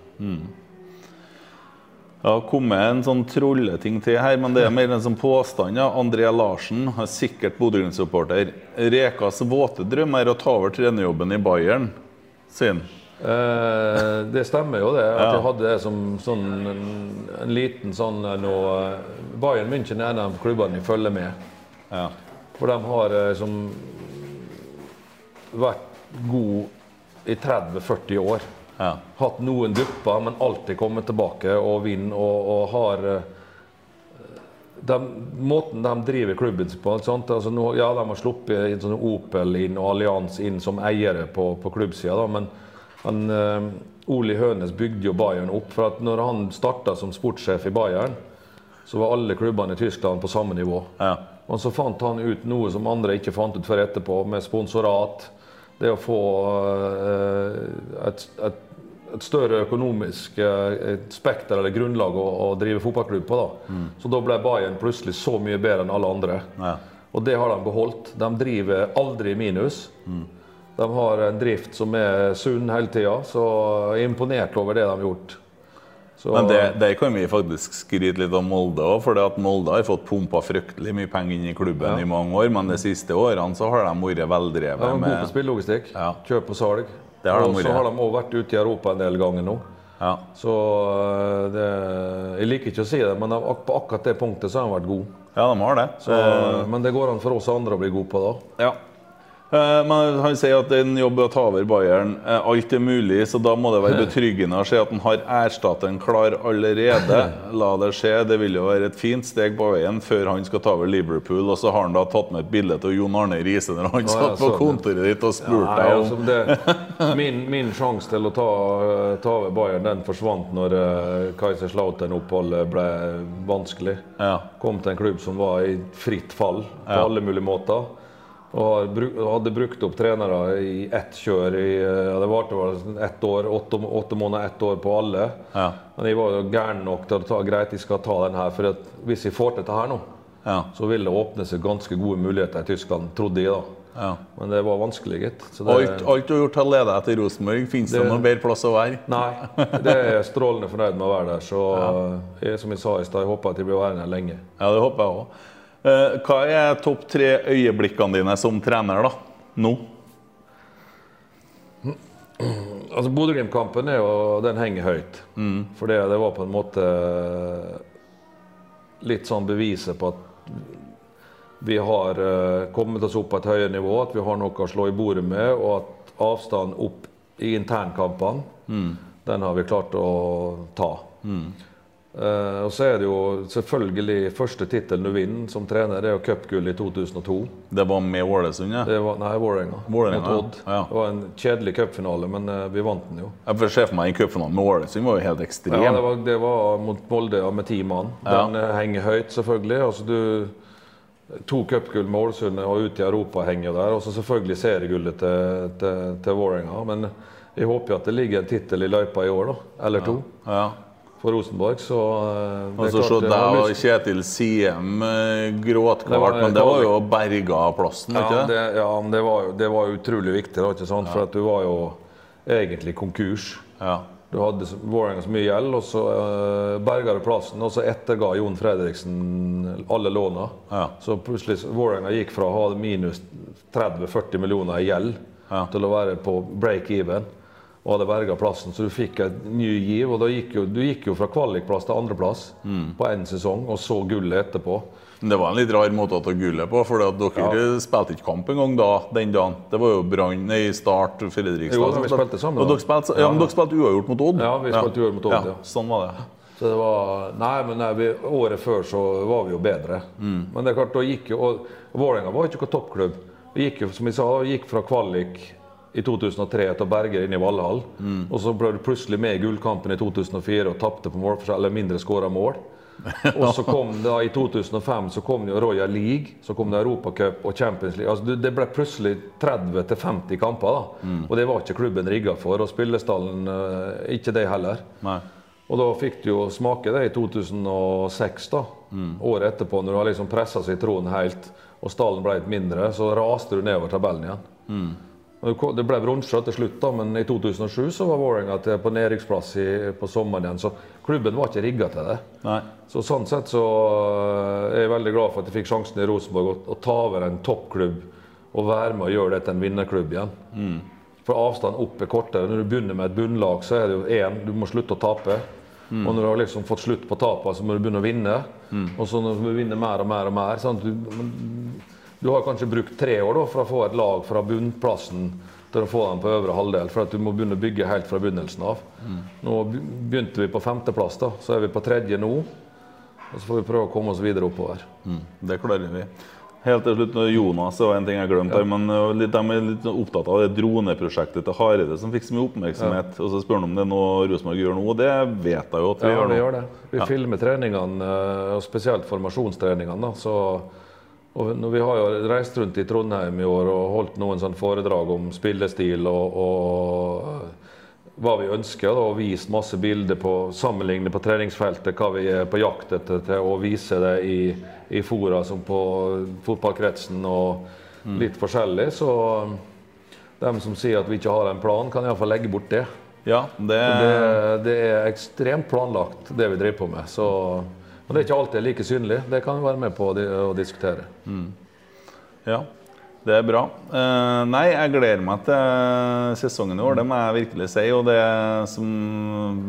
Det har kommet en sånn trolleting til her, men det er mer en sånn påstand. Ja. André Larsen, er sikkert Bodø-Glimt-supporter. Rekas våte drøm er å ta over trenerjobben i Bayern, sier han. Eh, det stemmer jo det. At Ja. jeg hadde det som sånn en, en liten sånn eh, nå, eh, Bayern München er en av klubbene jeg følger med. Ja. For de har eh, som vært gode i 30-40 år. Ja. Hatt noen dupper, men alltid kommet tilbake og vinner og, og har eh, de, Måten de driver klubben på? Altså nå, Ja, de har sluppet inn sånn Opel inn og Allianz inn som eiere på, på klubbsida, da, men han, uh, Oli Hønes bygde jo Bayern opp. for at når han starta som sportssjef i Bayern, så var alle klubbene i Tyskland på samme nivå. Ja. Og så fant han ut noe som andre ikke fant ut før etterpå, med sponsorat. Det å få eh, et, et, et større økonomisk eh, spekter eller grunnlag å, å drive fotballklubb på. da. Så da ble Bayern plutselig så mye bedre enn alle andre. Ja. Og det har de beholdt. De driver aldri i minus. De har en drift som er sunn hele tida, så jeg er imponert over det de har gjort. Så, Men det, der kan vi faktisk skryte litt om Molde òg, for Molde har fått pumpa fryktelig mye penger inn i klubben Ja. i mange år. Men de siste årene så har de vært veldrevet de er gode på med spillelogistikk. Ja. Kjøp og salg. Det har de og så har de også vært ute i Europa en del ganger nå. ja. Så øh, det, Jeg liker ikke å si det, men på akkurat det punktet så har de vært gode. ja, de har det. Så, men det går an for oss andre å bli gode på da. Ja. Eh, Men han sier at er en jobb å ta over Bayern. Eh, Alt er mulig, så da må det være betryggende å se at han har erstatteren klar allerede. [LAUGHS] La det skje. Det vil jo være et fint steg på veien før han skal ta over Liverpool. Og så har han da tatt med et bilde av Jon Arne Riise når han satt på sånn, kontoret ditt og spurte deg om det, min, min sjanse til å ta, ta over Bayern den forsvant når Kaiserslautern-oppholdet ble vanskelig. Kom til en klubb som var i fritt fall på alle mulige måter. Og hadde brukt opp trenere i ett kjør. I, eh, det varte vel ett år, åtte, åtte måneder, ett år på alle. Ja. Men jeg var jo gæren nok til å ta greit, jeg skal ta den her. For hvis jeg får til dette her nå, Ja. så vil det åpne seg ganske gode muligheter i Tyskland, trodde jeg da. Ja. Men det var vanskelig, gitt. Så det- Alt, alt du har gjort har ledet etter Rosenborg, fins det Det- noen bedre plass å være? Nei, det er jeg strålende fornøyd med å være der. Så [LAUGHS] jeg, som jeg sa i stad, jeg håper at jeg blir værende lenge. Ja, det håper jeg òg. Hva er topp tre øyeblikkene dine som trener, da? Nå? Altså Bodø-Glimt-kampen er jo, den henger høyt. For det, det var på en måte litt sånn beviset på at vi har eh, kommet oss opp på et høyere nivå, at vi har noe å slå i bordet med, og at avstanden opp i internkampene, den har vi klart å ta. Eh, og så er det jo selvfølgelig første tittelen du vinner som trener, det er jo cupgull i 2002. Det var med Ålesund, ja. Det var, nei, Vålerenga. Mot Odd. ja. Det var en kjedelig cupfinale, men uh, vi vant den jo. Jeg se for meg en cupfinale med Ålesund var jo helt ekstrem. Ja, det var, det var mot Molde med ti mann. Den eh, henger høyt, selvfølgelig. Altså, du, to cupgull med Ålesund og ute i Europa henger jo der. Og så selvfølgelig seriegullet til, til, til Vålerenga. Men jeg håper jo at det ligger en tittel i løypa i år, da. Eller to. Ja. For Rosenborg. Så eh, det Og så se deg og Kjetil Siem eh, gråtkvalt, men det var jo berga plassen, Ja, ikke det? ja, men det var, jo- det var utrolig viktig, da, ikke sant? for at du var jo egentlig konkurs. Ja. Du hadde Vålerenga så mye gjeld, og så uh, berga du plassen. Og så etterga Jon Fredriksen alle låna. Ja. Så plutselig Vålerenga gikk fra å ha minus 30-40 millioner i gjeld Ja. til å være på break-even. Og hadde berga plassen, så du fikk et ny giv. Og gikk jo, du gikk jo fra kvalikplass til andreplass Mm. på én sesong, og så gullet etterpå. Det var en litt rar måte å ta gullet på, for dere spilte ikke kamp engang da, den dagen. Det var jo Brann i Start Fredrikstad. Jo, vi spilte. sammen Og da. dere spilte, ja, men dere spilte uavgjort mot Odd? Ja, vi spilte uavgjort mot Odd, ja. Sånn var det. Så det var, nei, men nei, vi, Året før så var vi jo bedre. Men det er klart, da gikk jo, og Vålerenga var ikke noen toppklubb. Vi gikk jo, som jeg sa, vi gikk fra kvalik i 2003 etter Berger inn i Valhall. Mm. Og så ble du plutselig med i gullkampen i 2004 og tapte på målforskjell, eller mindre skåra mål. [LAUGHS] Og så kom da i 2005 så kom det Royal League, så kom det Europacup og Champions League. Altså, det ble plutselig 30-50 kamper. da. Mm. Og det var ikke klubben rigga for, og spillestallen eh, ikke det heller. Nei. Og da fikk du jo smake det i 2006, da. Året etterpå, når du har liksom pressa sitronen helt, og stallen ble litt mindre, så raste du nedover tabellen igjen. Og det ble bronse til slutt, da, men i 2007 så var Vålerenga på nedrykksplass på sommeren igjen. Så klubben var ikke rigga til det. Nei. Så sånn sett så øh, er jeg veldig glad for at jeg fikk sjansen i Rosenborg å, å ta over en toppklubb og være med og gjøre det til en vinnerklubb igjen. For avstanden opp er kortere. Når du begynner med et bunnlag, så er det jo én, du må slutte å tape. Og når du har liksom fått slutt på tapene, så må du begynne å vinne. Og så når du vinner mer og mer og mer at du, du har kanskje brukt tre år da, for å få et lag fra bunnplassen til å få dem på øvre halvdel, for at du må begynne å bygge helt fra begynnelsen av. Nå begynte vi på femteplass, da, så er vi på tredje nå. Og så får vi prøve å komme oss videre oppover. Mm, det klarer vi. Helt til slutt, Jonas det var en ting jeg glemte, her, men litt, de er litt opptatt av det droneprosjektet til Hareide som fikk så mye oppmerksomhet. Og så spør han om det er noe Rosenborg gjør nå, og det vet jeg jo at vi Ja, gjør vi nå. gjør det. Vi filmer treningene, eh, og spesielt formasjonstreningene. da, så og vi har jo reist rundt i Trondheim i år og holdt noen sånn foredrag om spillestil og, og hva vi ønsker, og vist masse bilder på sammenlignet på treningsfeltet hva vi er på jakt etter, til å vise det i, i fora som på fotballkretsen og litt forskjellig. Så de som sier at vi ikke har en plan, kan iallfall legge bort det. Ja, det, Det, det er ekstremt planlagt, det vi driver på med. Så, men det er ikke alltid like synlig. Det kan vi være med på å, di å diskutere. ja, det er bra. Uh, nei, jeg gleder meg til sesongen i år, det må jeg virkelig si. Og det som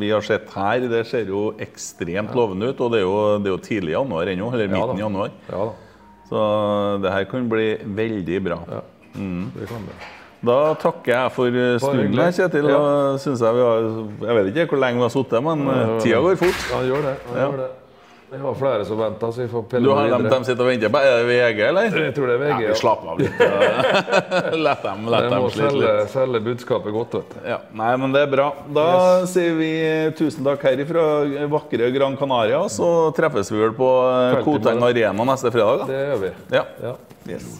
vi har sett her, det ser jo ekstremt lovende ut. Og det er jo, det er jo tidlig i januar ennå, eller Ja midten i januar. Ja. Så det her kan bli veldig bra. Ja, det kan det. Da takker jeg for stunden, hyggelig. Kjetil. Ja. Jeg, vi har, jeg vet ikke hvor lenge vi har sittet, men eh, tida går fort. Ja, gjør det. Ja. gjør det. Vi har flere som venter, så vi får pille Du har dem, de sitter og venter på. Er det VG, eller? Jeg tror det er Ja, VG. vi Ja, Slapp av litt. [LAUGHS] Lett dem, må dem slite selge, litt. selge budskapet godt, vet du. Ja, nei, men det er bra. Da sier vi tusen takk herifra vakre Gran Canaria. Så treffes vi vel på eh, Koteng. Arena neste fredag. da. Det gjør vi. Ja. Ja. Yes.